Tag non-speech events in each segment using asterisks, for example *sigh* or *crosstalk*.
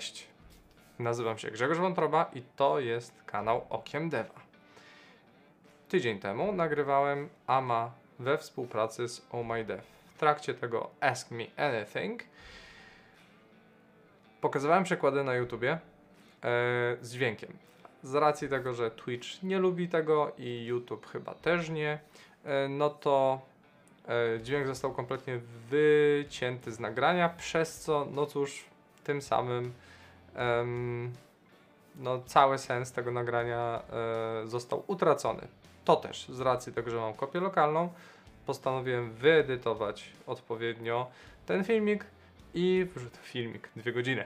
Cześć! Nazywam się Grzegorz Wątroba i to jest kanał Okiem Deva. Tydzień temu nagrywałem AMA we współpracy z Oh My Dev. W trakcie tego Ask Me Anything pokazywałem przykłady na YouTubie e, z dźwiękiem. Z racji tego, że Twitch nie lubi tego i YouTube chyba też nie, e, no to e, dźwięk został kompletnie wycięty z nagrania, przez co, no cóż, tym samym em, no, cały sens tego nagrania e, został utracony. To też z racji tego, że mam kopię lokalną, postanowiłem wyedytować odpowiednio ten filmik i wrzucić filmik, dwie godziny,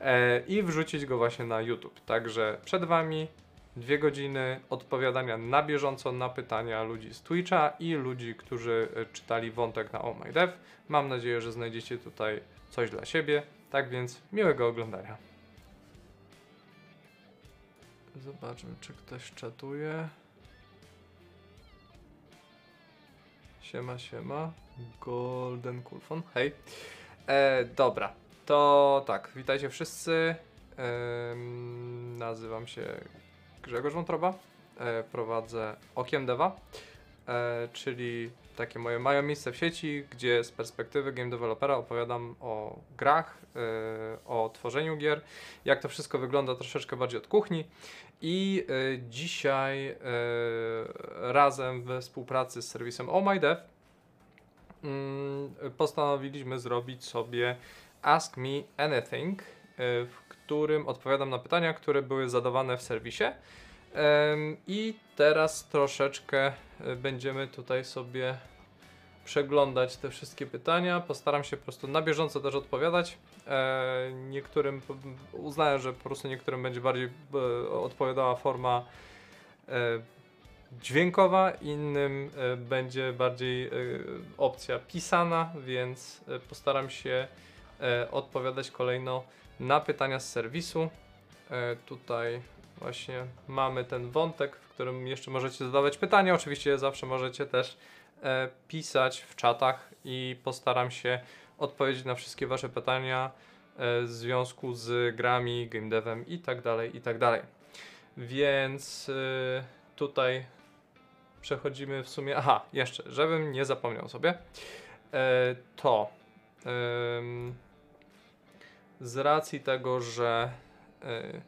e, i wrzucić go właśnie na YouTube. Także przed Wami dwie godziny odpowiadania na bieżąco na pytania ludzi z Twitcha i ludzi, którzy e, czytali wątek na Oh My Dev. Mam nadzieję, że znajdziecie tutaj coś dla siebie. Tak więc miłego oglądania. Zobaczmy, czy ktoś czatuje. Siema, siema. Golden Kulfon, hej. E, dobra, to tak, witajcie wszyscy. Em, nazywam się Grzegorz Wątroba. E, prowadzę Okiem Deva, e, czyli takie moje małe miejsce w sieci, gdzie z perspektywy game developera opowiadam o grach, e, o tworzeniu gier, jak to wszystko wygląda troszeczkę bardziej od kuchni. I e, dzisiaj e, razem we współpracy z serwisem Oh My Dev mm, postanowiliśmy zrobić sobie Ask Me Anything, e, w którym odpowiadam na pytania, które były zadawane w serwisie. I teraz troszeczkę będziemy tutaj sobie przeglądać te wszystkie pytania. Postaram się po prostu na bieżąco też odpowiadać. E, Niektórym uznałem, że po prostu niektórym będzie bardziej e, odpowiadała forma e, dźwiękowa, innym będzie bardziej opcja pisana, więc postaram się odpowiadać kolejno na pytania z serwisu. Tutaj właśnie mamy ten wątek, w którym jeszcze możecie zadawać pytania. Oczywiście zawsze możecie też pisać w czatach i postaram się odpowiedzieć na wszystkie Wasze pytania e, w związku z grami, game devem i tak dalej, i tak dalej. Więc e, tutaj przechodzimy w sumie. Aha, jeszcze, żebym nie zapomniał sobie, e, to z racji tego, że e,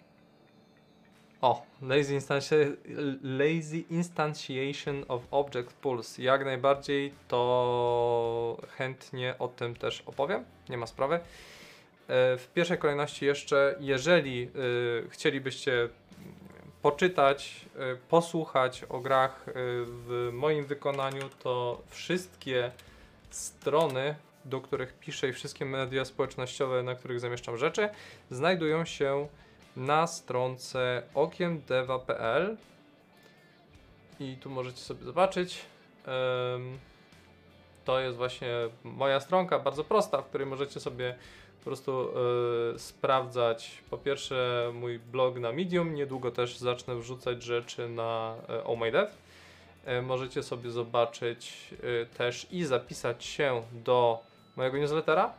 o, lazy, instanci- lazy instantiation of object pools. Jak najbardziej to chętnie o tym też opowiem, nie ma sprawy. E, W pierwszej kolejności jeszcze, jeżeli y, chcielibyście poczytać, y, posłuchać o grach w moim wykonaniu, to wszystkie strony, do których piszę i wszystkie media społecznościowe, na których zamieszczam rzeczy, znajdują się na stronce okiemdeva.pl i tu możecie sobie zobaczyć. to jest właśnie moja stronka, bardzo prosta, w której możecie sobie po prostu e, sprawdzać po pierwsze mój blog na Medium, niedługo też zacznę wrzucać rzeczy na e, Oh My Dev. E, możecie sobie zobaczyć też i zapisać się do mojego newslettera.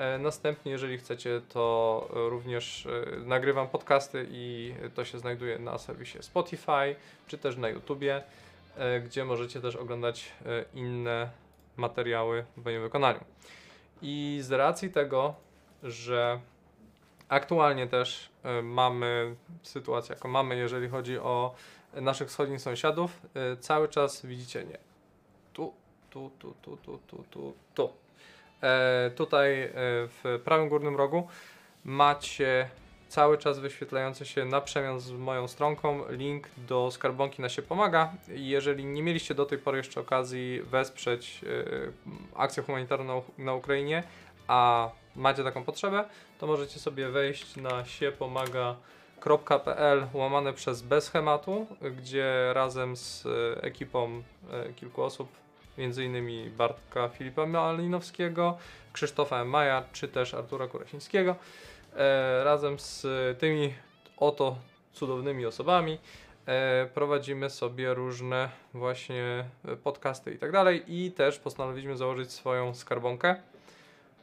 E, Następnie, jeżeli chcecie, to również e, nagrywam podcasty i to się znajduje na serwisie Spotify czy też na YouTubie, e, gdzie możecie też oglądać inne materiały w moim wykonaniu. I z racji tego, że aktualnie też mamy sytuację, jaką mamy, jeżeli chodzi o naszych wschodnich sąsiadów, cały czas widzicie nie. Tu, tu, tu, tu, tu, tu, tu, tu. E, tutaj e, w prawym górnym rogu macie cały czas wyświetlający się na przemian z moją stronką link do skarbonki na się pomaga. Jeżeli nie mieliście do tej pory jeszcze okazji wesprzeć e, akcję humanitarną na, Ukrainie, a macie taką potrzebę, to możecie sobie wejść na siepomaga.pl łamane przez bez schematu, gdzie razem z ekipą kilku osób innymi Bartka Filipa Malinowskiego, Krzysztofa Maja czy też Artura Kurasińskiego. E, razem z tymi oto cudownymi osobami e, prowadzimy sobie różne właśnie podcasty i tak dalej i też postanowiliśmy założyć swoją skarbonkę.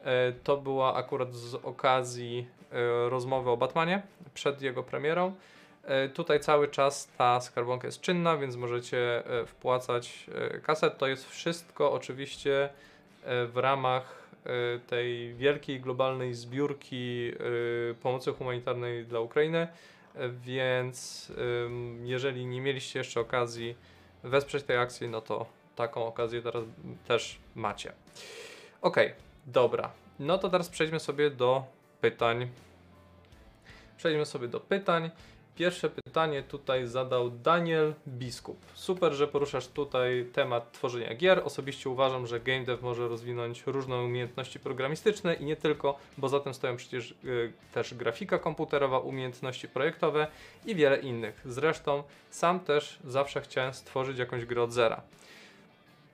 E, to była akurat z okazji rozmowy o Batmanie przed jego premierą. E, tutaj cały czas ta skarbonka jest czynna, więc możecie e, wpłacać e, kasę. To jest wszystko oczywiście w ramach tej wielkiej globalnej zbiórki pomocy humanitarnej dla Ukrainy. Więc jeżeli nie mieliście jeszcze okazji wesprzeć tej akcji, no to taką okazję teraz też macie. Okej, dobra. No to teraz przejdźmy sobie do pytań. Przejdźmy sobie do pytań. Pierwsze pytanie tutaj zadał Daniel Biskup. Super, że poruszasz tutaj temat tworzenia gier. Osobiście uważam, że game dev może rozwinąć różne umiejętności programistyczne i nie tylko, bo za tym stoją przecież y, też grafika komputerowa, umiejętności projektowe i wiele innych. Zresztą sam też zawsze chciałem stworzyć jakąś grę od zera.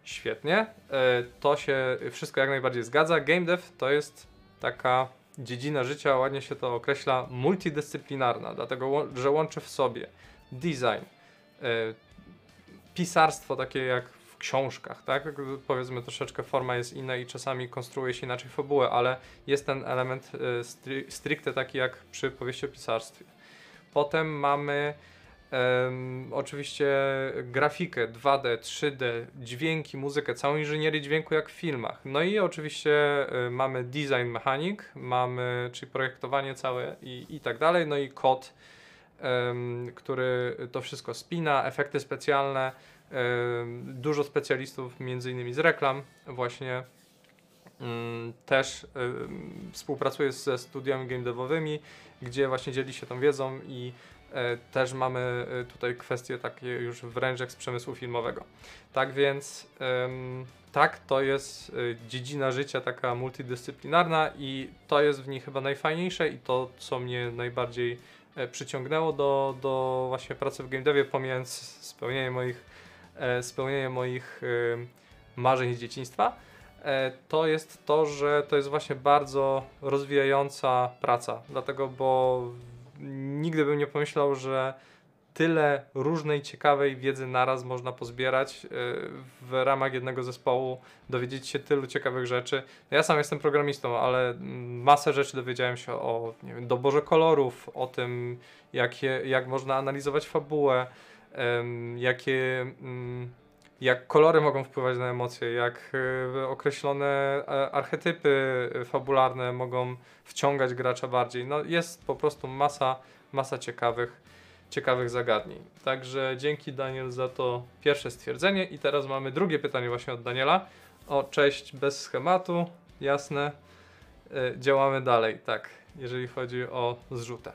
Świetnie, y, to się wszystko jak najbardziej zgadza. Game dev to jest taka dziedzina życia, ładnie się to określa, multidyscyplinarna, dlatego że łączy w sobie design, e, pisarstwo takie jak w książkach, tak? Powiedzmy troszeczkę forma jest inna i czasami konstruuje się inaczej fabułę, ale jest ten element e, stri- stricte taki jak przy powieści o pisarstwie. Potem mamy em, oczywiście grafikę 2D, 3D, dźwięki, muzykę, całą inżynierię dźwięku jak w filmach. No i oczywiście y, mamy design mechanik, mamy, czyli projektowanie całe i, i tak dalej, no i kod, em, który to wszystko spina, efekty specjalne, em, dużo specjalistów między innymi z reklam właśnie mm, też współpracuje ze studiami game gdzie właśnie dzieli się tą wiedzą i też mamy e, tutaj kwestie takie już wręcz jak z przemysłu filmowego. Tak więc tak, to jest e, dziedzina życia taka multidyscyplinarna i to jest w niej chyba najfajniejsze i to, co mnie najbardziej e, przyciągnęło do, do właśnie pracy w game devie, pomijając spełnienie moich, e, spełnienie moich marzeń z dzieciństwa, e, to jest to, że to jest właśnie bardzo rozwijająca praca. Dlatego, bo nigdy bym nie pomyślał, że tyle różnej ciekawej wiedzy naraz można pozbierać e, w ramach jednego zespołu, dowiedzieć się tylu ciekawych rzeczy. Ja sam jestem programistą, ale mm, masę rzeczy dowiedziałem się o wiem, doborze kolorów, o tym, jakie, jak można analizować fabułę, jakie. Jak kolory mogą wpływać na emocje, jak e, określone e, archetypy e, fabularne mogą wciągać gracza bardziej. No jest po prostu masa, masa ciekawych, ciekawych zagadnień. Także dzięki Daniel za to pierwsze stwierdzenie i teraz mamy drugie pytanie właśnie od Daniela. O cześć, bez schematu, jasne. Działamy dalej, tak, jeżeli chodzi o zrzutę.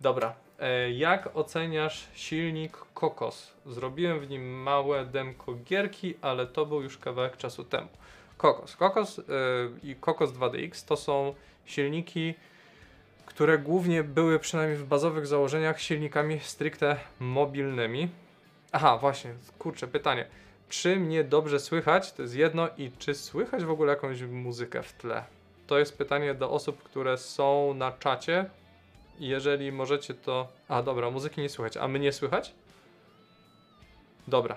Dobra, Jak oceniasz silnik Kokos? Zrobiłem w nim małe demko gierki, ale to był już kawałek czasu temu. Kokos. Kokos e, i Kokos 2DX to są silniki, które głównie były przynajmniej w bazowych założeniach silnikami stricte mobilnymi. Aha, właśnie, kurczę, pytanie. Czy mnie dobrze słychać? To jest jedno i czy słychać w ogóle jakąś muzykę w tle? To jest pytanie do osób, które są na czacie, jeżeli możecie to. A dobra, muzyki nie słychać. A mnie słychać? Dobra.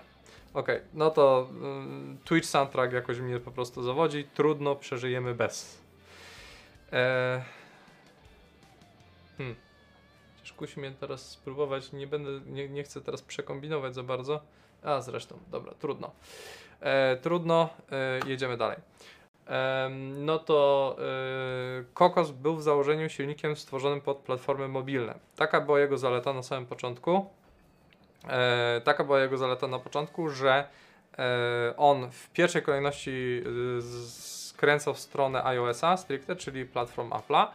Okej, no to ym, Twitch soundtrack jakoś mnie po prostu zawodzi. Trudno, przeżyjemy bez. Eee... Hmm. Chociaż mnie teraz spróbować. Nie będę, nie, nie chcę teraz przekombinować za bardzo. A zresztą, dobra, trudno. E, trudno, e, jedziemy dalej. No to y, Kokos był w założeniu silnikiem stworzonym pod platformy mobilne. Taka była jego zaleta na samym początku. E, taka była jego zaleta na początku, że e, on w pierwszej kolejności y, skręcał w stronę iOS-a stricte, czyli platform Apple'a.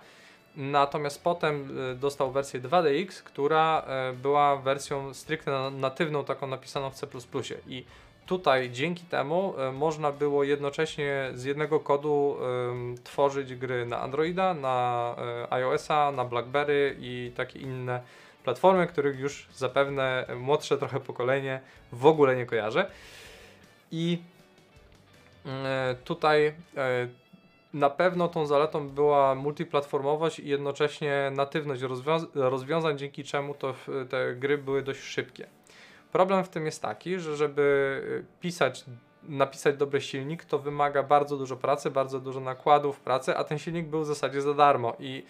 Natomiast potem y, dostał wersję 2DX, która e, była wersją stricte na- natywną, taką napisaną w C++. I tutaj dzięki temu e, można było jednocześnie z jednego kodu tworzyć gry na Androida, na e, iOS-a, na BlackBerry i takie inne platformy, których już zapewne młodsze trochę pokolenie w ogóle nie kojarzy. I e, tutaj na pewno tą zaletą była multiplatformowość i jednocześnie natywność rozwiąza- rozwiązań, dzięki czemu to te gry były dość szybkie. Problem w tym jest taki, że żeby y, pisać napisać dobry silnik, to wymaga bardzo dużo pracy, bardzo dużo nakładów pracy, a ten silnik był w zasadzie za darmo i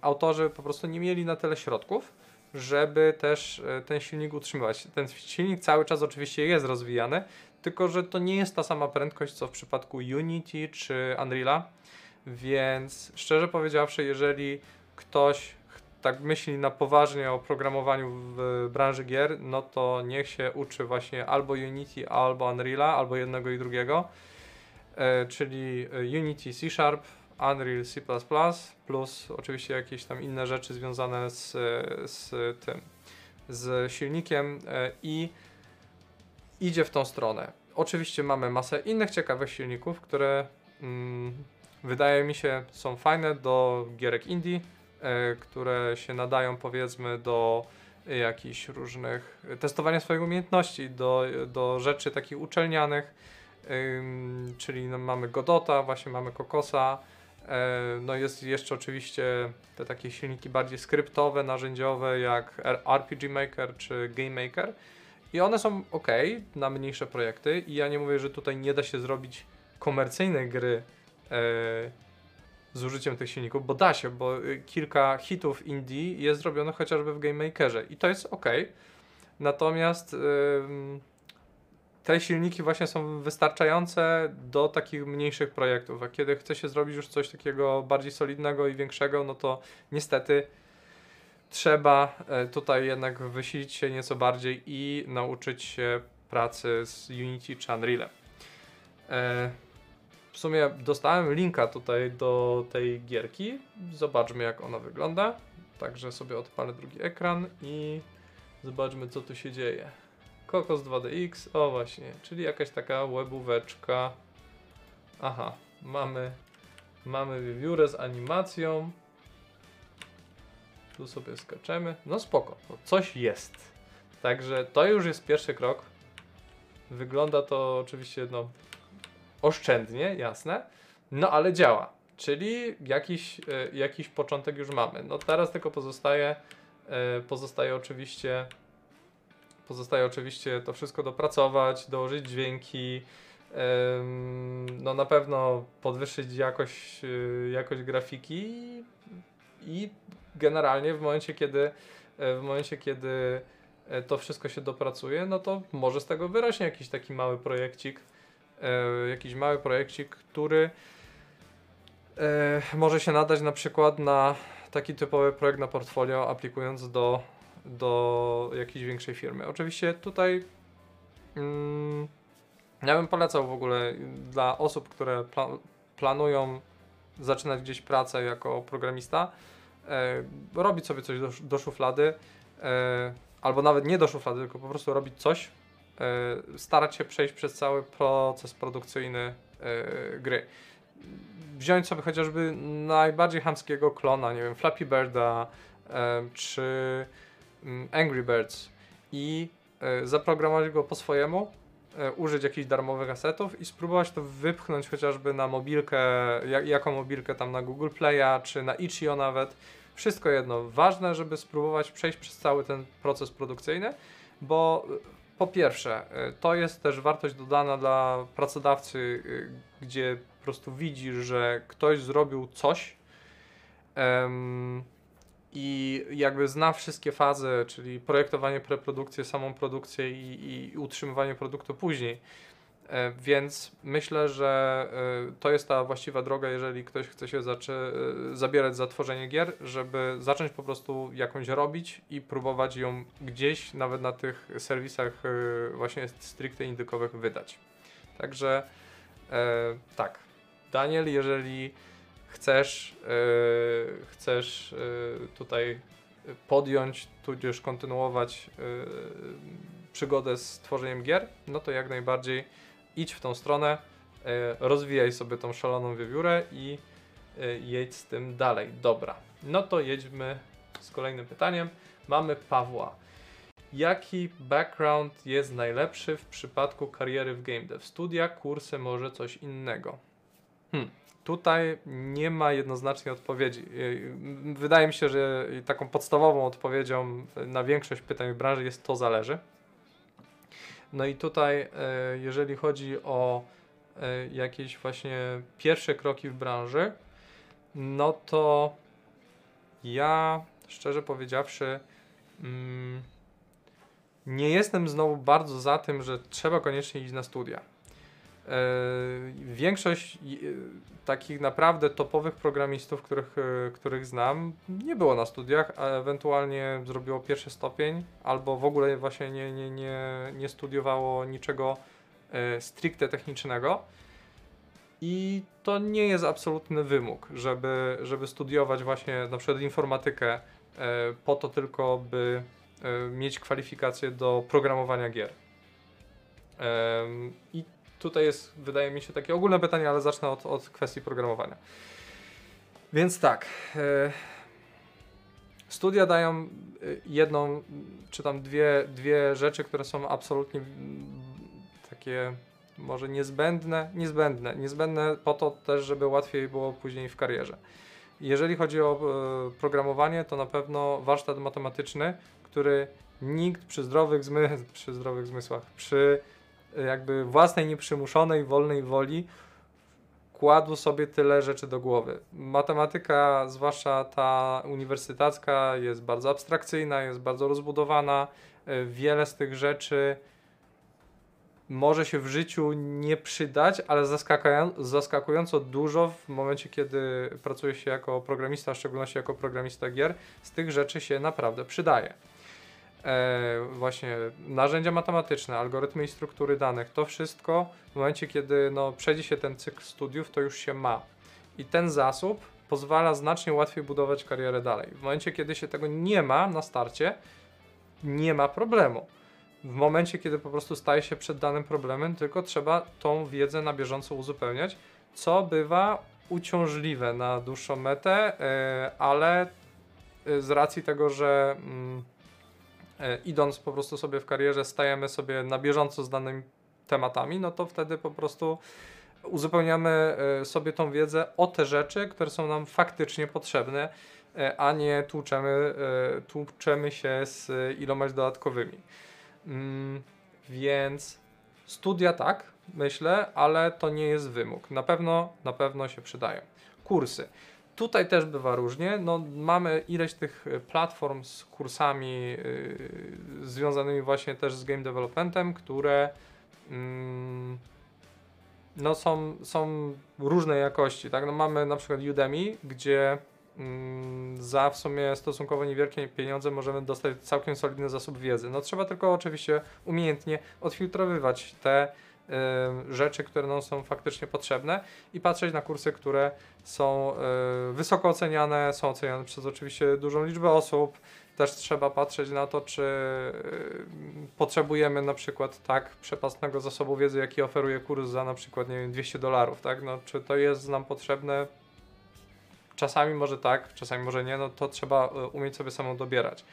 autorzy po prostu nie mieli na tyle środków, żeby też e, ten silnik utrzymywać. Ten silnik cały czas oczywiście jest rozwijany, tylko że to nie jest ta sama prędkość co w przypadku Unity czy Unreala, więc szczerze powiedziawszy, jeżeli ktoś tak myśli na poważnie o programowaniu w branży gier, no to niech się uczy właśnie albo Unity, albo Unreala, albo jednego i drugiego, e, czyli Unity C Sharp, Unreal C++, plus oczywiście jakieś tam inne rzeczy związane z, z tym, z silnikiem e, i idzie w tą stronę. Oczywiście mamy masę innych ciekawych silników, które mm, wydaje mi się są fajne do gierek indie, e, które się nadają powiedzmy do jakichś różnych testowania swoich umiejętności, do, do rzeczy takich uczelnianych, czyli no, mamy Godota, właśnie mamy Kokosa, e, no jest jeszcze oczywiście te takie silniki bardziej skryptowe, narzędziowe jak RPG Maker czy Game Maker. I one są ok na mniejsze projekty i ja nie mówię, że tutaj nie da się zrobić komercyjnej gry e, z użyciem tych silników, bo da się, bo y, kilka hitów indie jest zrobionych chociażby w Game Makerze i to jest ok. Natomiast te silniki właśnie są wystarczające do takich mniejszych projektów, a kiedy chce się zrobić już coś takiego bardziej solidnego i większego, no to niestety trzeba e, tutaj jednak wysilić się nieco bardziej i nauczyć się pracy z Unity czy Unrealem. E, w sumie dostałem linka tutaj do tej gierki. Zobaczmy jak ona wygląda. Także sobie odpalę drugi ekran i zobaczmy co tu się dzieje. Kokos 2DX, o właśnie, czyli jakaś taka webóweczka. Aha, mamy, mamy wiewiórę z animacją. Tu sobie skaczemy. No spoko, no coś jest. Także to już jest pierwszy krok. Wygląda to oczywiście no, oszczędnie, jasne, no ale działa. Czyli jakiś, e, jakiś początek już mamy. No teraz tylko pozostaje, e, pozostaje oczywiście pozostaje oczywiście to wszystko dopracować, dołożyć dźwięki, no na pewno podwyższyć jakość, e, jakość grafiki i generalnie w momencie, kiedy w momencie, kiedy to wszystko się dopracuje, no to może z tego wyrośnie jakiś taki mały projekcik, e, jakiś mały projekcik, który e, może się nadać na przykład na taki typowy projekt na portfolio, aplikując do, do jakiejś większej firmy. Oczywiście tutaj mm, ja bym polecał w ogóle dla osób, które pla planują zaczynać gdzieś pracę jako programista, e, robić sobie coś do, do szuflady, e, albo nawet nie do szuflady, tylko po prostu robić coś, starać się przejść przez cały proces produkcyjny e, gry. Wziąć sobie chociażby najbardziej hamskiego klona, nie wiem, Flappy Birda e, czy mm, Angry Birds i zaprogramować go po swojemu, użyć jakichś darmowych asetów i spróbować to wypchnąć chociażby na mobilkę, jako mobilkę tam na Google Play'a czy na Itch.io nawet. Wszystko jedno. Ważne, żeby spróbować przejść przez cały ten proces produkcyjny, bo po pierwsze, y, to jest też wartość dodana dla pracodawcy, y, gdzie po prostu widzi, że ktoś zrobił coś um, i jakby zna wszystkie fazy, czyli projektowanie, preprodukcję, samą produkcję i, i utrzymywanie produktu później. E, więc myślę, że e, to jest ta właściwa droga, jeżeli ktoś chce się zaczy, e, zabierać za tworzenie gier, żeby zacząć po prostu jakąś robić i próbować ją gdzieś, nawet na tych serwisach właśnie stricte indykowych wydać. Także tak, Daniel, jeżeli chcesz, chcesz tutaj podjąć, tudzież kontynuować przygodę z tworzeniem gier, no to jak najbardziej idź w tą stronę, e, rozwijaj sobie tą szaloną wiewiórę i e, jedź z tym dalej. Dobra, no to jedźmy z kolejnym pytaniem. Mamy Pawła. Jaki background jest najlepszy w przypadku kariery w game dev? Studia, kursy, może coś innego? Hmm. Tutaj nie ma jednoznacznej odpowiedzi. E, wydaje mi się, że taką podstawową odpowiedzią na większość pytań w branży jest to zależy. No i tutaj, e, jeżeli chodzi o e, jakieś właśnie pierwsze kroki w branży, no to ja, szczerze powiedziawszy, mm, nie jestem znowu bardzo za tym, że trzeba koniecznie iść na studia. E, większość takich naprawdę topowych programistów, których, których znam, nie było na studiach, a ewentualnie zrobiło pierwszy stopień, albo w ogóle właśnie nie, nie, nie, nie studiowało niczego stricte technicznego. I to nie jest absolutny wymóg, żeby, żeby studiować właśnie na przykład informatykę e, po to tylko, by e, mieć kwalifikacje do programowania gier. I tutaj jest, wydaje mi się, takie ogólne pytanie, ale zacznę od, od kwestii programowania. Więc tak. E, studia dają jedną, czy tam dwie, dwie rzeczy, które są absolutnie takie może niezbędne, niezbędne, niezbędne po to też, żeby łatwiej było później w karierze. Jeżeli chodzi o e, programowanie, to na pewno warsztat matematyczny, który nikt przy zdrowych, zmy przy zdrowych zmysłach, przy e, jakby własnej nieprzymuszonej, wolnej woli kładł sobie tyle rzeczy do głowy. Matematyka, zwłaszcza ta uniwersytecka, jest bardzo abstrakcyjna, jest bardzo rozbudowana. E, wiele z tych rzeczy może się w życiu nie przydać, ale zaskakująco dużo w momencie, kiedy pracuje się jako programista, w szczególności jako programista gier, z tych rzeczy się naprawdę przydaje. E, właśnie narzędzia matematyczne, algorytmy i struktury danych, to wszystko w momencie, kiedy no, przejdzie się ten cykl studiów, to już się ma. I ten zasób pozwala znacznie łatwiej budować karierę dalej. W momencie, kiedy się tego nie ma na starcie, nie ma problemu w momencie, kiedy po prostu staje się przed danym problemem, tylko trzeba tą wiedzę na bieżąco uzupełniać, co bywa uciążliwe na dłuższą metę, e, ale e, z racji tego, że mm, idąc po prostu sobie w karierze, stajemy sobie na bieżąco z danymi tematami, no to wtedy po prostu uzupełniamy sobie tą wiedzę o te rzeczy, które są nam faktycznie potrzebne, a nie tłuczemy, tłuczemy się z ilomaś dodatkowymi. Mm, więc studia tak, myślę, ale to nie jest wymóg. Na pewno, na pewno się przydają. Kursy. Tutaj też bywa różnie. No, mamy ileś tych platform z kursami yy, związanymi właśnie też z game developmentem, które yy, no, są, są różnej jakości. Tak? No, mamy na przykład Udemy, gdzie Mm, za w sumie stosunkowo niewielkie pieniądze możemy dostać całkiem solidny zasób wiedzy. No trzeba tylko oczywiście umiejętnie odfiltrowywać te rzeczy, które nam są faktycznie potrzebne i patrzeć na kursy, które są y, wysoko oceniane, są oceniane przez oczywiście dużą liczbę osób. Też trzeba patrzeć na to, czy y, potrzebujemy na przykład tak przepastnego zasobu wiedzy, jaki oferuje kurs za na przykład nie wiem, 200 dolarów, tak? No, czy to jest nam potrzebne? Czasami może tak, czasami może nie, no to trzeba umieć sobie samą dobierać.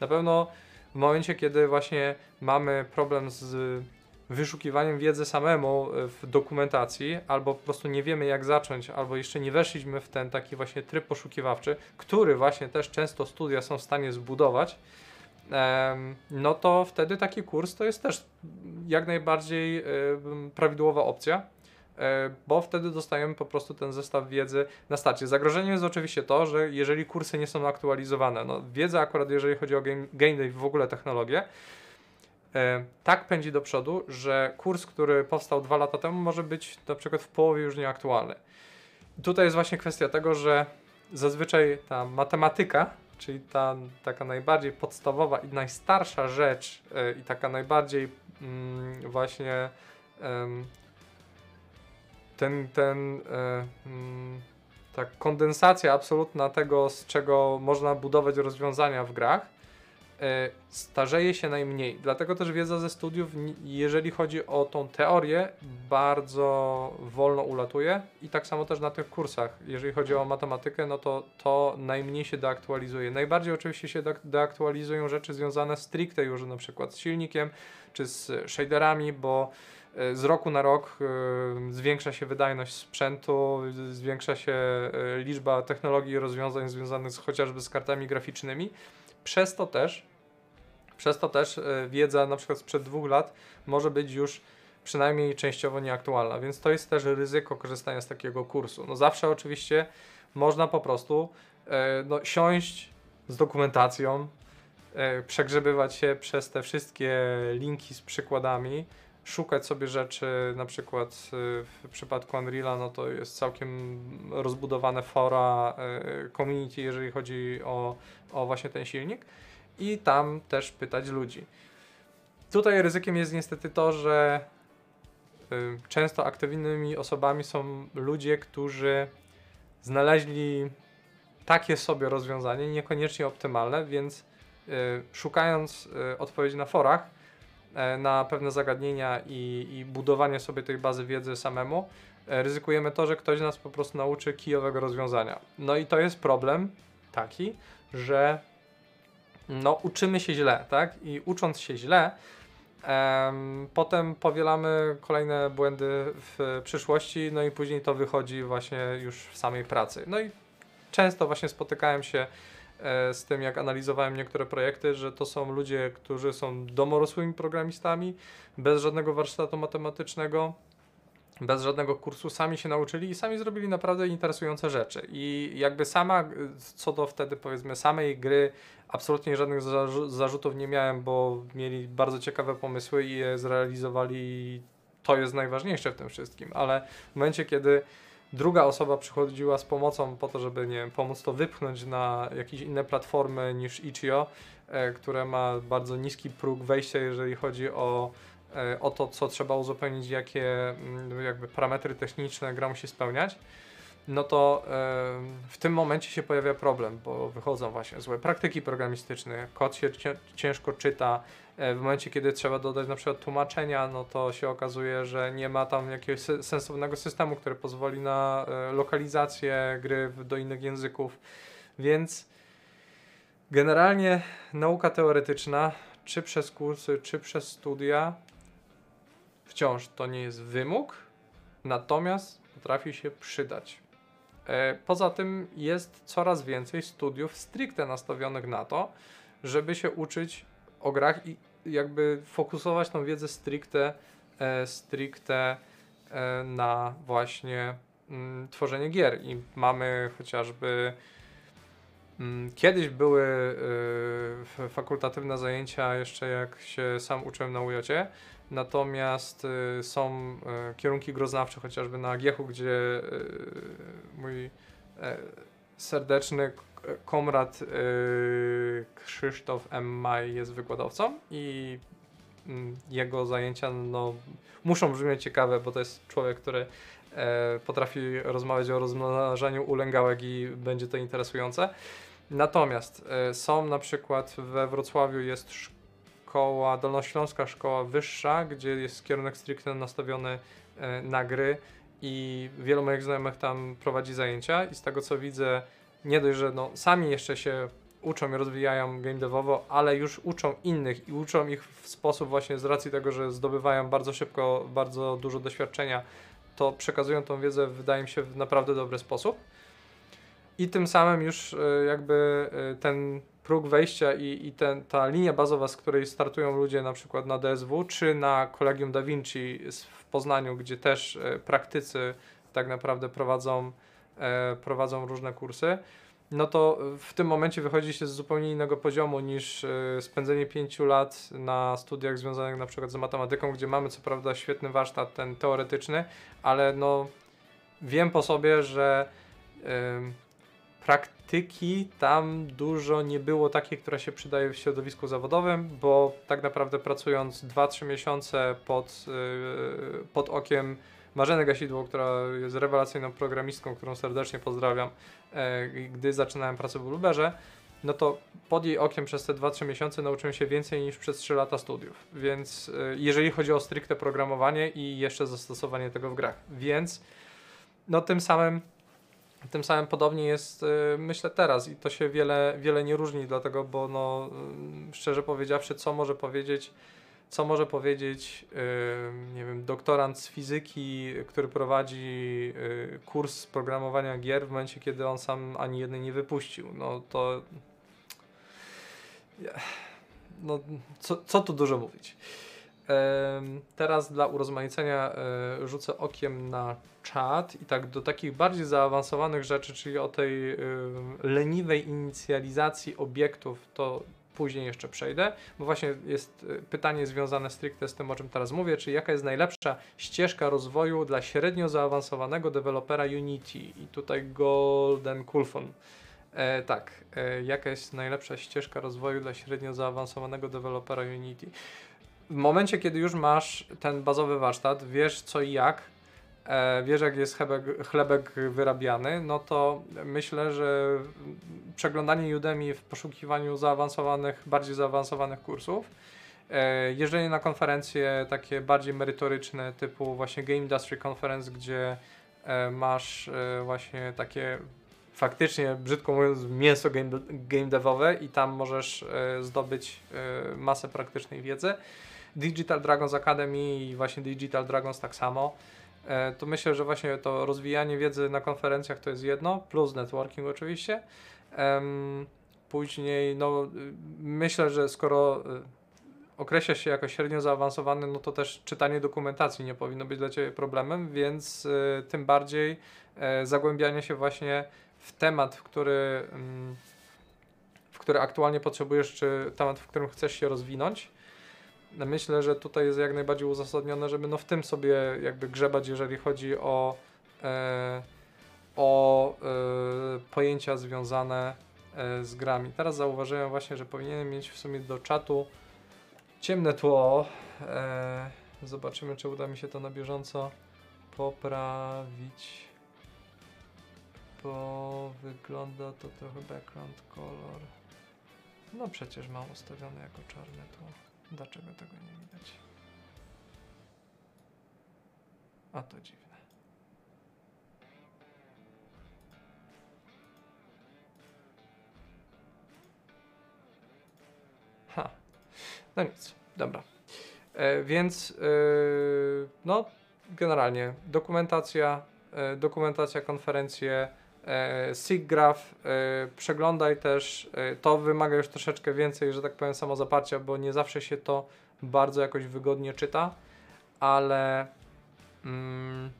Na pewno w momencie, kiedy właśnie mamy problem z wyszukiwaniem wiedzy samemu e, w dokumentacji, albo po prostu nie wiemy jak zacząć, albo jeszcze nie weszliśmy w ten taki właśnie tryb poszukiwawczy, który właśnie też często studia są w stanie zbudować, no to wtedy taki kurs to jest też jak najbardziej e, prawidłowa opcja. E, bo wtedy dostajemy po prostu ten zestaw wiedzy na starcie. Zagrożeniem jest oczywiście to, że jeżeli kursy nie są aktualizowane, no wiedza akurat jeżeli chodzi o game, game day, w ogóle technologię, tak pędzi do przodu, że kurs, który powstał dwa lata temu, może być na przykład w połowie już nieaktualny. Tutaj jest właśnie kwestia tego, że zazwyczaj ta matematyka, czyli ta taka najbardziej podstawowa i najstarsza rzecz e, i taka najbardziej mm, właśnie ten, ten e, mm, ta kondensacja absolutna tego, z czego można budować rozwiązania w grach, e, starzeje się najmniej. Dlatego też wiedza ze studiów, jeżeli chodzi o tą teorię, bardzo wolno ulatuje i tak samo też na tych kursach. Jeżeli chodzi o matematykę, no to to najmniej się deaktualizuje. Najbardziej oczywiście się deaktualizują rzeczy związane stricte już na przykład z silnikiem czy z shaderami, bo E, z roku na rok e, zwiększa się wydajność sprzętu, zwiększa się e, liczba technologii i rozwiązań związanych chociażby z kartami graficznymi. Przez to też Przez to też e, wiedza na przykład sprzed dwóch lat może być już przynajmniej częściowo nieaktualna, więc to jest też ryzyko korzystania z takiego kursu. No zawsze oczywiście można po prostu e, no, siąść z dokumentacją, e, przegrzebywać się przez te wszystkie linki z przykładami, szukać sobie rzeczy, na przykład e, w przypadku Unreala, no to jest całkiem rozbudowane fora e, community, jeżeli chodzi o, o właśnie ten silnik i tam też pytać ludzi. Tutaj ryzykiem jest niestety to, że y, często aktywnymi osobami są ludzie, którzy znaleźli takie sobie rozwiązanie, niekoniecznie optymalne, więc y, szukając y, odpowiedzi na forach y, na pewne zagadnienia i, i budowanie sobie tej bazy wiedzy samemu, y, ryzykujemy to, że ktoś nas po prostu nauczy kijowego rozwiązania. No i to jest problem taki, że no, uczymy się źle, tak? I ucząc się źle, em, potem powielamy kolejne błędy w przyszłości, no i później to wychodzi właśnie już w samej pracy. No i często właśnie spotykałem się e, z tym, jak analizowałem niektóre projekty, że to są ludzie, którzy są domorosłymi programistami, bez żadnego warsztatu matematycznego, bez żadnego kursu, sami się nauczyli i sami zrobili naprawdę interesujące rzeczy. I jakby sama, co do wtedy powiedzmy samej gry, absolutnie żadnych zarzu- zarzutów nie miałem, bo mieli bardzo ciekawe pomysły i je zrealizowali. To jest najważniejsze w tym wszystkim, ale w momencie, kiedy druga osoba przychodziła z pomocą po to, żeby nie wiem, pomóc to wypchnąć na jakieś inne platformy niż Itch.io, e, które ma bardzo niski próg wejścia, jeżeli chodzi o e, o to, co trzeba uzupełnić, jakie mm, jakby parametry techniczne gra musi spełniać, no to w tym momencie się pojawia problem, bo wychodzą właśnie złe praktyki programistyczne, kod się cię- ciężko czyta, e, w momencie, kiedy trzeba dodać na przykład tłumaczenia, no to się okazuje, że nie ma tam jakiegoś se- sensownego systemu, który pozwoli na e, lokalizację gry do innych języków, więc generalnie nauka teoretyczna, czy przez kursy, czy przez studia, wciąż to nie jest wymóg, natomiast potrafi się przydać. E, Poza tym jest coraz więcej studiów stricte nastawionych na to, żeby się uczyć o grach i jakby fokusować tą wiedzę stricte, e, stricte e, na właśnie mm, tworzenie gier. I mamy chociażby mm, Kiedyś były fakultatywne zajęcia, jeszcze jak się sam uczyłem na UJ, natomiast y, są y, kierunki groznawcze, chociażby na Giechu, gdzie y, mój e, serdeczny komrad Krzysztof M. Maj jest wykładowcą i mm, jego zajęcia no, muszą brzmieć ciekawe, bo to jest człowiek, który e, potrafi rozmawiać o rozmnażaniu ulęgałek i będzie to interesujące. Natomiast e, są na przykład we Wrocławiu jest szkoła, Dolnośląska Szkoła Wyższa, gdzie jest kierunek stricte nastawiony e, na gry i wielu moich znajomych tam prowadzi zajęcia i z tego co widzę, nie dość, że no, sami jeszcze się uczą i rozwijają game devowo, ale już uczą innych i uczą ich w sposób właśnie z racji tego, że zdobywają bardzo szybko bardzo dużo doświadczenia, to przekazują tą wiedzę, wydaje mi się, w naprawdę dobry sposób. I tym samym już e, jakby e, ten próg wejścia i, i ten, ta linia bazowa, z której startują ludzie na przykład na DSW, czy na Collegium Da Vinci w Poznaniu, gdzie też e, praktycy tak naprawdę prowadzą, e, prowadzą różne kursy, no to w tym momencie wychodzi się z zupełnie innego poziomu niż e, spędzenie pięciu lat na studiach związanych na przykład z matematyką, gdzie mamy co prawda świetny warsztat ten teoretyczny, ale no wiem po sobie, że praktyki tam dużo nie było takiej, która się przydaje w środowisku zawodowym, bo tak naprawdę pracując 2-3 miesiące pod, yy, pod okiem Marzeny Gasidło, która jest rewelacyjną programistką, którą serdecznie pozdrawiam, e, gdy zaczynałem pracę w Luberze, no to pod jej okiem przez te 2-3 miesiące nauczyłem się więcej niż przez 3 lata studiów. Więc e, jeżeli chodzi o stricte programowanie i jeszcze zastosowanie tego w grach. Więc no tym samym tym samym podobnie jest y, myślę teraz i to się wiele, wiele nie różni dlatego, bo no y, szczerze powiedziawszy, co może powiedzieć co może powiedzieć y, nie wiem, doktorant z fizyki, który prowadzi kurs programowania gier w momencie, kiedy on sam ani jednej nie wypuścił. No to no co, co tu dużo mówić. Teraz dla urozmaicenia rzucę okiem na czat i tak do takich bardziej zaawansowanych rzeczy, czyli o tej e, leniwej inicjalizacji obiektów, to później jeszcze przejdę, bo właśnie jest e, pytanie związane stricte z tym, o czym teraz mówię, czyli jaka jest najlepsza ścieżka rozwoju dla średnio zaawansowanego dewelopera Unity i tutaj Golden Kulfon. E, tak, e, jaka jest najlepsza ścieżka rozwoju dla średnio zaawansowanego dewelopera Unity? w momencie, kiedy już masz ten bazowy warsztat, wiesz co i jak, wiesz jak jest chlebek, chlebek wyrabiany, no to myślę, że przeglądanie Udemy w poszukiwaniu zaawansowanych, bardziej zaawansowanych kursów, e, jeżdżenie na konferencje takie bardziej merytoryczne, typu właśnie Game Industry Conference, gdzie e, masz e, właśnie takie faktycznie, brzydko mówiąc, mięso game, game devowe i tam możesz e, zdobyć e, masę praktycznej wiedzy. Digital Dragons Academy i właśnie Digital Dragons tak samo. E, to myślę, że właśnie to rozwijanie wiedzy na konferencjach to jest jedno, plus networking oczywiście. Później, no, myślę, że skoro e, określa się jako średnio zaawansowany, no to też czytanie dokumentacji nie powinno być dla Ciebie problemem, więc e, tym bardziej zagłębianie się właśnie w temat, w który, mm, w który aktualnie potrzebujesz, czy temat, w którym chcesz się rozwinąć myślę, że tutaj jest jak najbardziej uzasadnione, żeby no w tym sobie jakby grzebać, jeżeli chodzi o, e, o e, pojęcia związane e, z grami. Teraz zauważyłem właśnie, że powinienem mieć w sumie do czatu ciemne tło. E, zobaczymy, czy uda mi się to na bieżąco poprawić. Bo wygląda to trochę background color. No przecież mam ustawione jako czarne tło. Dlaczego tego nie widać? A to dziwne. Ha. No nic, dobra. E, więc e, no generalnie dokumentacja, e, dokumentacja, konferencje, SIGGRAPH, e, przeglądaj też, e, to wymaga już troszeczkę więcej, że tak powiem, samozaparcia, bo nie zawsze się to bardzo jakoś wygodnie czyta, ale mm,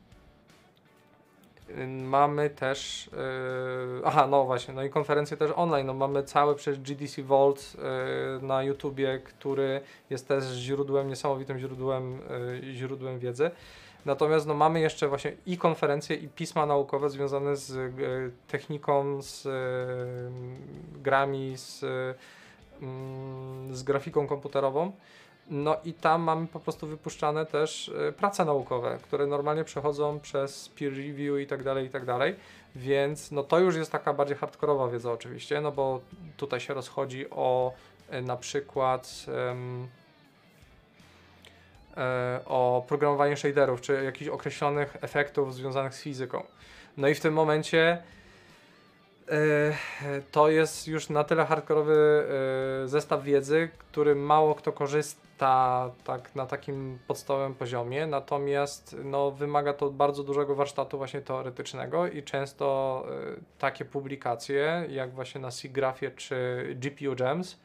mamy też, yy, aha, no właśnie, no i konferencje też online, no mamy cały przecież GDC Vault yy, na YouTubie, który jest też źródłem, niesamowitym źródłem, yy, źródłem wiedzy. Natomiast no, mamy jeszcze właśnie i konferencje, i pisma naukowe związane z e, techniką, z e, grami, z, mm, z grafiką komputerową. No i tam mamy po prostu wypuszczane też e, prace naukowe, które normalnie przechodzą przez peer review i tak dalej, i tak dalej. Więc no to już jest taka bardziej hardkorowa wiedza oczywiście, no bo tutaj się rozchodzi o na przykład E, o programowaniu shaderów, czy jakichś określonych efektów związanych z fizyką. No i w tym momencie e, to jest już na tyle hardkorowy e, zestaw wiedzy, który mało kto korzysta tak na takim podstawowym poziomie, natomiast no, wymaga to bardzo dużego warsztatu właśnie teoretycznego i często takie publikacje, jak właśnie na SIGGRAPHie czy GPU Gems, E,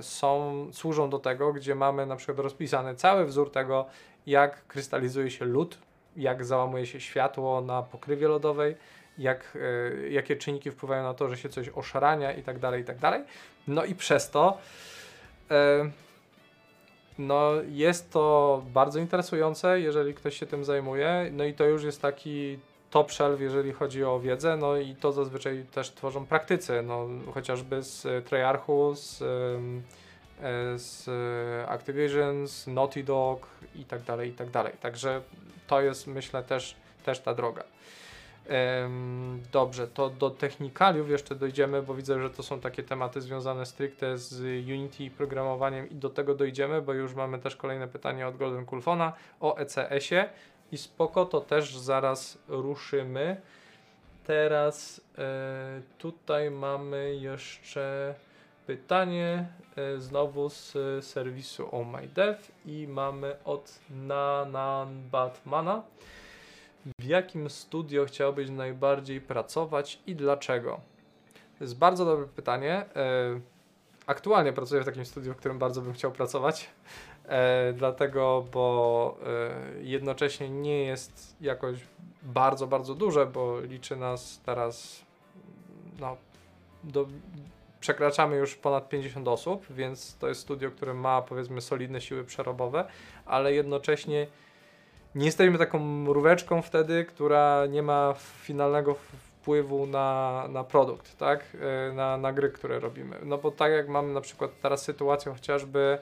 są, służą do tego, gdzie mamy na przykład rozpisany cały wzór tego, jak krystalizuje się lód, jak załamuje się światło na pokrywie lodowej, jak, e, jakie czynniki wpływają na to, że się coś oszarania i tak dalej, i tak dalej. No i przez to e, no jest to bardzo interesujące, jeżeli ktoś się tym zajmuje, no i to już jest taki top shelf, jeżeli chodzi o wiedzę, no i to zazwyczaj też tworzą praktycy, no chociażby z Treyarchu, z, e, z Activision, z Naughty Dog i tak dalej, i tak dalej. Także to jest myślę też, też ta droga. Dobrze, to do technikaliów jeszcze dojdziemy, bo widzę, że to są takie tematy związane stricte z Unity i programowaniem i do tego dojdziemy, bo już mamy też kolejne pytanie od Golden Kulfona o ECS-ie i spoko, to też zaraz ruszymy. Teraz e, tutaj mamy jeszcze pytanie e, znowu z serwisu Oh My Dev i mamy od Nanan Batmana. W jakim studio chciałbyś najbardziej pracować i dlaczego? To jest bardzo dobre pytanie. E, aktualnie pracuję w takim studiu, w którym bardzo bym chciał pracować. E, dlatego, bo e, jednocześnie nie jest jakoś bardzo, bardzo duże, bo liczy nas teraz no, do, przekraczamy już ponad 50 osób, więc to jest studio, które ma powiedzmy solidne siły przerobowe, ale jednocześnie nie jesteśmy taką mróweczką wtedy, która nie ma finalnego wpływu na, na produkt, tak? E, na, na gry, które robimy. No bo tak jak mamy na przykład teraz sytuację chociażby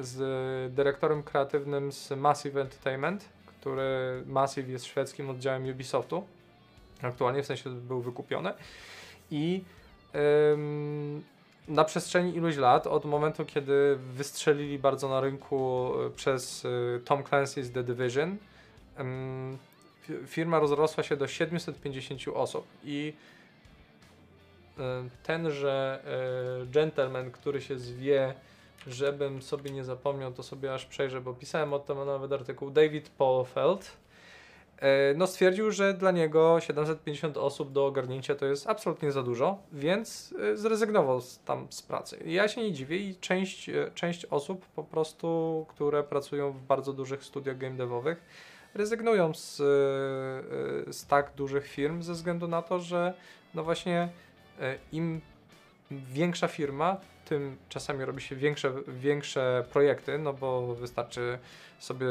z dyrektorem kreatywnym z Massive Entertainment, który Massive jest szwedzkim oddziałem Ubisoftu, aktualnie w sensie był wykupiony. I na przestrzeni iluś lat, od momentu kiedy wystrzelili bardzo na rynku e, przez e, Tom Clancy's The Division, firma rozrosła się do 750 osób. I e, tenże gentleman, który się zwie, żebym sobie nie zapomniał, to sobie aż przejrzę, bo pisałem o tym nawet artykuł, David Paulfeld, E, no stwierdził, że dla niego 750 osób do ogarnięcia to jest absolutnie za dużo, więc e, zrezygnował tam z pracy. Ja się nie dziwię i część, e, część osób po prostu, które pracują w bardzo dużych studiach game devowych, rezygnują z, z tak dużych firm ze względu na to, że no właśnie im większa firma, tym czasami robi się większe, większe projekty, no bo wystarczy sobie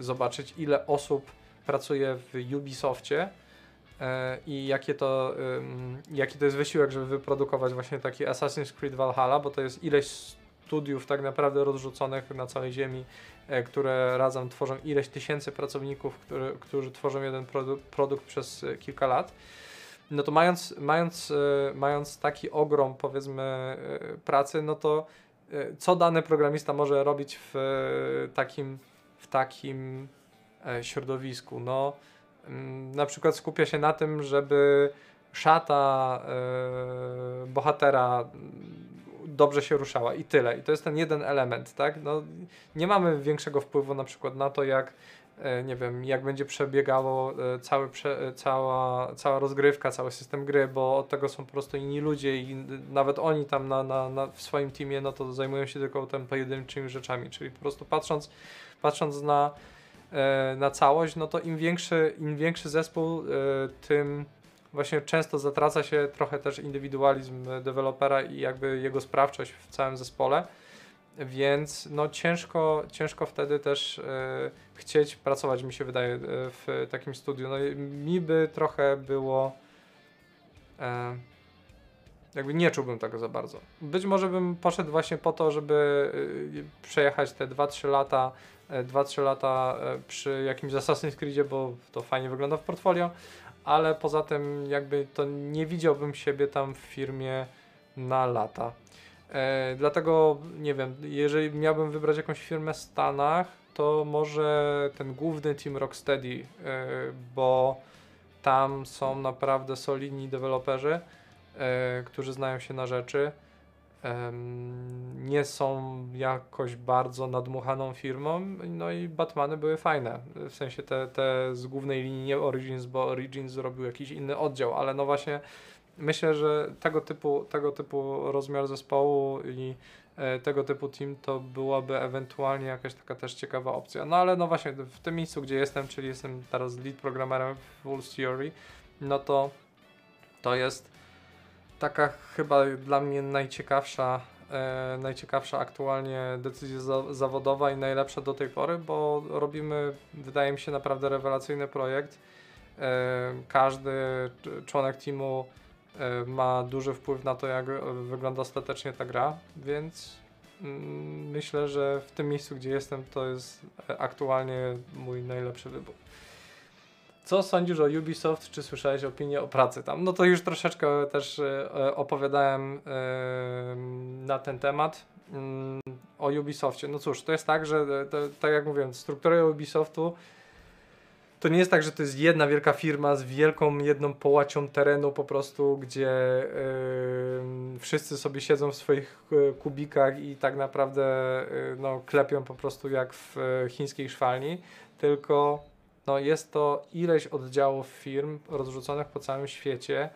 zobaczyć ile osób pracuje w Ubisoftie e, i jakie to, jaki to jest wysiłek, żeby wyprodukować właśnie taki Assassin's Creed Valhalla, bo to jest ileś studiów tak naprawdę rozrzuconych na całej ziemi, e, które razem tworzą ileś tysięcy pracowników, którzy tworzą jeden produ produkt przez e, kilka lat. No to mając, mając, mając taki ogrom powiedzmy pracy, no to co dany programista może robić w takim, w takim E, środowisku. No, mm, na przykład skupia się na tym, żeby szata e, bohatera mm, dobrze się ruszała i tyle. I to jest ten jeden element, tak? No, nie mamy większego wpływu na przykład na to, jak e, nie wiem, jak będzie przebiegało cały, prze, cała, cała rozgrywka, cały system gry, bo od tego są po prostu inni ludzie i nawet oni tam na, na, na w swoim teamie, no to zajmują się tylko tym pojedynczymi rzeczami, czyli po prostu patrząc, patrząc na E, na całość, no to im większy, im większy zespół, e, tym właśnie często zatraca się trochę też indywidualizm dewelopera i jakby jego sprawczość w całym zespole. Więc no ciężko, ciężko wtedy też e, chcieć pracować, mi się wydaje, w takim studiu. No mi by trochę było e, jakby nie czułbym tego za bardzo. Być może bym poszedł właśnie po to, żeby przejechać te 2-3 lata 2-3 lata e, przy jakimś Assassin's Creedzie, bo to fajnie wygląda w portfolio, ale poza tym jakby to nie widziałbym siebie tam w firmie na lata. E, dlatego nie wiem, jeżeli miałbym wybrać jakąś firmę w Stanach, to może ten główny team Rocksteady, e, bo tam są naprawdę solidni deweloperzy, e, którzy znają się na rzeczy. Nie są jakoś bardzo nadmuchaną firmą, no i Batmany były fajne, w sensie te, te z głównej linii, nie Origins, bo Origins zrobił jakiś inny oddział, ale no właśnie myślę, że tego typu, tego typu rozmiar zespołu i e, tego typu team to byłaby ewentualnie jakaś taka też ciekawa opcja. No ale no właśnie w tym miejscu, gdzie jestem, czyli jestem teraz lead programerem w Wolf Theory, no to to jest taka chyba dla mnie najciekawsza, e, najciekawsza aktualnie decyzja za, zawodowa i najlepsza do tej pory, bo robimy, wydaje mi się, naprawdę rewelacyjny projekt. E, każdy członek teamu ma duży wpływ na to, jak wygląda ostatecznie ta gra, więc mm, myślę, że w tym miejscu, gdzie jestem, to jest aktualnie mój najlepszy wybór. Co sądzisz o Ubisoft? Czy słyszałeś opinię o pracy tam? No to już troszeczkę też e, opowiadałem e, na ten temat mm, o Ubisoftie. No cóż, to jest tak, że e, tak jak mówiłem, struktura Ubisoftu to nie jest tak, że to jest jedna wielka firma z wielką jedną połacią terenu po prostu, gdzie yy, wszyscy sobie siedzą w swoich kubikach i tak naprawdę yy, no, klepią po prostu jak w chińskiej szwalni, tylko no jest to ileś oddziałów firm rozrzuconych po całym świecie,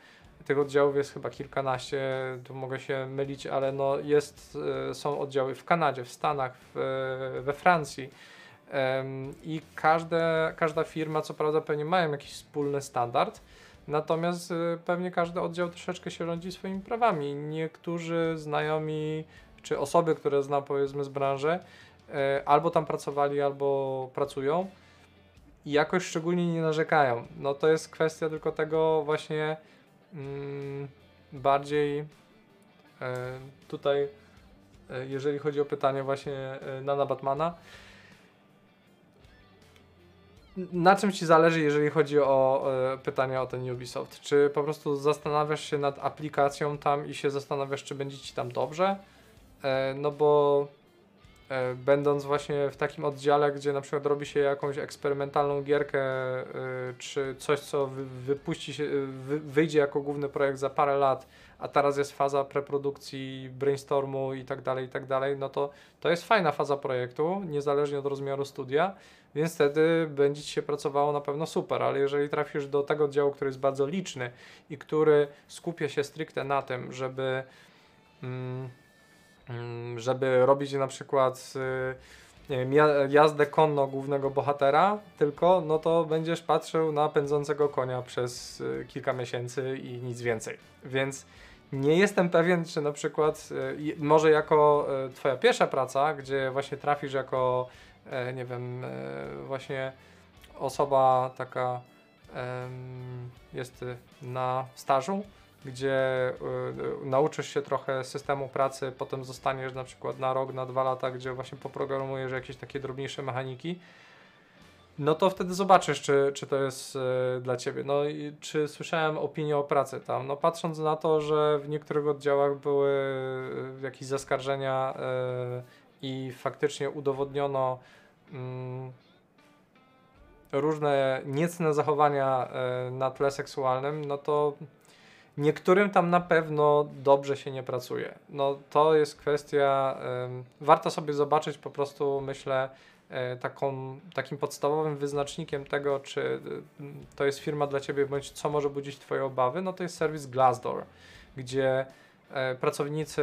tych oddziałów jest chyba kilkanaście, tu mogę się mylić, ale no jest, e, są oddziały w Kanadzie, w Stanach, w, we Francji. I każde, każda firma, co prawda, pewnie mają jakiś wspólny standard, natomiast e, pewnie każdy oddział troszeczkę się rządzi swoimi prawami. Niektórzy znajomi, czy osoby, które znam powiedzmy z branży, e, albo tam pracowali, albo pracują i jakoś szczególnie nie narzekają. No to jest kwestia tylko tego właśnie mm, bardziej e, tutaj, e, jeżeli chodzi o pytanie właśnie Nana Batmana, na czym ci zależy, jeżeli chodzi o e, pytanie o ten Ubisoft? Czy po prostu zastanawiasz się nad aplikacją tam i się zastanawiasz, czy będzie ci tam dobrze? E, no bo E, będąc właśnie w takim oddziale, gdzie na przykład robi się jakąś eksperymentalną gierkę, e, czy coś, co wypuści się, wyjdzie jako główny projekt za parę lat, a teraz jest faza preprodukcji, brainstormu i tak dalej, i tak dalej, no to to jest fajna faza projektu, niezależnie od rozmiaru studia, więc wtedy będzie ci się pracowało na pewno super, ale jeżeli trafisz do tego oddziału, który jest bardzo liczny i który skupia się stricte na tym, żeby mm, Mm, żeby robić na przykład y, jazdę konno głównego bohatera, tylko no to będziesz patrzył na pędzącego konia przez y, kilka miesięcy i nic więcej. Więc nie jestem pewien, czy na przykład y, może jako twoja pierwsza praca, gdzie właśnie trafisz jako nie wiem, e, właśnie osoba taka jest na stażu, gdzie y, nauczysz się trochę systemu pracy, potem zostaniesz na przykład na rok, na dwa lata, gdzie właśnie poprogramujesz jakieś takie drobniejsze mechaniki, no to wtedy zobaczysz, czy, czy to jest dla ciebie. No i czy słyszałem opinię o pracy tam? No patrząc na to, że w niektórych oddziałach były jakieś zaskarżenia i faktycznie udowodniono mm, różne niecne zachowania na tle seksualnym, no to Niektórym tam na pewno dobrze się nie pracuje. No to jest kwestia, y, warto sobie zobaczyć po prostu, myślę, y, taką, takim podstawowym wyznacznikiem tego, czy y, to jest firma dla Ciebie, bądź co może budzić Twoje obawy, no to jest serwis Glassdoor, gdzie pracownicy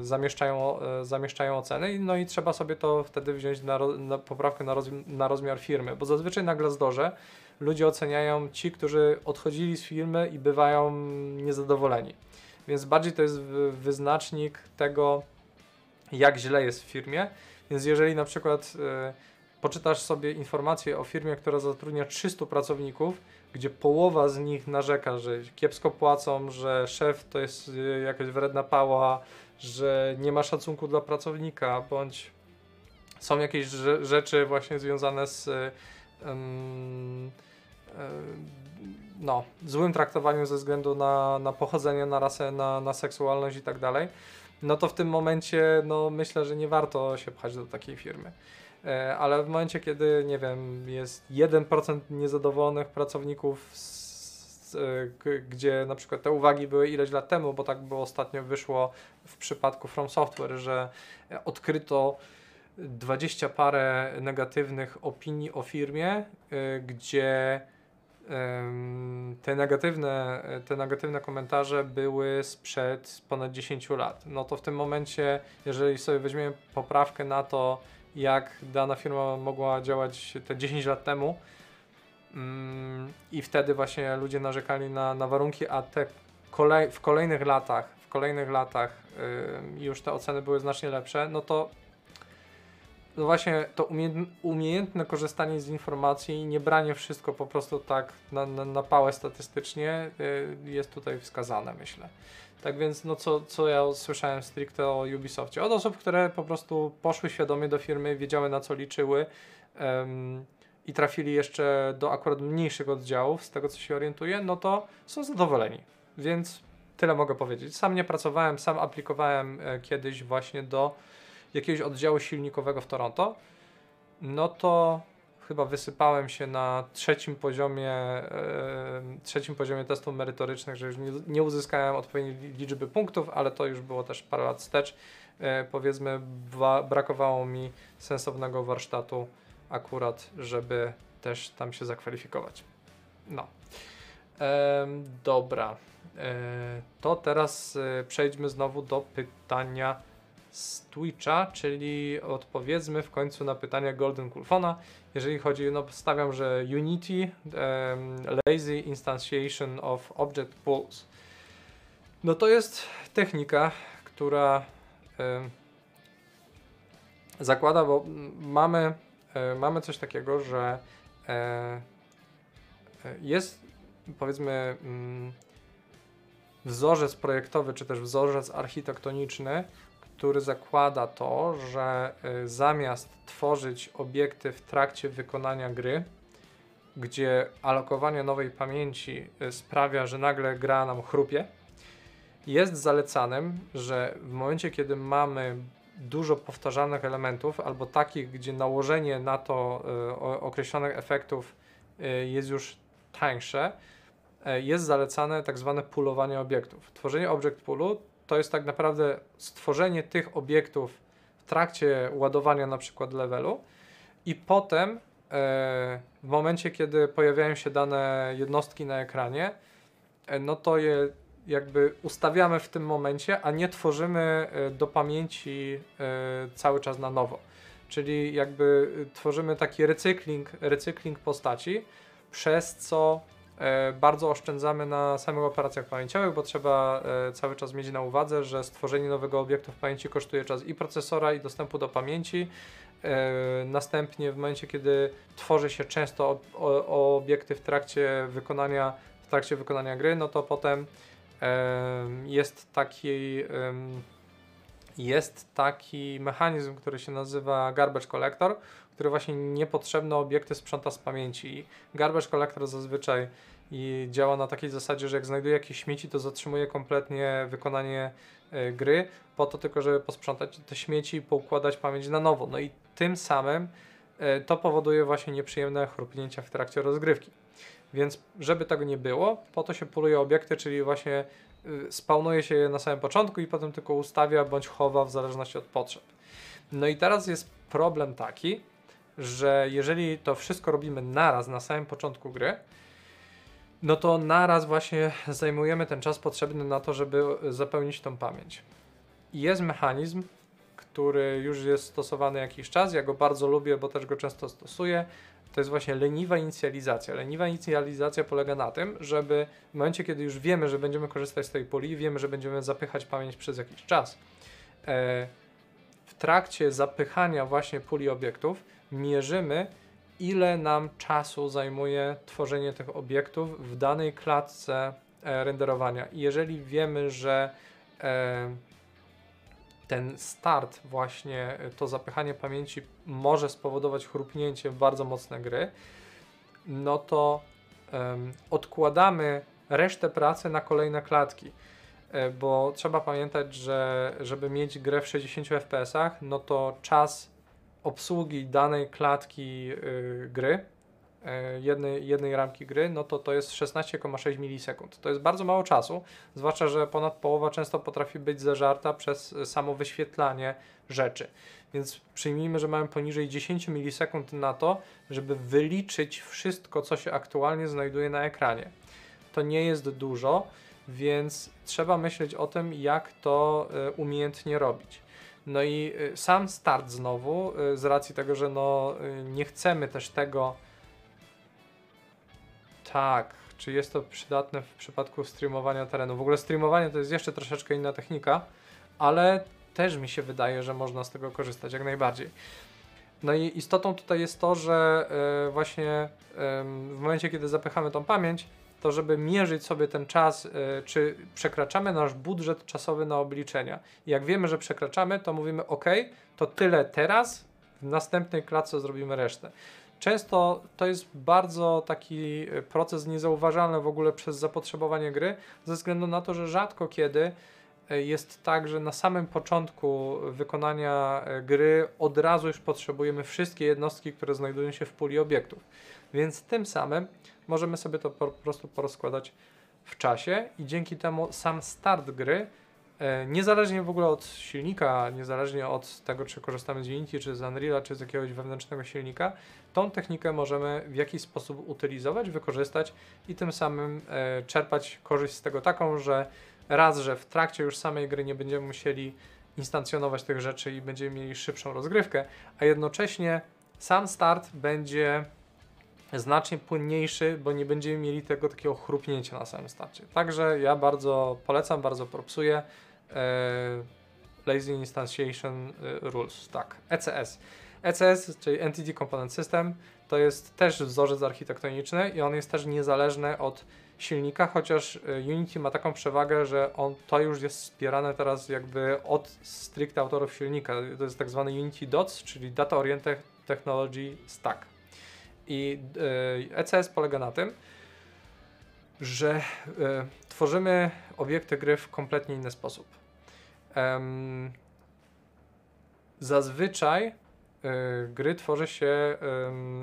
zamieszczają, zamieszczają oceny, no i trzeba sobie to wtedy wziąć na, na poprawkę na, na rozmiar firmy, bo zazwyczaj na Glassdoorze ludzie oceniają ci, którzy odchodzili z firmy i bywają niezadowoleni. Więc bardziej to jest wyznacznik tego, jak źle jest w firmie. Więc jeżeli na przykład poczytasz sobie informacje o firmie, która zatrudnia 300 pracowników, gdzie połowa z nich narzeka, że kiepsko płacą, że szef to jest y, jakaś wredna pała, że nie ma szacunku dla pracownika, bądź są jakieś rzeczy właśnie związane z E, no, złym traktowaniu ze względu na, na pochodzenie, na rasę, na, na seksualność i tak dalej, no to w tym momencie no, myślę, że nie warto się pchać do takiej firmy. E, ale w momencie, kiedy, nie wiem, jest 1% niezadowolonych pracowników, z, gdzie na przykład te uwagi były ileś lat temu, bo tak było ostatnio wyszło w przypadku From Software, że odkryto 20 parę negatywnych opinii o firmie, e, gdzie te negatywne, te negatywne komentarze były sprzed ponad 10 lat. No to w tym momencie, jeżeli sobie weźmiemy poprawkę na to, jak dana firma mogła działać te 10 lat temu mm, i wtedy właśnie ludzie narzekali na, na warunki, a te kolej, w kolejnych latach, w kolejnych latach już te oceny były znacznie lepsze, no to no właśnie to umiejętne korzystanie z informacji i nie branie wszystko po prostu tak na, na, na pałę statystycznie y, jest tutaj wskazane, myślę. Tak więc, no co, co ja słyszałem stricte o Ubisoftie? Od osób, które po prostu poszły świadomie do firmy, wiedziały na co liczyły um, i trafili jeszcze do akurat mniejszych oddziałów, z tego co się orientuję, no to są zadowoleni. Więc tyle mogę powiedzieć. Sam nie pracowałem, sam aplikowałem e, kiedyś właśnie do jakiegoś oddziału silnikowego w Toronto, no to chyba wysypałem się na trzecim poziomie, e, trzecim poziomie testów merytorycznych, że już nie, uzyskałem odpowiedniej liczby punktów, ale to już było też parę lat wstecz. E, powiedzmy, brakowało mi sensownego warsztatu akurat, żeby też tam się zakwalifikować. No. Dobra. E, to teraz przejdźmy znowu do pytania z Twitcha, czyli odpowiedzmy w końcu na pytania Golden Kulfona. Jeżeli chodzi, no stawiam, że Unity, em, Lazy Instantiation of Object Pools. No to jest technika, która em, zakłada, bo mamy, e, mamy coś takiego, że e, e, jest powiedzmy mm, wzorzec projektowy, czy też wzorzec architektoniczny, który zakłada to, że y, zamiast tworzyć obiekty w trakcie wykonania gry, gdzie alokowanie nowej pamięci y, sprawia, że nagle gra nam chrupie, jest zalecanym, że w momencie, kiedy mamy dużo powtarzalnych elementów, albo takich, gdzie nałożenie na to y, określonych efektów jest już tańsze, jest zalecane tak zwane pulowanie obiektów. Tworzenie object poolu to jest tak naprawdę stworzenie tych obiektów w trakcie ładowania na przykład levelu i potem e, w momencie, kiedy pojawiają się dane jednostki na ekranie, e, no to je jakby ustawiamy w tym momencie, a nie tworzymy e, do pamięci cały czas na nowo. Czyli jakby tworzymy taki recykling, recykling postaci, przez co bardzo oszczędzamy na samych operacjach pamięciowych, bo trzeba e, cały czas mieć na uwadze, że stworzenie nowego obiektu w pamięci kosztuje czas i procesora, i dostępu do pamięci. E, następnie w momencie, kiedy tworzy się często obiekty w trakcie wykonania, w trakcie wykonania gry, no to potem em, jest taki jest taki mechanizm, który się nazywa garbage collector, który właśnie niepotrzebne obiekty sprząta z pamięci. Garbage collector zazwyczaj i działa na takiej zasadzie, że jak znajduje jakieś śmieci, to zatrzymuje kompletnie wykonanie e, gry, po to tylko, żeby posprzątać te śmieci i poukładać pamięć na nowo. No i tym samym e, to powoduje właśnie nieprzyjemne chrupnięcia w trakcie rozgrywki. Więc żeby tego nie było, po to się puluje obiekty, czyli właśnie y, spawnuje się je na samym początku i potem tylko ustawia bądź chowa w zależności od potrzeb. No i teraz jest problem taki, że jeżeli to wszystko robimy naraz na samym początku gry, no to naraz właśnie zajmujemy ten czas potrzebny na to, żeby zapełnić tą pamięć. I jest mechanizm, który już jest stosowany jakiś czas, ja go bardzo lubię, bo też go często stosuję. To jest właśnie leniwa inicjalizacja. Leniwa inicjalizacja polega na tym, żeby w momencie, kiedy już wiemy, że będziemy korzystać z tej puli, wiemy, że będziemy zapychać pamięć przez jakiś czas, e, w trakcie zapychania właśnie puli obiektów mierzymy, ile nam czasu zajmuje tworzenie tych obiektów w danej klatce e, renderowania. I jeżeli wiemy, że e, ten start, właśnie e, to zapychanie pamięci może spowodować chrupnięcie bardzo mocne gry, no to odkładamy resztę pracy na kolejne klatki. Bo trzeba pamiętać, że żeby mieć grę w 60 fps, no to czas obsługi danej klatki y, gry, y, jednej, jednej ramki gry, no to to jest 16,6 milisekund. To jest bardzo mało czasu, zwłaszcza, że ponad połowa często potrafi być zażarta przez y, samo wyświetlanie rzeczy. Więc przyjmijmy, że mamy poniżej 10 milisekund na to, żeby wyliczyć wszystko, co się aktualnie znajduje na ekranie. To nie jest dużo, więc trzeba myśleć o tym, jak to y, umiejętnie robić. No i y, sam start znowu, y, z racji tego, że no y, nie chcemy też tego. Tak, czy jest to przydatne w przypadku streamowania terenu? W ogóle streamowanie to jest jeszcze troszeczkę inna technika, ale też mi się wydaje, że można z tego korzystać jak najbardziej. No i istotą tutaj jest to, że właśnie w momencie, kiedy zapychamy tą pamięć, to żeby mierzyć sobie ten czas, y, czy przekraczamy nasz budżet czasowy na obliczenia. I jak wiemy, że przekraczamy, to mówimy OK, to tyle teraz, w następnej klatce zrobimy resztę. Często to jest bardzo taki y, proces niezauważalny w ogóle przez zapotrzebowanie gry, ze względu na to, że rzadko kiedy y, jest tak, że na samym początku wykonania gry od razu już potrzebujemy wszystkie jednostki, które znajdują się w puli obiektów. Więc tym samym możemy sobie to po prostu porozkładać w czasie i dzięki temu sam start gry E, niezależnie w ogóle od silnika, niezależnie od tego, czy korzystamy z Unity, czy z Unreal'a, czy z jakiegoś wewnętrznego silnika, tą technikę możemy w jakiś sposób utylizować, wykorzystać i tym samym e, czerpać korzyść z tego taką, że raz, że w trakcie już samej gry nie będziemy musieli instancjonować tych rzeczy i będziemy mieli szybszą rozgrywkę, a jednocześnie sam start będzie znacznie płynniejszy, bo nie będziemy mieli tego takiego chrupnięcia na samym starcie. Także ja bardzo polecam, bardzo propsuję e, Lazy Instantiation e, Rules, tak, ECS. ECS, czyli Entity Component System, to jest też wzorzec architektoniczny i on jest też niezależny od silnika, chociaż e, Unity ma taką przewagę, że on to już jest wspierane teraz jakby od stricte autorów silnika. To jest tak zwany Unity DOTS, czyli Data Oriented Technology Stack. I ECS e polega na tym, że e, tworzymy obiekty gry w kompletnie inny sposób. Zazwyczaj e, gry tworzy się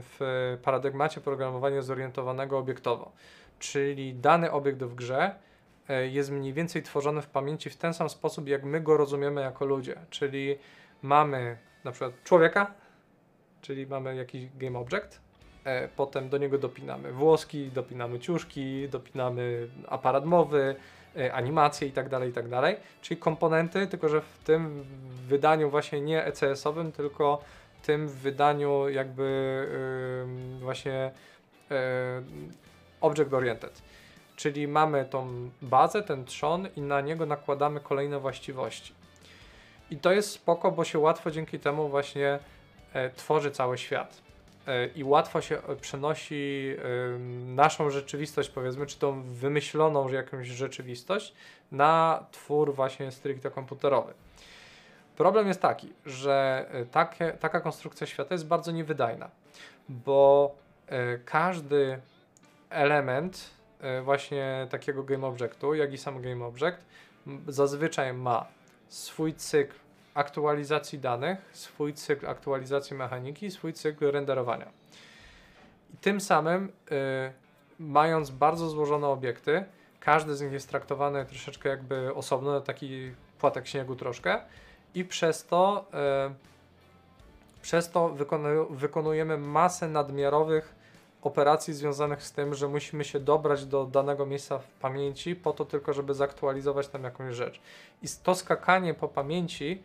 w paradygmacie programowania zorientowanego obiektowo, czyli dany obiekt w grze jest mniej więcej tworzony w pamięci w ten sam sposób, jak my go rozumiemy jako ludzie, czyli mamy na przykład człowieka, czyli mamy jakiś game object, potem do niego dopinamy włoski, dopinamy ciuszki, dopinamy aparat mowy, e, animacje i tak dalej, i tak czyli komponenty, tylko że w tym wydaniu właśnie nie ECS-owym, tylko tym wydaniu jakby właśnie yy, object oriented. Czyli mamy tą bazę, ten trzon i na niego nakładamy kolejne właściwości. I to jest spoko, bo się łatwo dzięki temu właśnie e, tworzy cały świat. E, I łatwo się e, przenosi naszą rzeczywistość, powiedzmy, czy tą wymyśloną jakąś rzeczywistość na twór właśnie stricte komputerowy. Problem jest taki, że takie, taka konstrukcja świata jest bardzo niewydajna, bo każdy element właśnie takiego game objectu, jak i sam game object, zazwyczaj ma swój cykl aktualizacji danych, swój cykl aktualizacji mechaniki, swój cykl renderowania. I tym samym, y, mając bardzo złożone obiekty, każdy z nich jest traktowany troszeczkę jakby osobno, taki płatek śniegu troszkę i przez to, y, przez to wykonujemy masę nadmiarowych operacji związanych z tym, że musimy się dobrać do danego miejsca w pamięci po to tylko, żeby zaktualizować tam jakąś rzecz. I to skakanie po pamięci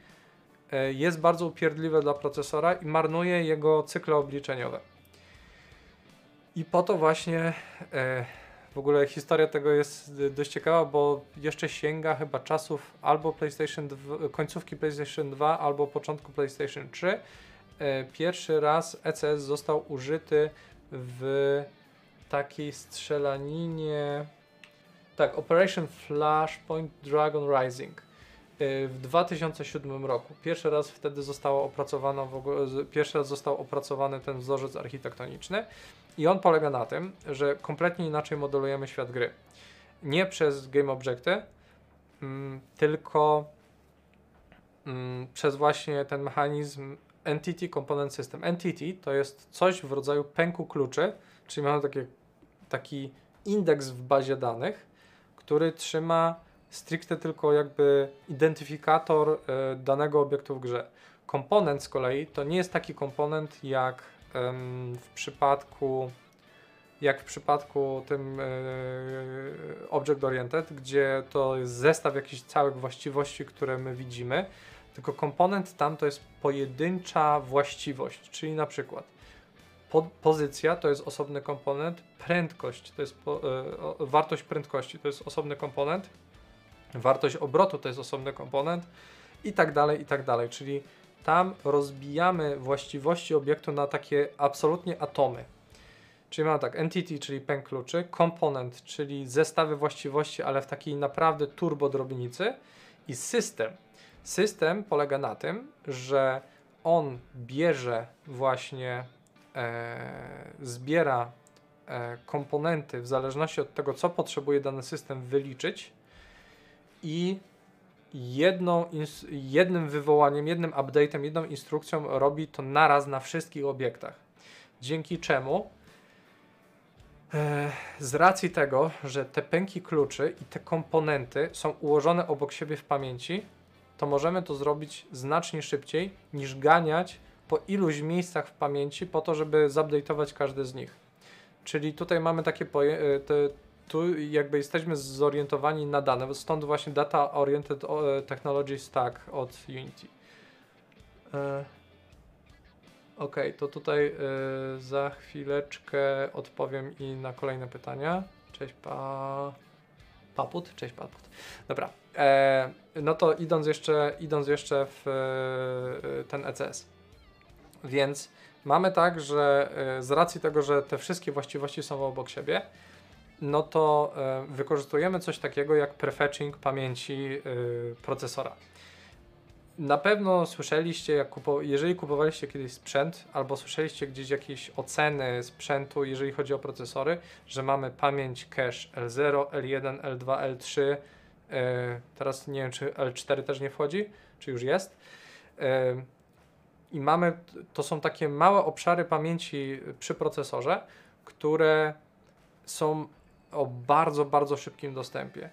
jest bardzo upierdliwe dla procesora i marnuje jego cykle obliczeniowe. I po to właśnie e, w ogóle historia tego jest dość ciekawa, bo jeszcze sięga chyba czasów albo PlayStation 2, końcówki PlayStation 2 albo początku PlayStation 3. E, pierwszy raz ECS został użyty w takiej strzelaninie. Tak, Operation Flashpoint Dragon Rising w 2007 roku. Pierwszy raz wtedy w ogóle, pierwszy raz został opracowany ten wzorzec architektoniczny i on polega na tym, że kompletnie inaczej modelujemy świat gry. Nie przez game objecty, mm, tylko mm, przez właśnie ten mechanizm Entity Component System. Entity to jest coś w rodzaju pęku kluczy, czyli mamy takie, taki indeks w bazie danych, który trzyma stricte tylko jakby identyfikator y, danego obiektu w grze. Komponent z kolei to nie jest taki komponent jak w przypadku jak w przypadku tym y, Object Oriented, gdzie to jest zestaw jakichś całych właściwości, które my widzimy, tylko komponent tam to jest pojedyncza właściwość, czyli na przykład po, pozycja to jest osobny komponent, prędkość to jest po, e, wartość prędkości to jest osobny komponent, wartość obrotu to jest osobny komponent i tak dalej, i tak dalej. Czyli tam rozbijamy właściwości obiektu na takie absolutnie atomy. Czyli mamy tak, entity, czyli pęk kluczy, komponent, czyli zestawy właściwości, ale w takiej naprawdę turbo drobnicy i system, System polega na tym, że on bierze właśnie, e, zbiera e, komponenty w zależności od tego, co potrzebuje dany system wyliczyć i jedną, jednym wywołaniem, jednym update'em, jedną instrukcją robi to naraz na wszystkich obiektach. Dzięki czemu e, z racji tego, że te pęki kluczy i te komponenty są ułożone obok siebie w pamięci, to możemy to zrobić znacznie szybciej niż ganiać po iluś miejscach w pamięci po to, żeby zupdate'ować każdy z nich. Czyli tutaj mamy takie e, te, tu jakby jesteśmy zorientowani na dane, stąd właśnie Data Oriented e, Technology Stack od Unity. E, ok, to tutaj e, za chwileczkę odpowiem i na kolejne pytania. Cześć pa... Paput? Cześć Paput. Dobra, no to idąc jeszcze, idąc jeszcze w ten ECS. Więc mamy tak, że z racji tego, że te wszystkie właściwości są obok siebie, no to e, wykorzystujemy coś takiego jak prefetching pamięci e, procesora. Na pewno słyszeliście, jak kupo jeżeli kupowaliście kiedyś sprzęt, albo słyszeliście gdzieś jakieś oceny sprzętu, jeżeli chodzi o procesory, że mamy pamięć cache L0, L1, L2, L3. E, teraz nie wiem, czy L4 też nie wchodzi, czy już jest. E, I mamy, to są takie małe obszary pamięci przy procesorze, które są o bardzo, bardzo szybkim dostępie.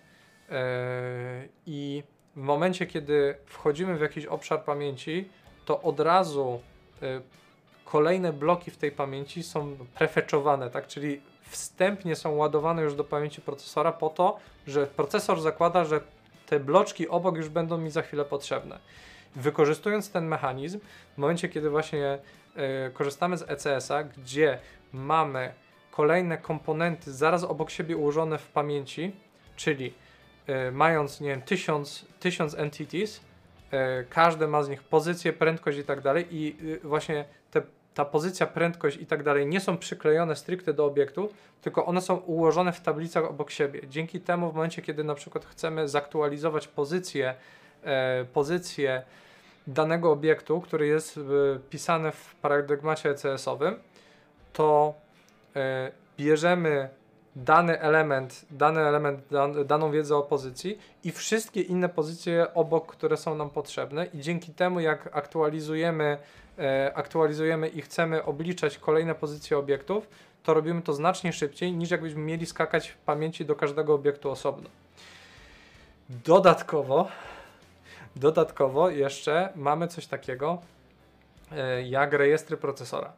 E, I w momencie, kiedy wchodzimy w jakiś obszar pamięci, to od razu y, kolejne bloki w tej pamięci są prefeczowane, tak? Czyli wstępnie są ładowane już do pamięci procesora po to, że procesor zakłada, że te bloczki obok już będą mi za chwilę potrzebne. Wykorzystując ten mechanizm, w momencie, kiedy właśnie y, korzystamy z ECS-a, gdzie mamy kolejne komponenty zaraz obok siebie ułożone w pamięci, czyli E, mając, nie wiem, tysiąc, tysiąc entities, e, każde ma z nich pozycję, prędkość i tak dalej i y, właśnie te, ta pozycja, prędkość i tak dalej nie są przyklejone stricte do obiektu, tylko one są ułożone w tablicach obok siebie. Dzięki temu w momencie, kiedy na przykład chcemy zaktualizować pozycję, e, pozycję danego obiektu, który jest e, pisany w paradygmacie ECS-owym, to bierzemy dany element, dany element, dan, daną wiedzę o pozycji i wszystkie inne pozycje obok, które są nam potrzebne i dzięki temu jak aktualizujemy, e, aktualizujemy i chcemy obliczać kolejne pozycje obiektów, to robimy to znacznie szybciej niż jakbyśmy mieli skakać w pamięci do każdego obiektu osobno. Dodatkowo, dodatkowo jeszcze mamy coś takiego e, jak rejestry procesora.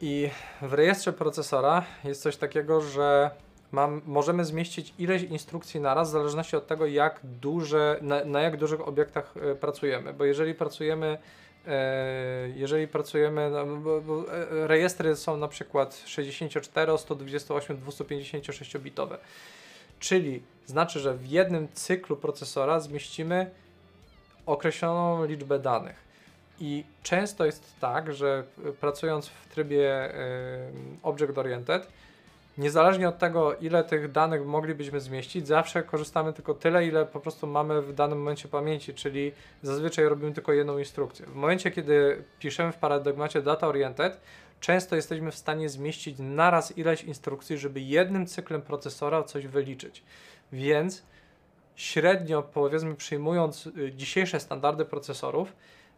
I w rejestrze procesora jest coś takiego, że mam, możemy zmieścić ileś instrukcji naraz, w zależności od tego, jak duże, na, na jak dużych obiektach y, pracujemy. Bo jeżeli pracujemy, e, jeżeli pracujemy, no, bo, bo e, rejestry są na przykład 64, 128, 256 bitowe. Czyli znaczy, że w jednym cyklu procesora zmieścimy określoną liczbę danych. I często jest tak, że pracując w trybie Object Oriented, niezależnie od tego, ile tych danych moglibyśmy zmieścić, zawsze korzystamy tylko tyle, ile po prostu mamy w danym momencie pamięci, czyli zazwyczaj robimy tylko jedną instrukcję. W momencie, kiedy piszemy w paradygmacie Data Oriented, często jesteśmy w stanie zmieścić naraz ileś instrukcji, żeby jednym cyklem procesora coś wyliczyć. Więc średnio, powiedzmy, przyjmując y, dzisiejsze standardy procesorów,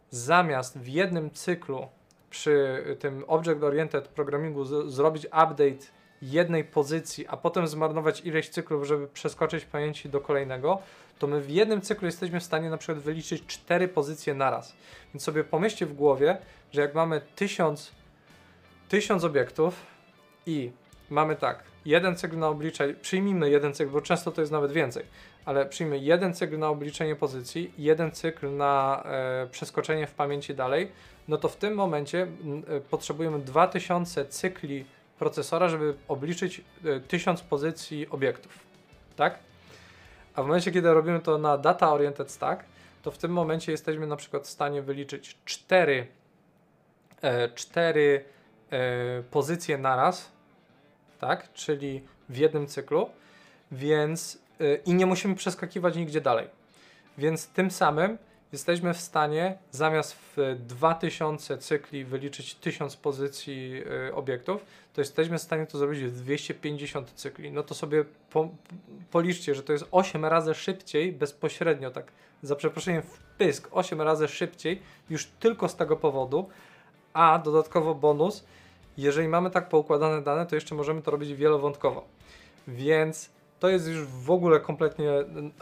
zamiast w jednym cyklu przy tym Object Oriented Programmingu z, zrobić update jednej pozycji, a potem zmarnować ileś cyklów, żeby przeskoczyć pamięci do kolejnego, to my w jednym cyklu jesteśmy w stanie na przykład wyliczyć cztery pozycje naraz. Więc sobie pomyślcie w głowie, że jak mamy tysiąc, tysiąc obiektów i mamy tak, jeden cykl na obliczenie, przyjmijmy jeden cykl, bo często to jest nawet więcej, ale przyjmijmy jeden cykl na obliczenie pozycji, jeden cykl na e, przeskoczenie w pamięci dalej, no to w tym momencie e, potrzebujemy 2000 cykli procesora, żeby obliczyć e, 1000 pozycji obiektów, tak? A w momencie, kiedy robimy to na Data Oriented Stack, to w tym momencie jesteśmy na przykład w stanie wyliczyć 4, e, 4 e, pozycje naraz, tak? Czyli w jednym cyklu, więc i nie musimy przeskakiwać nigdzie dalej. Więc tym samym jesteśmy w stanie zamiast w 2000 cykli wyliczyć 1000 pozycji yy, obiektów, to jesteśmy w stanie to zrobić w 250 cykli. No to sobie po, policzcie, że to jest 8 razy szybciej bezpośrednio, tak za przeproszeniem w pysk, 8 razy szybciej już tylko z tego powodu, a dodatkowo bonus, Jeżeli mamy tak poukładane dane, to jeszcze możemy to robić wielowątkowo. Więc to jest już w ogóle kompletnie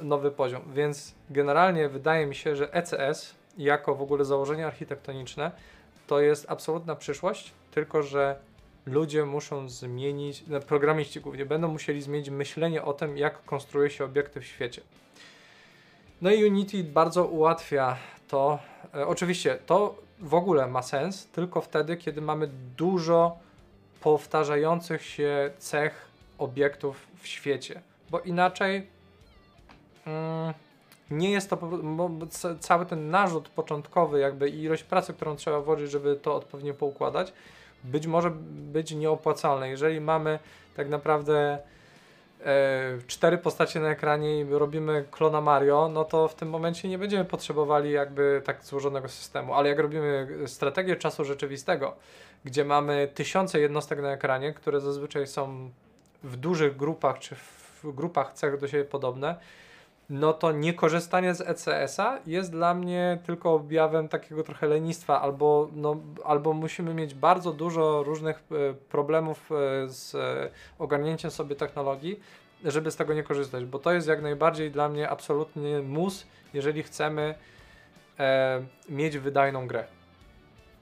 nowy poziom. Więc generalnie wydaje mi się, że ECS jako w ogóle założenie architektoniczne to jest absolutna przyszłość, tylko że ludzie muszą zmienić, no, programiści głównie będą musieli zmienić myślenie o tym, jak konstruuje się obiekty w świecie. No i Unity bardzo ułatwia to. E, oczywiście to w ogóle ma sens tylko wtedy, kiedy mamy dużo powtarzających się cech obiektów w świecie, bo inaczej mm, nie jest to cały ten narzut początkowy, jakby ilość pracy, którą trzeba włożyć, żeby to odpowiednio poukładać, być może być nieopłacalne. Jeżeli mamy tak naprawdę e, cztery postacie na ekranie i robimy klona Mario, no to w tym momencie nie będziemy potrzebowali jakby tak złożonego systemu, ale jak robimy strategię czasu rzeczywistego, gdzie mamy tysiące jednostek na ekranie, które zazwyczaj są w dużych grupach czy w grupach cech do siebie podobne, no to niekorzystanie z ECS-a jest dla mnie tylko objawem takiego trochę lenistwa, albo, no, albo musimy mieć bardzo dużo różnych e, problemów e, z e, ogarnięciem sobie technologii, żeby z tego nie korzystać, bo to jest jak najbardziej dla mnie absolutnie mus, jeżeli chcemy e, mieć wydajną grę.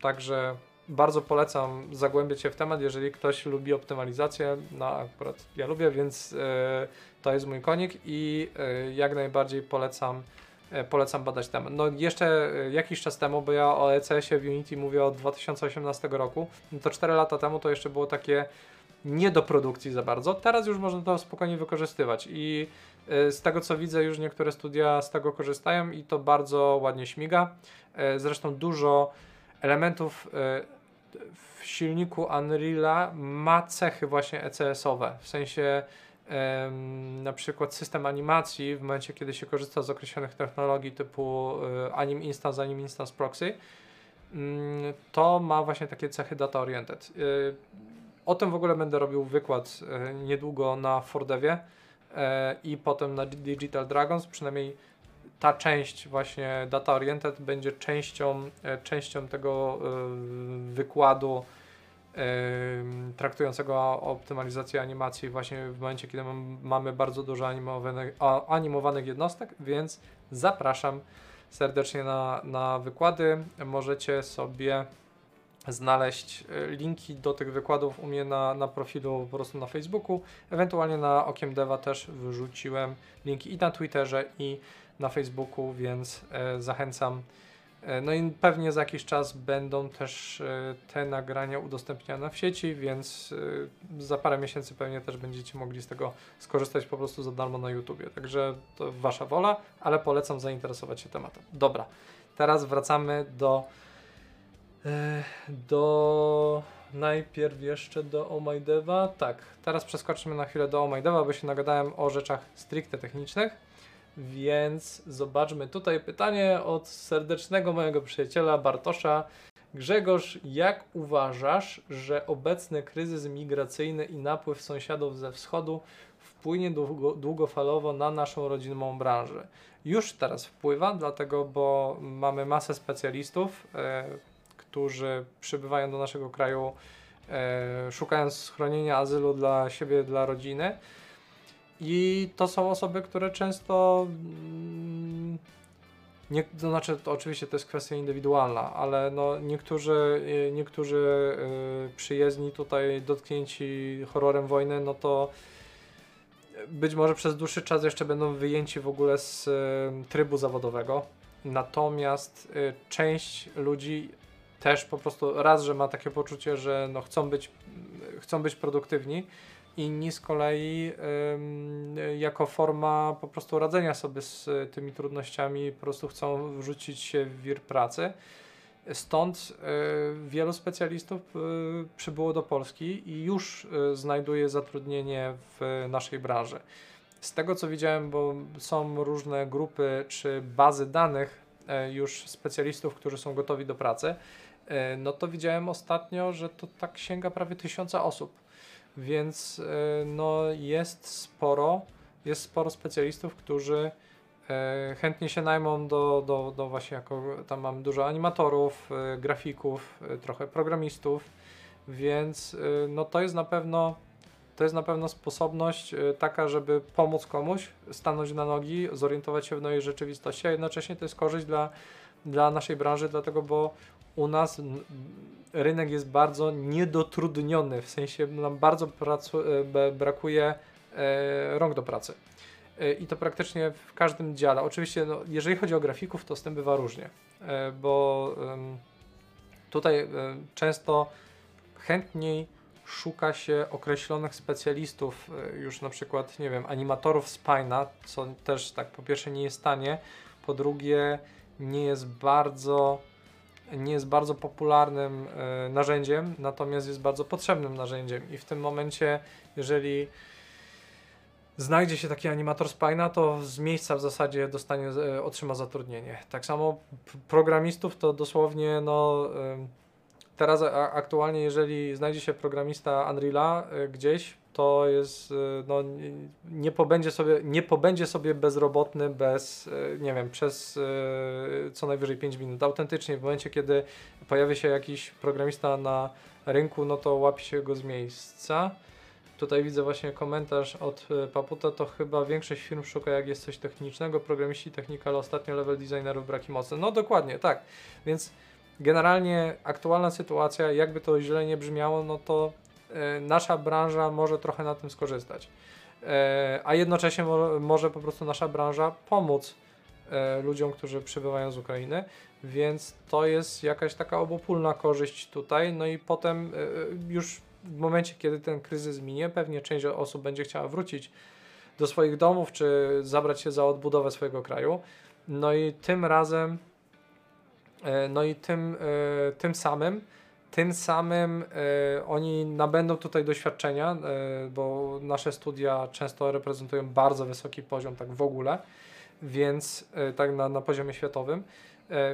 Także bardzo polecam zagłębiać się w temat, jeżeli ktoś lubi optymalizację, no akurat ja lubię, więc e, to jest mój konik i e, jak najbardziej polecam e, polecam badać temat. No jeszcze jakiś czas temu, bo ja o ECS-ie w Unity mówię od 2018 roku, no to 4 lata temu to jeszcze było takie nie do produkcji za bardzo. Teraz już można to spokojnie wykorzystywać i z tego co widzę, już niektóre studia z tego korzystają i to bardzo ładnie śmiga. Zresztą dużo elementów w silniku Unreala ma cechy właśnie ECS-owe, w sensie na przykład system animacji w momencie, kiedy się korzysta z określonych technologii typu e, Anim Instance, Anim Instance Proxy, mm, to ma właśnie takie cechy data oriented. E, o tym w ogóle będę robił wykład niedługo na Fordevie i potem na Digital Dragons, przynajmniej ta część właśnie data oriented będzie częścią, e, częścią tego e, wykładu e, traktującego o optymalizacji animacji właśnie w momencie, kiedy mamy bardzo dużo animowanych, animowanych jednostek, więc zapraszam serdecznie na, na wykłady. Możecie sobie znaleźć linki do tych wykładów u mnie na, na profilu po prostu na Facebooku, ewentualnie na Okiem Deva też wyrzuciłem linki i na Twitterze i na Facebooku, więc e, zachęcam. E, no i pewnie za jakiś czas będą też e, te nagrania udostępniane w sieci, więc za parę miesięcy pewnie też będziecie mogli z tego skorzystać po prostu za darmo na YouTubie. Także to wasza wola, ale polecam zainteresować się tematem. Dobra, teraz wracamy do do najpierw jeszcze do OMIDEVA. Tak, teraz przeskoczymy na chwilę do OMIDEVA, bo się nagadałem o rzeczach stricte technicznych. Więc zobaczmy tutaj pytanie od serdecznego mojego przyjaciela Bartosza. Grzegorz, jak uważasz, że obecny kryzys migracyjny i napływ sąsiadów ze wschodu wpłynie długo, długofalowo na naszą rodzinną branżę? Już teraz wpływa, dlatego, bo mamy masę specjalistów, e, którzy przybywają do naszego kraju, e, szukając schronienia, azylu dla siebie, dla rodziny i to są osoby, które często. Mm, nie, to znaczy, to oczywiście to jest kwestia indywidualna, ale no niektórzy, y, niektórzy y, przyjezdni tutaj dotknięci horrorem wojny, no to być może przez dłuższy czas jeszcze będą wyjęci w ogóle z y, trybu zawodowego. Natomiast część ludzi też po prostu raz, że ma takie poczucie, że no chcą być, chcą być produktywni, Inni z kolei jako forma po prostu radzenia sobie z tymi trudnościami po prostu chcą wrzucić się w wir pracy. Stąd y, wielu specjalistów y, przybyło do Polski i już y, znajduje zatrudnienie w naszej branży. Z tego co widziałem, bo są różne grupy czy bazy danych już specjalistów, którzy są gotowi do pracy, no to widziałem ostatnio, że to tak sięga prawie tysiąca osób więc e, no, jest sporo, jest sporo specjalistów, którzy e, chętnie się najmą do, do, do właśnie jako, tam mam dużo animatorów, e, grafików, trochę programistów, więc no to jest na pewno to jest na pewno sposobność taka, żeby pomóc komuś stanąć na nogi, zorientować się w nowej rzeczywistości, a jednocześnie to jest korzyść dla, dla naszej branży, dlatego bo u nas rynek jest bardzo niedotrudniony, w sensie nam bardzo e, brakuje e, rąk do pracy. E, I to praktycznie w każdym dziale. Oczywiście, no, jeżeli chodzi o grafików, to z tym bywa różnie, bo tutaj często chętniej szuka się określonych specjalistów, już na przykład, nie wiem, animatorów spina, co też tak po pierwsze nie jest tanie, po drugie nie jest bardzo nie jest bardzo popularnym e, narzędziem, natomiast jest bardzo potrzebnym narzędziem i w tym momencie, jeżeli znajdzie się taki animator spina, to z miejsca w zasadzie dostanie, e, otrzyma zatrudnienie. Tak samo programistów to dosłownie no teraz aktualnie jeżeli znajdzie się programista Unreala e, gdzieś, to jest, y, no, nie pobędzie sobie, nie pobędzie sobie bezrobotny bez, y, nie wiem, przez y, co najwyżej 5 minut. Autentycznie w momencie, kiedy pojawia się jakiś programista na rynku, no to łapie się go z miejsca. Tutaj widzę właśnie komentarz od Paputa, to chyba większość firm szuka jak jest coś technicznego, programiści technika, ale ostatnio level designerów braki mocy. No dokładnie, tak. Więc generalnie aktualna sytuacja, jakby to źle nie brzmiało, no to nasza branża może trochę na tym skorzystać. E, a jednocześnie może po prostu nasza branża pomóc e, ludziom, którzy przybywają z Ukrainy, więc to jest jakaś taka obopólna korzyść tutaj. No i potem już w momencie, kiedy ten kryzys minie, pewnie część osób będzie chciała wrócić do swoich domów, czy zabrać się za odbudowę swojego kraju. No i tym razem, no i tym, tym samym tym samym e, oni nabędą tutaj doświadczenia, e, bo nasze studia często reprezentują bardzo wysoki poziom, tak w ogóle, więc e, tak na, na poziomie światowym,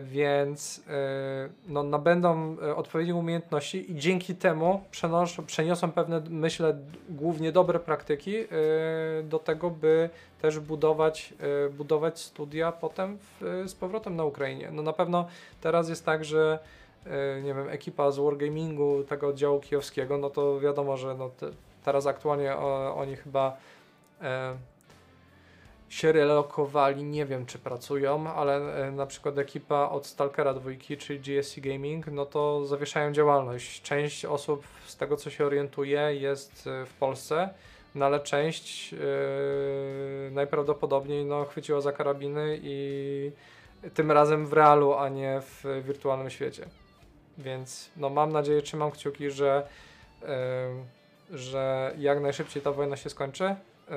więc no, nabędą odpowiednie umiejętności i dzięki temu przenoszą, przeniosą pewne, myślę, głównie dobre praktyki do tego, by też budować, budować studia potem w, z powrotem na Ukrainie. No na pewno teraz jest tak, że nie wiem, ekipa z Wargamingu, tego oddziału kijowskiego, no to wiadomo, że no te, teraz aktualnie o, oni chyba e, się relokowali, nie wiem czy pracują, ale e, na przykład ekipa od Stalkera 2, czyli GSC Gaming, no to zawieszają działalność. Część osób z tego co się orientuje jest e, w Polsce, no ale część e, najprawdopodobniej no, chwyciła za karabiny i tym razem w realu, a nie w wirtualnym świecie. Więc no mam nadzieję, trzymam kciuki, że, yy, że jak najszybciej ta wojna się skończy. Yy,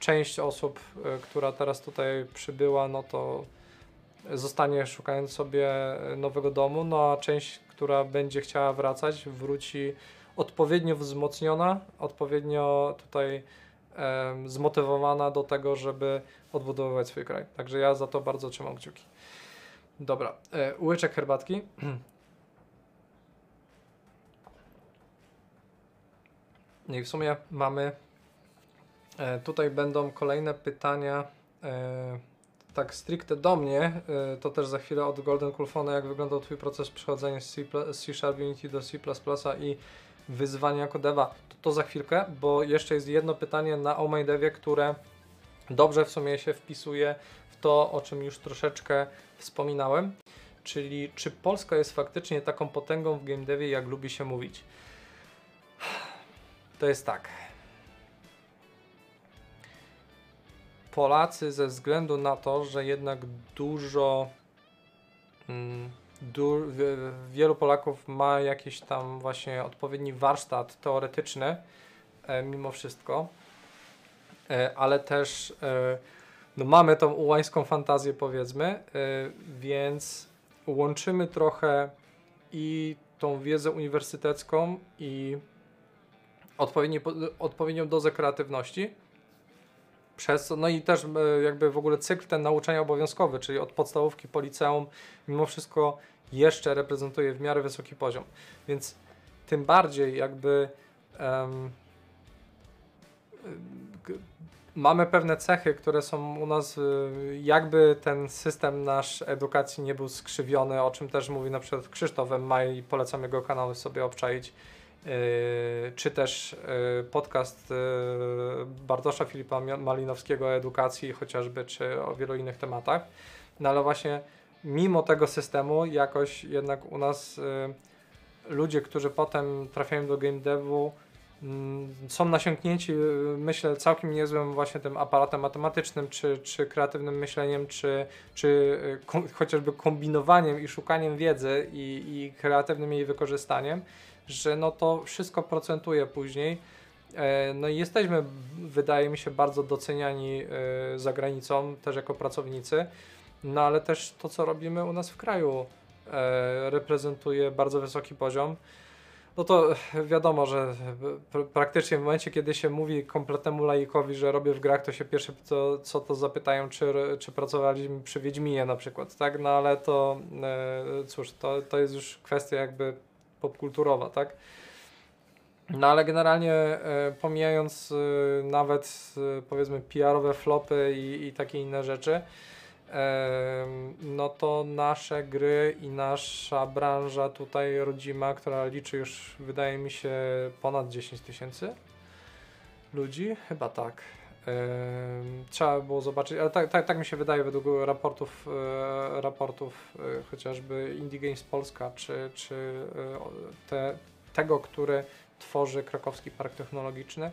część osób, yy, która teraz tutaj przybyła, no to zostanie szukając sobie nowego domu, no a część, która będzie chciała wracać, wróci odpowiednio wzmocniona, odpowiednio tutaj zmotywowana do tego, żeby odbudowywać swój kraj. Także ja za to bardzo trzymam kciuki. Dobra, e, łyczek herbatki. *clears throat* I w sumie mamy. E, tutaj będą kolejne pytania. E, tak stricte do mnie, e, to też za chwilę od Golden Kulfona, jak wyglądał Twój proces przechodzenia z C, Sharp Unity do C++ i wyzwania jako deva. To, to za chwilkę, bo jeszcze jest jedno pytanie na OMyDevie, które dobrze w sumie się wpisuje to, o czym już troszeczkę wspominałem, czyli czy Polska jest faktycznie taką potęgą w game devie, jak lubi się mówić. To jest tak. Polacy ze względu na to, że jednak dużo mm, du, wielu Polaków ma jakiś tam właśnie odpowiedni warsztat teoretyczny e, mimo wszystko, ale też e, no mamy tą ułańską fantazję powiedzmy, yy, więc łączymy trochę i tą wiedzę uniwersytecką i odpowiedni, odpowiednią dozę kreatywności. Przez, no i też jakby w ogóle cykl ten nauczania obowiązkowy, czyli od podstawówki po liceum, mimo wszystko jeszcze reprezentuje w miarę wysoki poziom. Więc tym bardziej jakby um, mamy pewne cechy, które są u nas, y, jakby ten system nasz edukacji nie był skrzywiony, o czym też mówi na przykład Krzysztof Maj, polecam jego kanały sobie obczaić, yy, czy też yy, podcast Bardosza Filipa Malinowskiego o edukacji chociażby, czy o wielu innych tematach, no ale właśnie mimo tego systemu jakoś jednak u nas ludzie, którzy potem trafiają do game devu, są nasiąknięci, y, myślę, całkiem niezłym właśnie tym aparatem matematycznym, czy, czy kreatywnym myśleniem, czy, czy y, chociażby kombinowaniem i szukaniem wiedzy i, i kreatywnym jej wykorzystaniem, że no to wszystko procentuje później. E, no i jesteśmy, wydaje mi się, bardzo doceniani y, za granicą, też jako pracownicy, no ale też to, co robimy u nas w kraju, e, reprezentuje bardzo wysoki poziom no to wiadomo, że praktycznie w momencie, kiedy się mówi kompletnemu laikowi, że robię w grach, to się pierwsze co to zapytają, czy, czy pracowaliśmy przy Wiedźminie na przykład, tak? No ale to e, cóż, to, to jest już kwestia jakby popkulturowa, tak? No ale generalnie e, pomijając e, nawet powiedzmy PR-owe flopy i, i takie inne rzeczy, no to nasze gry i nasza branża tutaj rodzima, która liczy już wydaje mi się ponad 10 tysięcy ludzi, chyba tak. Trzeba było zobaczyć, ale tak, tak, tak mi się wydaje według raportów, e, raportów e, chociażby Indie Games Polska, czy, czy e, te, tego, który tworzy Krakowski Park Technologiczny,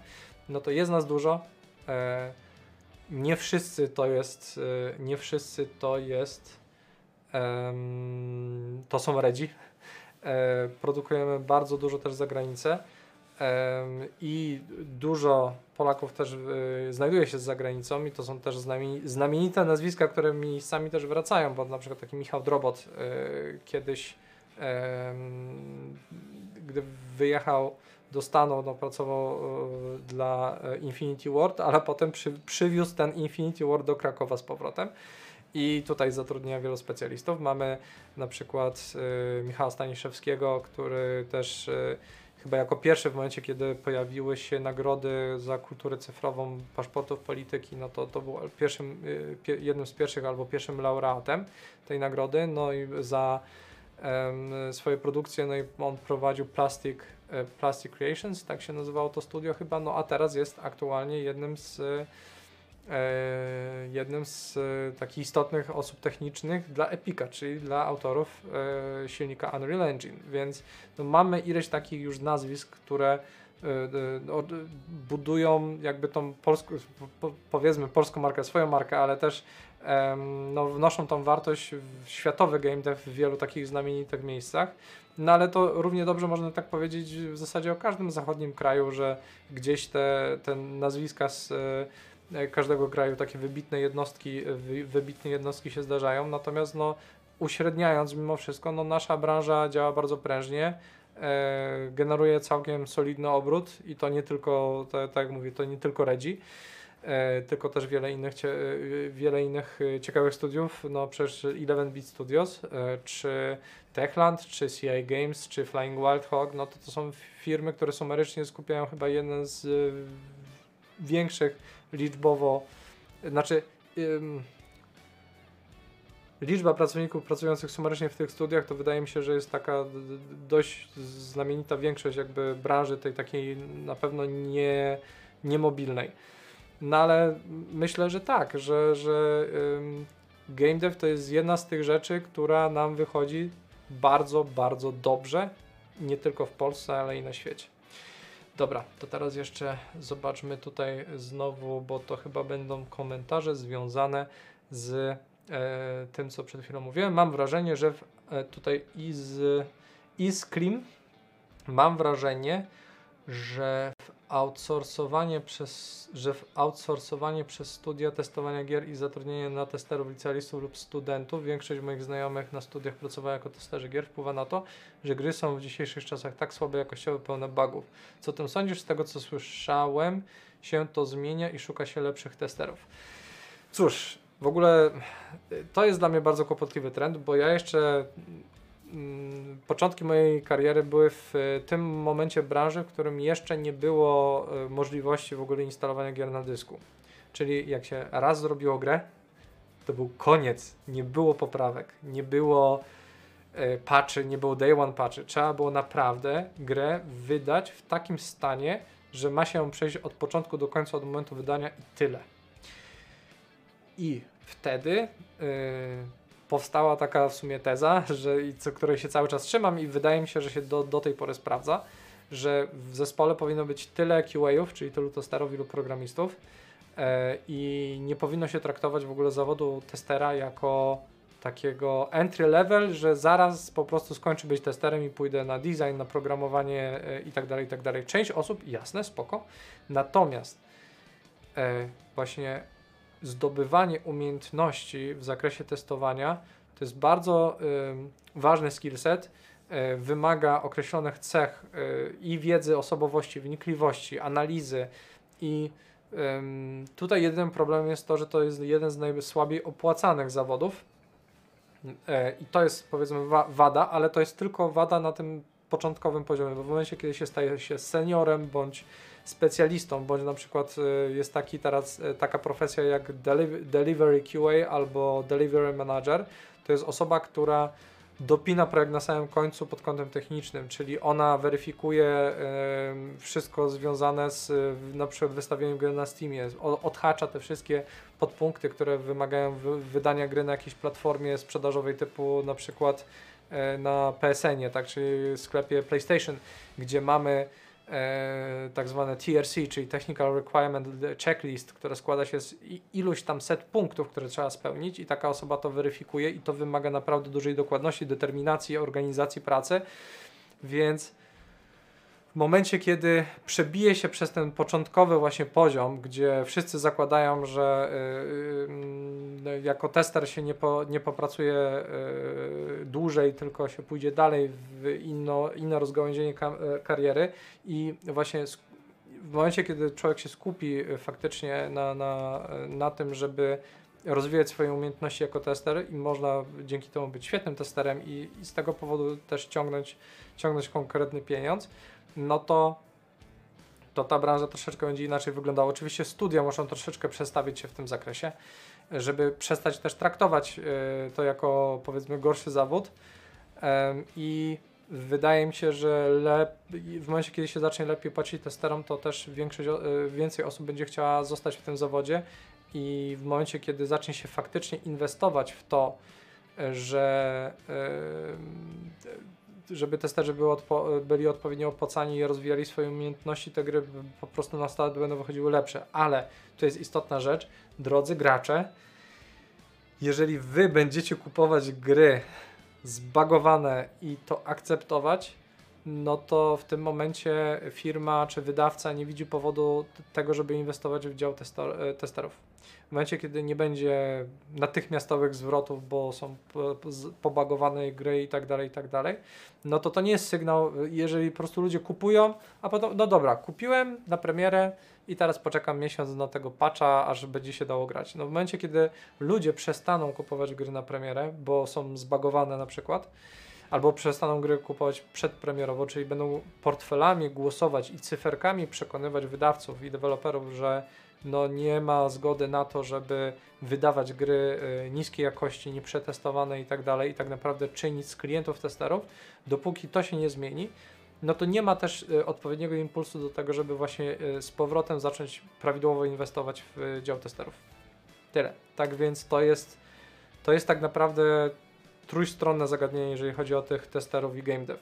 no to jest nas dużo nie wszyscy to jest, y, nie wszyscy to jest, to są redzi. E, produkujemy bardzo dużo też za granicę i dużo Polaków też y, znajduje się za granicą i to są też znamienite nazwiska, które mi sami też wracają, bo na przykład taki Michał Drobot y, kiedyś, gdy wyjechał do Stanów, no, pracował y, dla e, Infinity Ward, ale potem przy, przywiózł ten Infinity Ward do Krakowa z powrotem. I tutaj zatrudnia wielu specjalistów. Mamy na przykład y, Michała Staniszewskiego, który też y, chyba jako pierwszy w momencie, kiedy pojawiły się nagrody za kulturę cyfrową paszportów polityki, no to, to był pierwszym, y, jednym z pierwszych albo pierwszym laureatem tej nagrody. No i za swoje produkcje, no i on prowadził Plastic, e, Plastic Creations, tak się nazywało to studio chyba, no a teraz jest aktualnie jednym z e, jednym z e, takich istotnych osób technicznych dla Epica, czyli dla autorów silnika Unreal Engine, więc no, mamy ileś takich już nazwisk, które budują jakby tą polską, powiedzmy polską markę, swoją markę, ale też no, wnoszą tą wartość w światowy game dev w wielu takich znamienitych miejscach. No ale to równie dobrze można tak powiedzieć w zasadzie o każdym zachodnim kraju, że gdzieś te, te nazwiska z e, każdego kraju, takie wybitne jednostki, wybitne jednostki się zdarzają, natomiast no, uśredniając mimo wszystko, no, nasza branża działa bardzo prężnie, e, generuje całkiem solidny obrót i to nie tylko, tak jak mówię, to nie tylko Redzi. E, tylko też wiele innych, e, wiele innych e, ciekawych studiów, no przecież 11-bit Studios, czy Techland, czy CI Games, czy Flying Wild Hog, no to to są firmy, które sumarycznie skupiają chyba jeden z większych liczbowo, znaczy liczba pracowników pracujących sumarycznie w tych studiach, to wydaje mi się, że jest taka dość znamienita większość jakby branży tej takiej na pewno nie, niemobilnej. No ale myślę, że tak, że, że ym, game dev to jest jedna z tych rzeczy, która nam wychodzi bardzo, bardzo dobrze, nie tylko w Polsce, ale i na świecie. Dobra, to teraz jeszcze zobaczmy tutaj znowu, bo to chyba będą komentarze związane z e, tym, co przed chwilą mówiłem. Mam wrażenie, że w, e, tutaj i z, i z Klim mam wrażenie, że w outsourcowanie przez, że outsourcowanie przez studia testowania gier i zatrudnienie na testerów, licealistów lub studentów, większość moich znajomych na studiach pracowała jako testerzy gier, wpływa na to, że gry są w dzisiejszych czasach tak słabe jakościowo, pełne bugów. Co tym sądzisz? Z tego co słyszałem, się to zmienia i szuka się lepszych testerów. Cóż, w ogóle to jest dla mnie bardzo kłopotliwy trend, bo ja jeszcze początki mojej kariery były w tym momencie branży, w którym jeszcze nie było y, możliwości w ogóle instalowania gier na dysku. Czyli jak się raz zrobiło grę, to był koniec. Nie było poprawek, nie było y, patchy, nie było day one patchy. Trzeba było naprawdę grę wydać w takim stanie, że ma się ją przejść od początku do końca, od momentu wydania i tyle. I wtedy yy, powstała taka w sumie teza, że, co, której się cały czas trzymam i wydaje mi się, że się do, do tej pory sprawdza, że w zespole powinno być tyle QA-ów, czyli tylu testerów, ilu programistów yy, i nie powinno się traktować w ogóle zawodu testera jako takiego entry level, że zaraz po prostu skończę być testerem i pójdę na design, na programowanie yy, i tak dalej, i tak dalej. Część osób, jasne, spoko. Natomiast yy, właśnie zdobywanie umiejętności w zakresie testowania to jest bardzo y, ważny skillset. Y, wymaga określonych cech y, i wiedzy, osobowości, wnikliwości, analizy i tutaj jedynym problemem jest to, że to jest jeden z najsłabiej opłacanych zawodów. I to jest powiedzmy wa wada, ale to jest tylko wada na tym początkowym poziomie, bo w momencie, kiedy się staje się seniorem bądź specjalistą, bądź na przykład y, jest taki teraz y, taka profesja jak Delivery QA albo Delivery Manager, to jest osoba, która dopina projekt na samym końcu pod kątem technicznym, czyli ona weryfikuje y, wszystko związane z na przykład wystawieniem gry na Steamie, odhacza te wszystkie podpunkty, które wymagają wydania gry na jakiejś platformie sprzedażowej typu na przykład na PSN-ie, tak, czyli sklepie PlayStation, gdzie mamy e, tak zwane TRC, czyli Technical Requirement Checklist, która składa się z iluś tam set punktów, które trzeba spełnić i taka osoba to weryfikuje i to wymaga naprawdę dużej dokładności, determinacji, organizacji pracy, więc w momencie, kiedy przebije się przez ten początkowy właśnie poziom, gdzie wszyscy zakładają, że y, y, jako tester się nie, po, nie popracuje y, dłużej, tylko się pójdzie dalej w inno, inne rozgałęzienie kariery i właśnie w momencie, kiedy człowiek się skupi faktycznie na, na, na tym, żeby rozwijać swoje umiejętności jako tester i można dzięki temu być świetnym testerem i, i z tego powodu też ciągnąć, ciągnąć konkretny pieniądz, no to, to ta branża troszeczkę będzie inaczej wyglądała. Oczywiście studia muszą troszeczkę przestawić się w tym zakresie, żeby przestać też traktować y, to jako powiedzmy gorszy zawód i wydaje mi się, że w momencie, kiedy się zacznie lepiej płacić testerom, to też większość, y, więcej osób będzie chciała zostać w tym zawodzie i w momencie, kiedy zacznie się faktycznie inwestować w to, że żeby testerzy były odpo byli odpowiednio opłacani i rozwijali swoje umiejętności, te gry po prostu na start będą wychodziły lepsze. Ale to jest istotna rzecz, drodzy gracze, jeżeli wy będziecie kupować gry zbagowane i to akceptować, no to w tym momencie firma czy wydawca nie widzi powodu tego, żeby inwestować w dział e, testerów. W momencie, kiedy nie będzie natychmiastowych zwrotów, bo są pobagowane gry i tak dalej, i tak dalej, no to to nie jest sygnał, jeżeli po prostu ludzie kupują, a potem, no dobra, kupiłem na premierę i teraz poczekam miesiąc na tego patcha, aż będzie się dało grać. No w momencie, kiedy ludzie przestaną kupować gry na premierę, bo są zbagowane na przykład, albo przestaną gry kupować przedpremierowo, czyli będą portfelami głosować i cyferkami przekonywać wydawców i deweloperów, że no nie ma zgody na to, żeby wydawać gry y, niskiej jakości, nieprzetestowane i tak dalej, i tak naprawdę czynić z klientów testerów, dopóki to się nie zmieni, no to nie ma też y, odpowiedniego impulsu do tego, żeby właśnie y, z powrotem zacząć prawidłowo inwestować w dział testerów. Tyle. Tak więc to jest, to jest tak naprawdę trójstronne zagadnienie, jeżeli chodzi o tych testerów i game dev.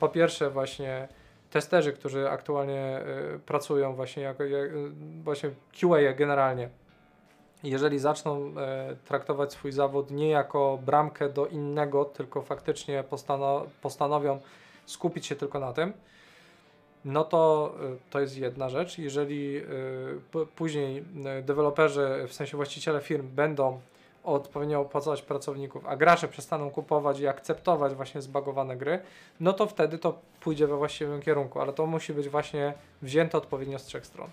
Po pierwsze właśnie testerzy, którzy aktualnie y, pracują właśnie jako y, właśnie QA generalnie, jeżeli zaczną y, traktować swój zawód nie jako bramkę do innego, tylko faktycznie postano postanowią skupić się tylko na tym, no to to jest jedna rzecz. Jeżeli później deweloperzy, w sensie właściciele firm będą odpowiednio opłacać pracowników, a gracze przestaną kupować i akceptować właśnie zbagowane gry, no to wtedy to pójdzie we właściwym kierunku, ale to musi być właśnie wzięte odpowiednio z trzech stron.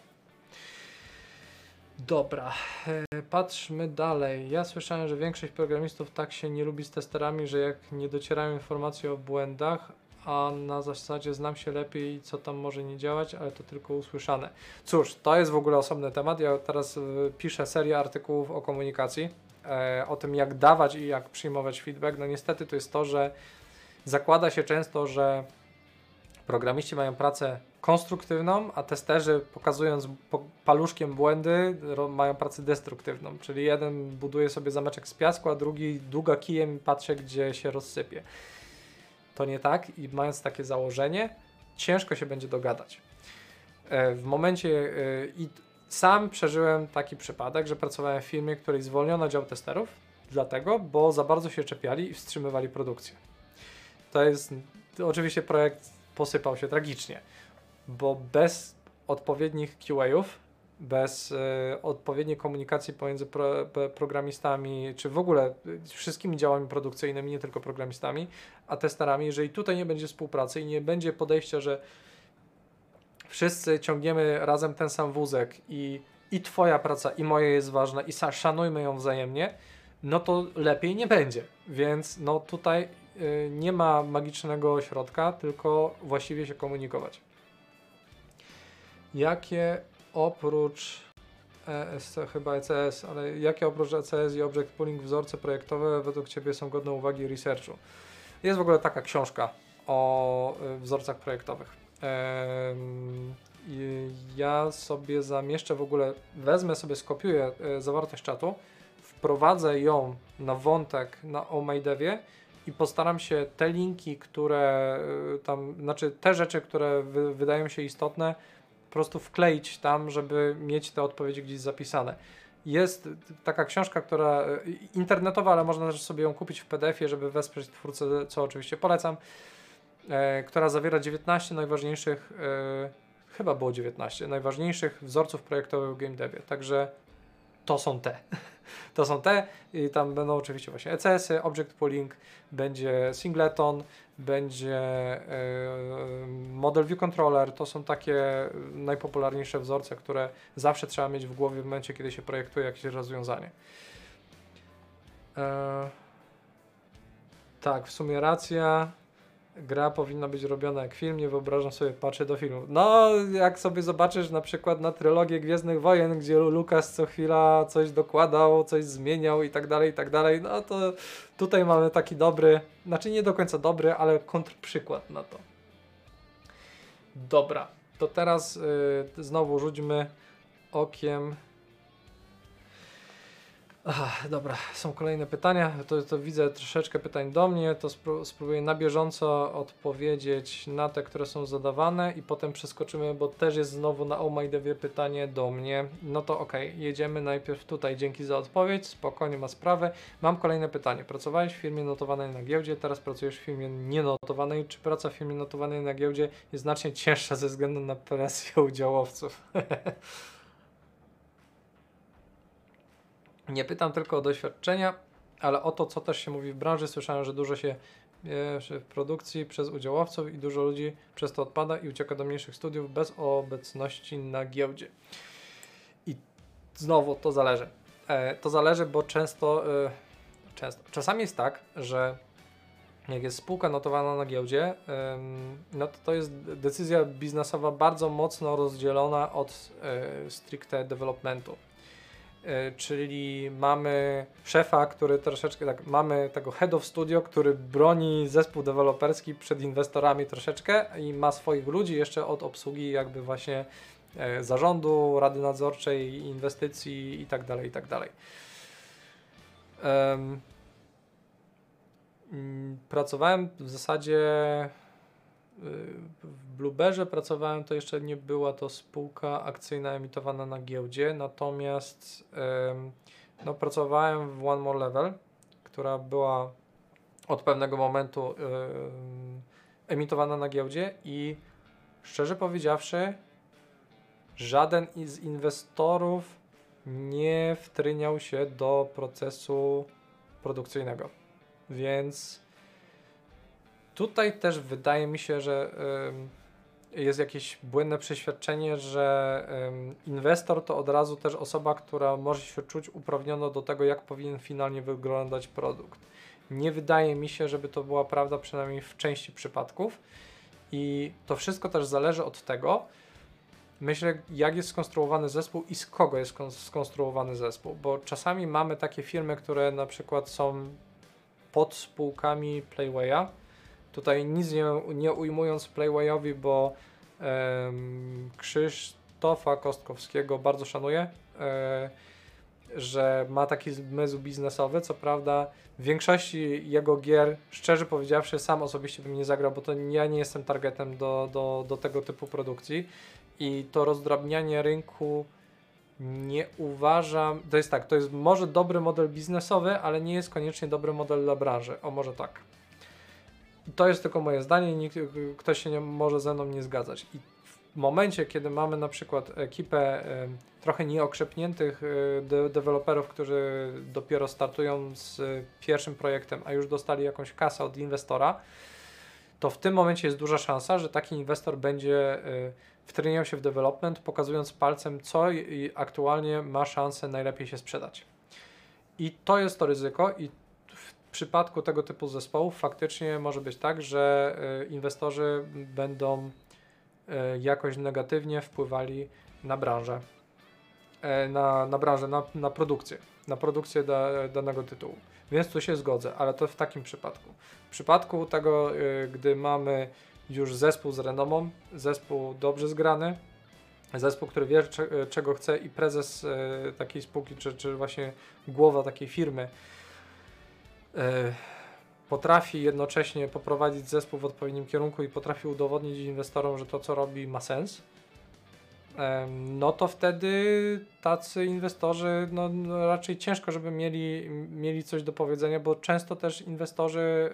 Dobra, e, patrzmy dalej. Ja słyszałem, że większość programistów tak się nie lubi z testerami, że jak nie docierają informacje o błędach, a na zasadzie znam się lepiej, co tam może nie działać, ale to tylko usłyszane. Cóż, to jest w ogóle osobny temat. Ja teraz e, piszę serię artykułów o komunikacji, o tym jak dawać i jak przyjmować feedback. No niestety to jest to, że zakłada się często, że programiści mają pracę konstruktywną, a testerzy pokazując paluszkiem błędy mają pracę destruktywną, czyli jeden buduje sobie zameczek z piasku, a drugi długa kijem i patrzy gdzie się rozsypie. To nie tak i mając takie założenie, ciężko się będzie dogadać. E, w momencie e, i sam przeżyłem taki przypadek, że pracowałem w firmie, której zwolniono dział testerów, dlatego, bo za bardzo się czepiali i wstrzymywali produkcję. To jest oczywiście projekt posypał się tragicznie bo bez odpowiednich QA-ów, bez y, odpowiedniej komunikacji pomiędzy pro, programistami, czy w ogóle wszystkimi działami produkcyjnymi, nie tylko programistami, a testerami, jeżeli tutaj nie będzie współpracy i nie będzie podejścia, że wszyscy ciągniemy razem ten sam wózek i, i Twoja praca, i moja jest ważna, i szanujmy ją wzajemnie, no to lepiej nie będzie. Więc no tutaj y, nie ma magicznego środka, tylko właściwie się komunikować jakie oprócz ESC, chyba ECS, ale jakie oprócz ECS i Object Pooling wzorce projektowe według Ciebie są godne uwagi researchu? Jest w ogóle taka książka o y, wzorcach projektowych. Ja sobie zamieszczę w ogóle, wezmę sobie, skopiuję y, zawartość czatu, wprowadzę ją na wątek na OMade'ie i postaram się te linki, które y, tam, znaczy te rzeczy, które wy, wydają się istotne, po prostu wkleić tam, żeby mieć te odpowiedzi gdzieś zapisane. Jest taka książka, która e, internetowa, ale można też sobie ją kupić w PDF-ie, żeby wesprzeć twórcę, co oczywiście polecam, e, która zawiera 19 najważniejszych, e, chyba było 19, najważniejszych wzorców projektowych w game devie. Także to są te. *laughs* To są te i tam będą oczywiście właśnie ECS-y, Object Pooling, będzie Singleton, będzie e, Model View Controller. To są takie najpopularniejsze wzorce, które zawsze trzeba mieć w głowie w momencie, kiedy się projektuje jakieś rozwiązanie. E, tak, w sumie racja gra powinna być robiona jak film, nie wyobrażam sobie, patrzę do filmu. No, jak sobie zobaczysz na przykład na trylogię Gwiezdnych Wojen, gdzie Lukas co chwila coś dokładał, coś zmieniał i tak dalej, i tak dalej, no to tutaj mamy taki dobry, znaczy nie do końca dobry, ale kontrprzykład na to. Dobra, to teraz yy, znowu rzućmy okiem Ach, dobra, są kolejne pytania. To, to widzę troszeczkę pytań do mnie. To spróbuję na bieżąco odpowiedzieć na te, które są zadawane i potem przeskoczymy, bo też jest znowu na OMyDevie pytanie do mnie. No to ok, jedziemy najpierw tutaj. Dzięki za odpowiedź, spokojnie ma sprawę. Mam kolejne pytanie. Pracowałeś w firmie notowanej na giełdzie, teraz pracujesz w firmie nienotowanej. Czy praca w firmie notowanej na giełdzie jest znacznie cięższa ze względu na presję udziałowców? *laughs* Nie pytam tylko o doświadczenia, ale o to, co też się mówi w branży. Słyszałem, że dużo się w produkcji przez udziałowców i dużo ludzi przez to odpada i ucieka do mniejszych studiów bez obecności na giełdzie. I znowu to zależy. E, to zależy, bo często, e, często, czasami jest tak, że jak jest spółka notowana na giełdzie, no to to jest decyzja biznesowa bardzo mocno rozdzielona od e, stricte developmentu. E, czyli mamy szefa, który troszeczkę tak, mamy tego head of studio, który broni zespół deweloperski przed inwestorami troszeczkę i ma swoich ludzi jeszcze od obsługi jakby właśnie e, zarządu, rady nadzorczej, inwestycji i tak dalej, tak. Mm, pracowałem w zasadzie w Blueberze pracowałem, to jeszcze nie była to spółka akcyjna emitowana na giełdzie, natomiast no, pracowałem w One More Level, która była od pewnego momentu emitowana na giełdzie i szczerze powiedziawszy, żaden z inwestorów nie wtryniał się do procesu produkcyjnego. Więc Tutaj też wydaje mi się, że jest jakieś błędne przeświadczenie, że inwestor to od razu też osoba, która może się czuć uprawniona do tego, jak powinien finalnie wyglądać produkt. Nie wydaje mi się, żeby to była prawda, przynajmniej w części przypadków. I to wszystko też zależy od tego, myślę, jak jest skonstruowany zespół i z kogo jest skon- skonstruowany zespół, bo czasami mamy takie firmy, które na przykład są pod spółkami Playwaya. Tutaj nic nie, nie ujmując Playwayowi, bo Krzysztofa Kostkowskiego bardzo szanuję, e, że ma taki zmysł biznesowy. Co prawda, w większości jego gier, szczerze powiedziawszy, sam osobiście bym nie zagrał, bo to ja nie jestem targetem do, do, do tego typu produkcji. I to rozdrabnianie rynku nie uważam. To jest tak, to jest może dobry model biznesowy, ale nie jest koniecznie dobry model dla branży. O, może tak. To jest tylko moje zdanie, nikt, ktoś się nie może ze mną nie zgadzać. I w momencie, kiedy mamy na przykład ekipę e, trochę nieokrzepniętych de deweloperów, którzy dopiero startują z e, pierwszym projektem, a już dostali jakąś kasę od inwestora, to w tym momencie jest duża szansa, że taki inwestor będzie e, wtreniał się w development, pokazując palcem, co i aktualnie ma szansę najlepiej się sprzedać. I to jest to ryzyko i w przypadku tego typu zespołów faktycznie może być tak, że e, inwestorzy będą e, jakoś negatywnie wpływali na branżę, e, na, na branżę, na, na produkcję, na produkcję da, danego tytułu. Więc tu się zgodzę, ale to w takim przypadku. W przypadku tego, gdy mamy już zespół z renomą, zespół dobrze zgrany, zespół, który wie cze- czego chce i prezes takiej spółki, czy, czy właśnie głowa takiej firmy potrafi jednocześnie poprowadzić zespół w odpowiednim kierunku i potrafi udowodnić inwestorom, że to co robi ma sens, em, no to wtedy tacy inwestorzy no, no raczej ciężko, żeby mieli, mieli coś do powiedzenia, bo często też inwestorzy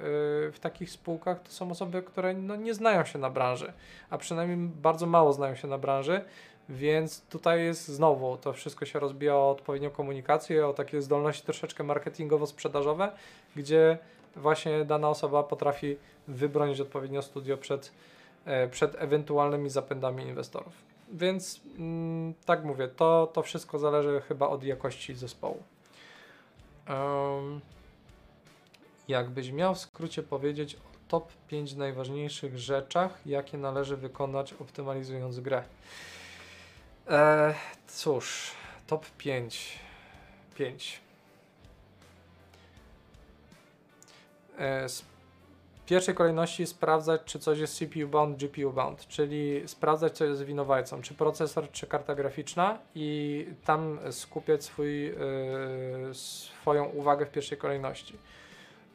y, w takich spółkach to są osoby, które no, nie znają się na branży, a przynajmniej bardzo mało znają się na branży, więc tutaj jest znowu, to wszystko się rozbija o odpowiednią komunikację, o takie zdolności troszeczkę marketingowo-sprzedażowe, gdzie właśnie dana osoba potrafi wybronić odpowiednio studio przed, e, przed ewentualnymi zapędami inwestorów. Więc mm, tak mówię, to, to wszystko zależy chyba od jakości zespołu. Um, jakbyś miał w skrócie powiedzieć o top 5 najważniejszych rzeczach, jakie należy wykonać optymalizując grę. E, cóż, top 5. 5. E, z pierwszej kolejności sprawdzać, czy coś jest CPU bound, GPU bound, czyli sprawdzać, co jest winowajcą, czy procesor, czy karta graficzna i tam skupiać swój, e, swoją uwagę w pierwszej kolejności.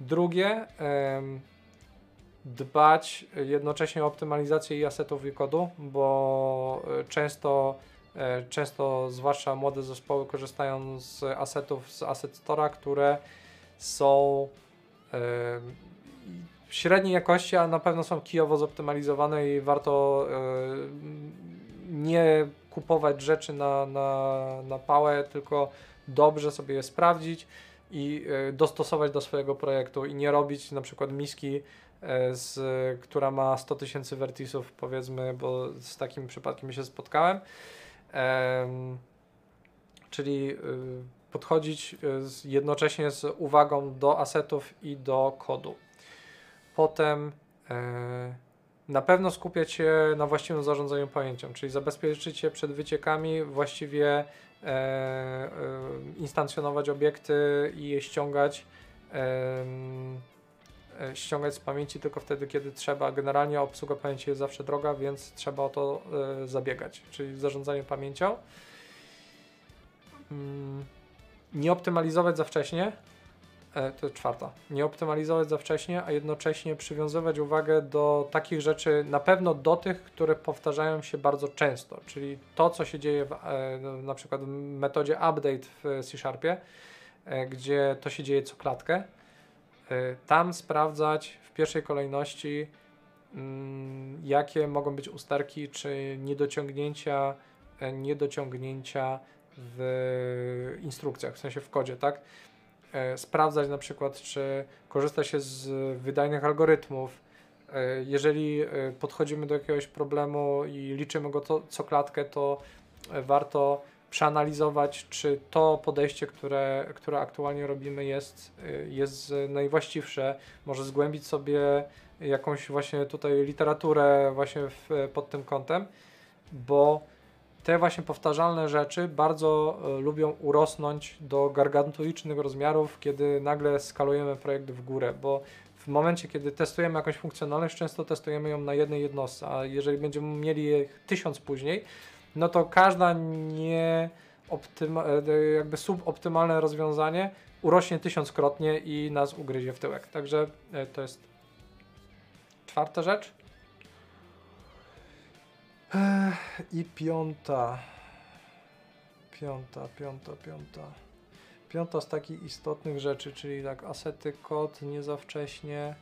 Drugie, dbać jednocześnie o optymalizację i asetów i kodu, bo e, często, często zwłaszcza młode zespoły korzystają z asetów z Asset Store'a, które są e, średniej jakości, a na pewno są kijowo zoptymalizowane i warto e, nie kupować rzeczy na, na, na pałę, tylko dobrze sobie je sprawdzić i e, dostosować do swojego projektu i nie robić na przykład miski, e, z, która ma 100 tysięcy vertisów powiedzmy, bo z takim przypadkiem się spotkałem. Czyli y, podchodzić y, jednocześnie z uwagą do asetów i do kodu. Potem e, na pewno skupiać się na właściwym zarządzaniu pamięcią, czyli zabezpieczyć się przed wyciekami, właściwie e, e, instancjonować obiekty i je ściągać, ściągać z pamięci tylko wtedy, kiedy trzeba. Generalnie obsługa pamięci jest zawsze droga, więc trzeba o to e, zabiegać, czyli zarządzanie pamięcią. Mm, nie optymalizować za wcześnie, E, to czwarta. Nie optymalizować za wcześnie, a jednocześnie przywiązywać uwagę do takich rzeczy, na pewno do tych, które powtarzają się bardzo często, czyli to, co się dzieje w, e, na przykład w metodzie update w C Sharpie, e, gdzie to się dzieje co klatkę. E, tam sprawdzać w pierwszej kolejności, mm, jakie mogą być usterki czy niedociągnięcia, e, niedociągnięcia w instrukcjach, w sensie w kodzie, tak? e, sprawdzać na przykład, czy korzysta się z wydajnych algorytmów, e, jeżeli podchodzimy do jakiegoś problemu i liczymy go to, co klatkę, to warto przeanalizować, czy to podejście, które, które aktualnie robimy jest, jest najwłaściwsze. Może zgłębić sobie jakąś właśnie tutaj literaturę właśnie w, pod tym kątem, bo te właśnie powtarzalne rzeczy bardzo e, lubią urosnąć do gargantuicznych rozmiarów, kiedy nagle skalujemy projekt w górę, bo w momencie, kiedy testujemy jakąś funkcjonalność, często testujemy ją na jednej jednostce, a jeżeli będziemy mieli je tysiąc później, no to każda nie e, jakby suboptymalne rozwiązanie urośnie tysiąckrotnie i nas ugryzie w tyłek. Także e, to jest czwarta rzecz. I piąta. Piąta, piąta, piąta. Piąta z takich istotnych rzeczy, czyli tak asety, kod, nie za wcześnie,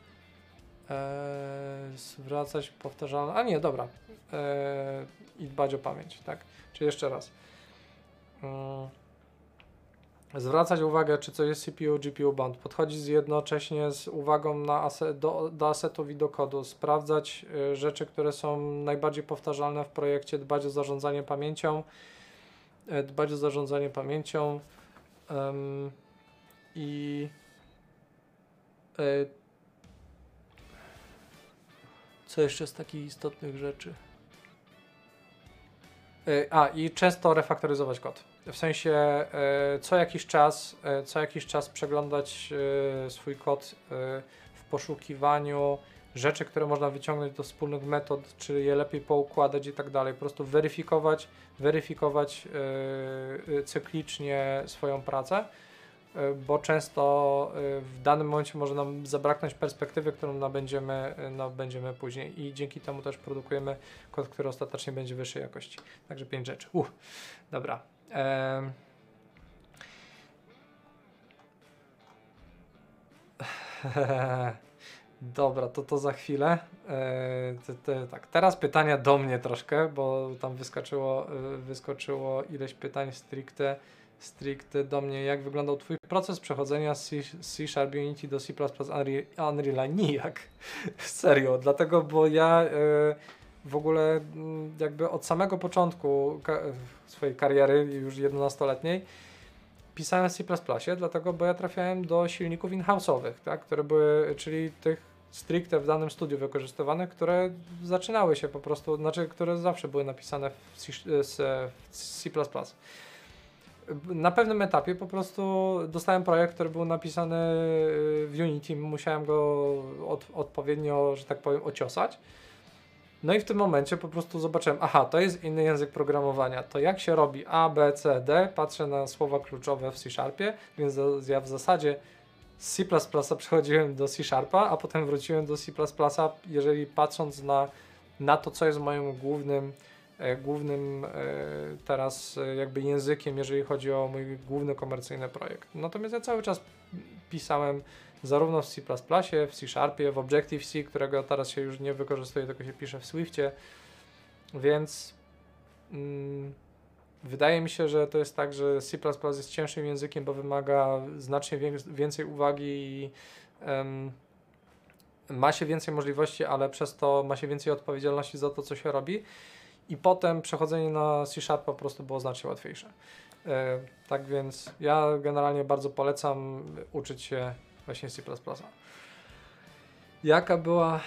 zwracać powtarzalne, a nie, dobra, e, i dbać o pamięć, tak? Czy jeszcze raz. Mm. Zwracać uwagę, czy coś jest CPU, GPU bound, podchodzić jednocześnie z uwagą na aset, do, do asetów i do kodu, sprawdzać y, rzeczy, które są najbardziej powtarzalne w projekcie, dbać o zarządzanie pamięcią, y, dbać o zarządzanie pamięcią. I y, co jeszcze z takich istotnych rzeczy? Y, a, i często refaktoryzować kod w sensie e, co jakiś czas, e, co jakiś czas przeglądać e, swój kod w poszukiwaniu rzeczy, które można wyciągnąć do wspólnych metod, czy je lepiej poukładać i tak dalej. Po prostu weryfikować, weryfikować cyklicznie swoją pracę, bo często w danym momencie może nam zabraknąć perspektywy, którą nabędziemy, nabędziemy później i dzięki temu też produkujemy kod, który ostatecznie będzie wyższej jakości. Także pięć rzeczy. Uh, dobra. *laughs* Dobra, to to za chwilę. E, tak, teraz pytania do mnie troszkę, bo tam wyskoczyło, wyskoczyło ileś pytań stricte, stricte do mnie. Jak wyglądał Twój proces przechodzenia z C, Sharp Unity do C++ Unreal? Nijak. *laughs* Serio, dlatego, bo ja... E, w ogóle mm, jakby od samego początku swojej kariery, już 11-letniej, pisałem w C++, dlatego, bo ja trafiałem do silników in-house'owych, tak, które były, czyli tych stricte w danym studiu wykorzystywanych, które zaczynały się po prostu, znaczy, które zawsze były napisane w C. Na pewnym etapie po prostu dostałem projekt, który był napisany w Unity, musiałem go od, odpowiednio, że tak powiem, ociosać no i w tym momencie po prostu zobaczyłem, aha, to jest inny język programowania. To jak się robi A, B, C, D? Patrzę na słowa kluczowe w C Sharpie, więc ja w zasadzie z C przechodziłem do C Sharpa, a potem wróciłem do C, jeżeli patrząc na, na to, co jest moim głównym, głównym e, teraz e, jakby językiem, jeżeli chodzi o mój główny komercyjny projekt. Natomiast ja cały czas pisałem zarówno w C++, w C Sharpie, w Objective-C, którego teraz się już nie wykorzystuje, tylko się pisze w Swiftie, więc mm, wydaje mi się, że to jest tak, że C++ jest cięższym językiem, bo wymaga znacznie więcej uwagi i um, ma się więcej możliwości, ale przez to ma się więcej odpowiedzialności za to, co się robi. I potem przechodzenie na C Sharp po prostu było znacznie łatwiejsze. E, tak więc ja generalnie bardzo polecam uczyć się właśnie C++. Jaka była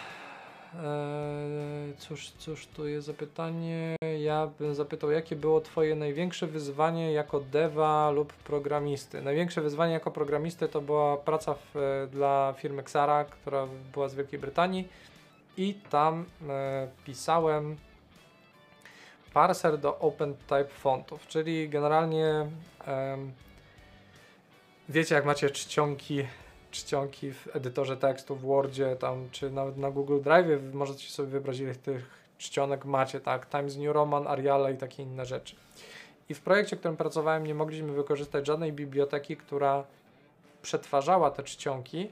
Eee, cóż, cóż, tu jest zapytanie. Ja bym zapytał, jakie było Twoje największe wyzwanie jako dewa lub programisty? Największe wyzwanie jako programisty to była praca w, dla firmy Xara, która była z Wielkiej Brytanii i tam e, pisałem parser do OpenType fontów, czyli generalnie e, wiecie jak macie czcionki czcionki w edytorze tekstu, w Wordzie, tam, czy nawet na Google Drive, możecie sobie wybrać ile tych czcionek macie, tak, Times New Roman, Ariala i takie inne rzeczy. I w projekcie, w którym pracowałem, nie mogliśmy wykorzystać żadnej biblioteki, która przetwarzała te czcionki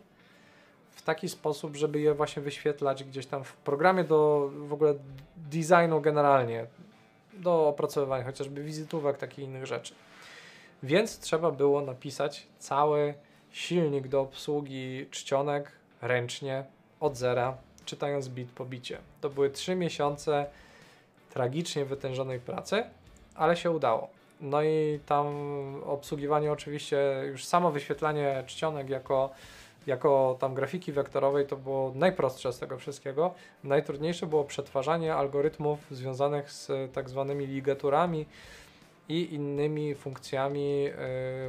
w taki sposób, żeby je właśnie wyświetlać gdzieś tam w programie do w ogóle designu generalnie, do opracowywania chociażby wizytówek, takich innych rzeczy. Więc trzeba było napisać cały silnik do obsługi czcionek ręcznie od zera czytając bit po bicie. To były 3 miesiące tragicznie wytężonej pracy, ale się udało. No i tam obsługiwanie oczywiście, już samo wyświetlanie czcionek jako, jako tam grafiki wektorowej to było najprostsze z tego wszystkiego. Najtrudniejsze było przetwarzanie algorytmów związanych z tak zwanymi ligaturami i innymi funkcjami yy,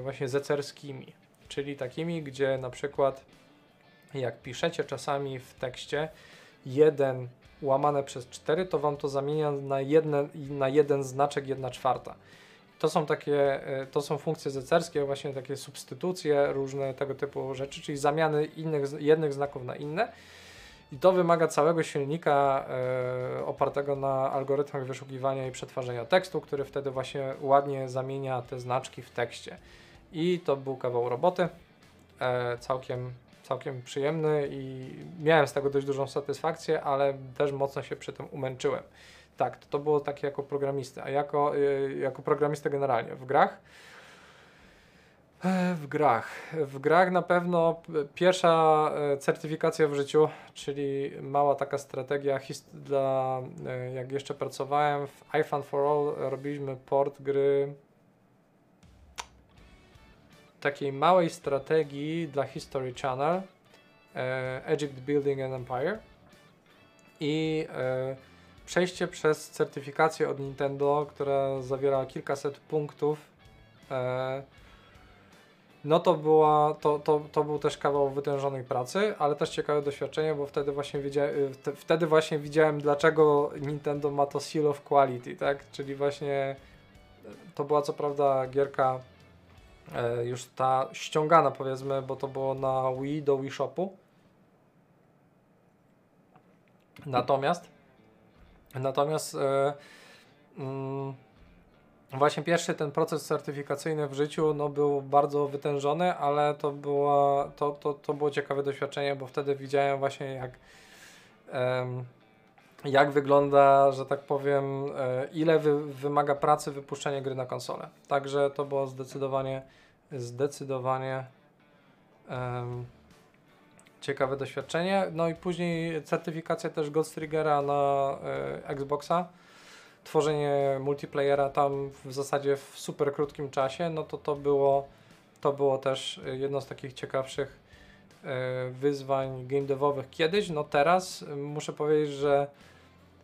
właśnie zecerskimi, czyli takimi, gdzie na przykład jak piszecie czasami w tekście 1 łamane przez 4, to wam to zamienia na, jedne, na jeden znaczek 1 czwarta. To są takie, e, to są funkcje zecerskie, właśnie takie substytucje, różne tego typu rzeczy, czyli zamiany innych, jednych znaków na inne. I to wymaga całego silnika e, opartego na algorytmach wyszukiwania i przetwarzania tekstu, który wtedy właśnie ładnie zamienia te znaczki w tekście. I to był kawał roboty, e, całkiem, całkiem przyjemny i miałem z tego dość dużą satysfakcję, ale też mocno się przy tym umęczyłem. Tak, to, to było takie jako programisty, a jako, y, jako programista generalnie w grach. E, w grach. W grach na pewno pierwsza e, certyfikacja w życiu, czyli mała taka strategia dla, e, jak jeszcze pracowałem w iFun for All, robiliśmy port gry takiej małej strategii dla History Channel Egypt Building an Empire i przejście przez certyfikację od Nintendo, która zawiera kilkaset punktów, e, no to, była, to, to, to był też kawał wytężonej pracy, ale też ciekawe doświadczenie, bo wtedy właśnie, widziałem, wtedy właśnie widziałem, dlaczego Nintendo ma to Seal of Quality, tak? Czyli właśnie to była co prawda gierka e, już ta ściągana powiedzmy, bo to było na Wii do Wii Shopu. Natomiast Natomiast e, mm, właśnie pierwszy ten proces certyfikacyjny w życiu no, był bardzo wytężony, ale to było, to, to, to było ciekawe doświadczenie, bo wtedy widziałem właśnie jak, jak wygląda, że tak powiem, e, ile wy, wymaga pracy wypuszczenie gry na konsolę. Także to było zdecydowanie, zdecydowanie ciekawe doświadczenie. No i później certyfikacja też Ghost Triggera na y, Xboxa. Tworzenie multiplayera tam w zasadzie w super krótkim czasie, no to to było, to było też jedno z takich ciekawszych y, wyzwań game devowych kiedyś. No teraz muszę powiedzieć, że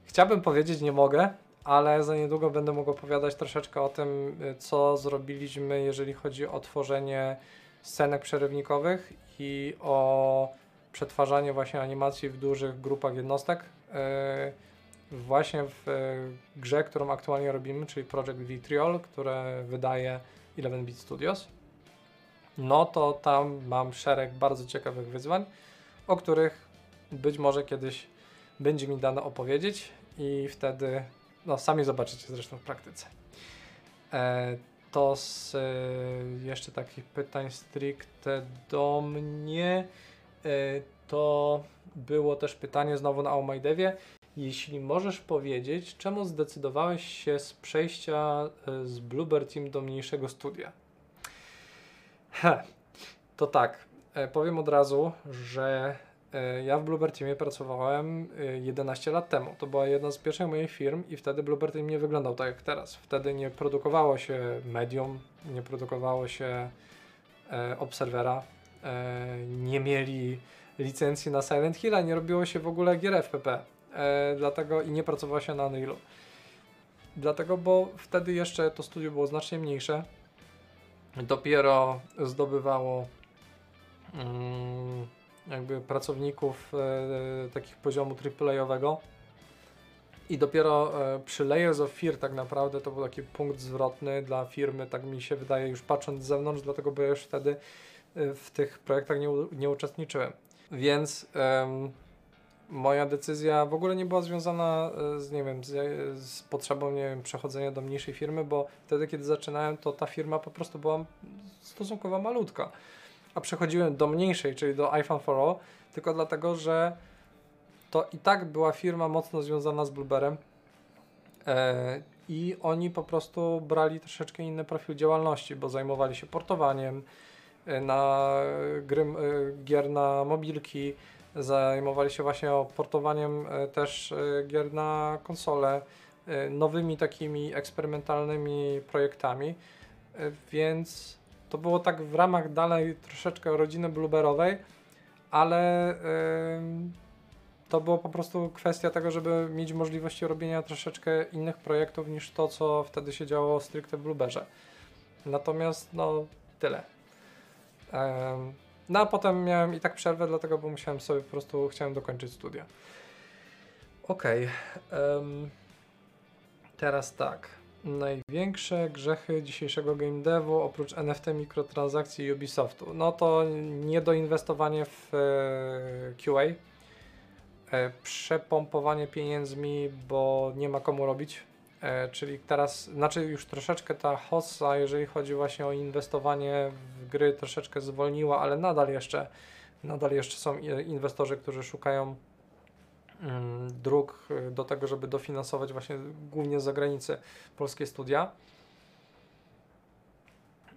chciałbym powiedzieć, nie mogę, ale za niedługo będę mógł opowiadać troszeczkę o tym, co zrobiliśmy, jeżeli chodzi o tworzenie scenek przerywnikowych i o przetwarzanie właśnie animacji w dużych grupach jednostek. E, właśnie w e, grze, którą aktualnie robimy, czyli Project Vitriol, które wydaje 11-bit Studios, no to tam mam szereg bardzo ciekawych wyzwań, o których być może kiedyś będzie mi dane opowiedzieć i wtedy, no sami zobaczycie zresztą w praktyce. E, to z jeszcze takich pytań stricte do mnie. E, to było też pytanie znowu na Omaidewie. Jeśli możesz powiedzieć, czemu zdecydowałeś się z przejścia e, z Bluebird Team do mniejszego studia? He, to tak, e, powiem od razu, że ja w Bluebird Teamie pracowałem 11 lat temu. To była jedna z pierwszych moich firm i wtedy Bluebird Team nie wyglądał tak jak teraz. Wtedy nie produkowało się Medium, nie produkowało się Observera, e, nie mieli licencji na Silent Hill, a nie robiło się w ogóle gier FPP. E, dlatego i nie pracowało się na Unrealu. Dlatego, bo wtedy jeszcze to studio było znacznie mniejsze. Dopiero zdobywało mm, jakby pracowników e, takich poziomu AAA-owego. I dopiero e, przy Layers of Fear tak naprawdę to był taki punkt zwrotny dla firmy, tak mi się wydaje już patrząc z zewnątrz, dlatego bo już wtedy w tych projektach nie, nie uczestniczyłem. Więc um, moja decyzja w ogóle nie była związana e, z, nie wiem, z, z, potrzebą, nie wiem, przechodzenia do mniejszej firmy, bo wtedy, kiedy zaczynałem, to ta firma po prostu była stosunkowo malutka. A przechodziłem do mniejszej, czyli do iPhone for All, tylko dlatego, że to i tak była firma mocno związana z Blueberem e, i oni po prostu brali troszeczkę inny profil działalności, bo zajmowali się portowaniem, na gry, gier na mobilki, zajmowali się właśnie portowaniem e, też e, gier na konsole, e, nowymi takimi eksperymentalnymi projektami, więc to było tak w ramach dalej troszeczkę rodziny blueberrowej, ale to było po prostu kwestia tego, żeby mieć możliwości robienia troszeczkę innych projektów niż to, co wtedy się działo stricte w Blueberze. Natomiast no tyle. No a potem miałem i tak przerwę, dlatego bo musiałem sobie po prostu, chciałem dokończyć studia. Okej. Okay. Um, teraz tak. Największe grzechy dzisiejszego game devu oprócz NFT, mikrotransakcji Ubisoftu. No to niedoinwestowanie w e, QA, e, przepompowanie pieniędzmi, bo nie ma komu robić. E, czyli teraz, znaczy już troszeczkę ta hossa, jeżeli chodzi właśnie o inwestowanie w gry, troszeczkę zwolniła, ale nadal jeszcze, nadal jeszcze są inwestorzy, którzy szukają mm, dróg e, do tego, żeby dofinansować właśnie głównie z zagranicy polskie studia.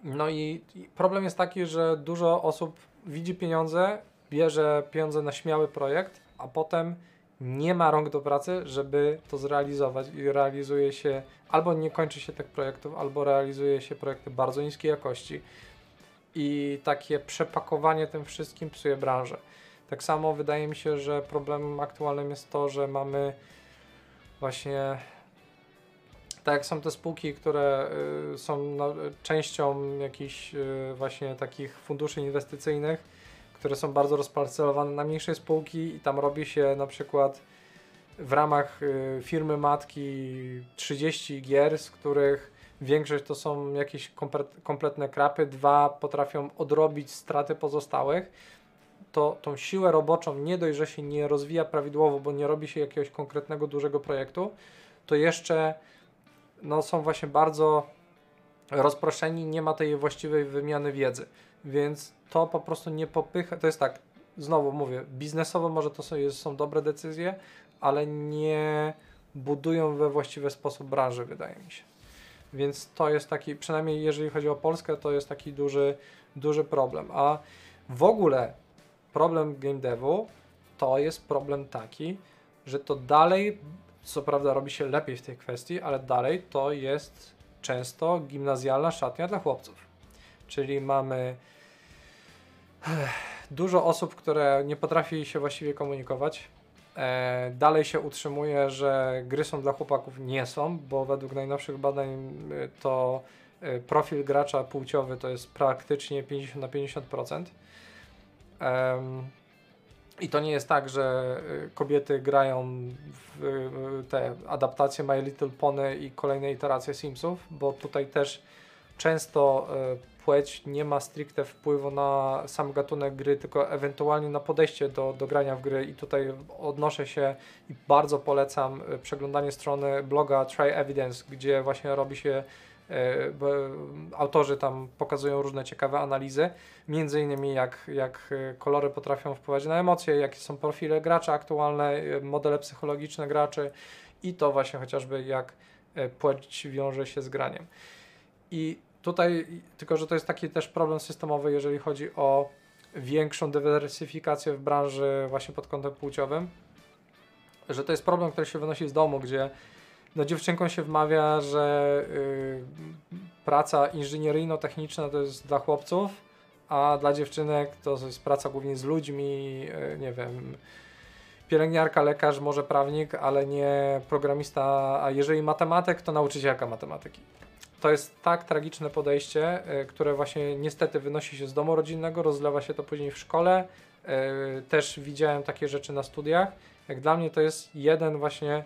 No i problem jest taki, że dużo osób widzi pieniądze, bierze pieniądze na śmiały projekt, a potem nie ma rąk do pracy, żeby to zrealizować i realizuje się, albo nie kończy się tych projektów, albo realizuje się projekty bardzo niskiej jakości i takie przepakowanie tym wszystkim psuje branżę. Tak samo wydaje mi się, że problemem aktualnym jest to, że mamy właśnie tak jak są te spółki, które y, są częścią jakichś y, właśnie takich funduszy inwestycyjnych, które są bardzo rozparcelowane na mniejsze spółki i tam robi się na przykład w ramach y, firmy matki 30 gier, z których większość to są jakieś kompletne krapy, dwa potrafią odrobić straty pozostałych, to tą siłę roboczą nie dość, że się nie rozwija prawidłowo, bo nie robi się jakiegoś konkretnego dużego projektu, to jeszcze no, są właśnie bardzo rozproszeni, nie ma tej właściwej wymiany wiedzy, więc to po prostu nie popycha, to jest tak, znowu mówię, biznesowo może to są, są dobre decyzje, ale nie budują we właściwy sposób branży, wydaje mi się. Więc to jest taki, przynajmniej jeżeli chodzi o Polskę, to jest taki duży, duży problem. A w ogóle problem game devu to jest problem taki, że to dalej, co prawda robi się lepiej w tej kwestii, ale dalej to jest często gimnazjalna szatnia dla chłopców. Czyli mamy *sighs* dużo osób, które nie potrafi się właściwie komunikować. E, dalej się utrzymuje, że gry są dla chłopaków. Nie są, bo według najnowszych badań e, to e, profil gracza płciowy to jest praktycznie 50 na 50%. I to nie jest tak, że kobiety grają w te adaptacje My Little Pony i kolejne iteracje Simsów, bo tutaj też często płeć nie ma stricte wpływu na sam gatunek gry, tylko ewentualnie na podejście do, do grania w gry i tutaj odnoszę się i bardzo polecam e, przeglądanie strony bloga Try Evidence, gdzie właśnie robi się e, autorzy tam pokazują różne ciekawe analizy, między innymi jak, jak e, kolory potrafią wpływać na emocje, jakie są profile gracza aktualne, modele psychologiczne graczy i to właśnie chociażby jak płeć wiąże się z graniem. I Tutaj, tylko że to jest taki też problem systemowy, jeżeli chodzi o większą dywersyfikację w branży właśnie pod kątem płciowym, że to jest problem, który się wynosi z domu, gdzie no dziewczynkom się wmawia, że yy, praca inżynieryjno-techniczna to jest dla chłopców, a dla dziewczynek to jest praca głównie z ludźmi, yy, nie wiem, pielęgniarka, lekarz, może prawnik, ale nie programista, a jeżeli matematyk, to nauczycielka matematyki to jest tak tragiczne podejście, e, które właśnie niestety wynosi się z domu rodzinnego, rozlewa się to później w szkole. E, też widziałem takie rzeczy na studiach. Jak dla mnie to jest jeden właśnie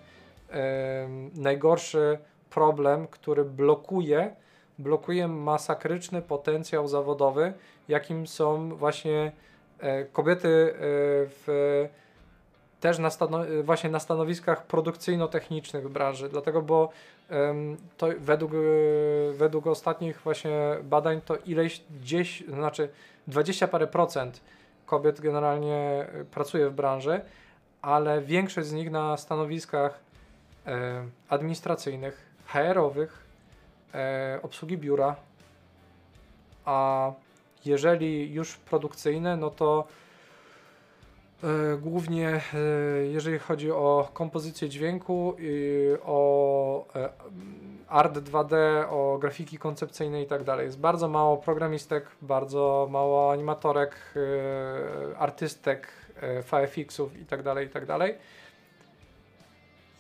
najgorszy problem, który blokuje, blokuje masakryczny potencjał zawodowy, jakim są właśnie e, kobiety w też na właśnie na stanowiskach produkcyjno-technicznych branży, dlatego, bo to według, e, według ostatnich właśnie badań to ileś gdzieś, znaczy 20 parę procent kobiet generalnie e, pracuje w branży, ale większość z nich na stanowiskach e, administracyjnych, HR-owych, obsługi biura, a jeżeli już produkcyjne, no to głównie e, jeżeli chodzi o kompozycję dźwięku, o e, art 2D, o grafiki koncepcyjne i tak. Jest bardzo mało programistek, bardzo mało animatorek, artystek, VFX-ów i tak dalej, i tak.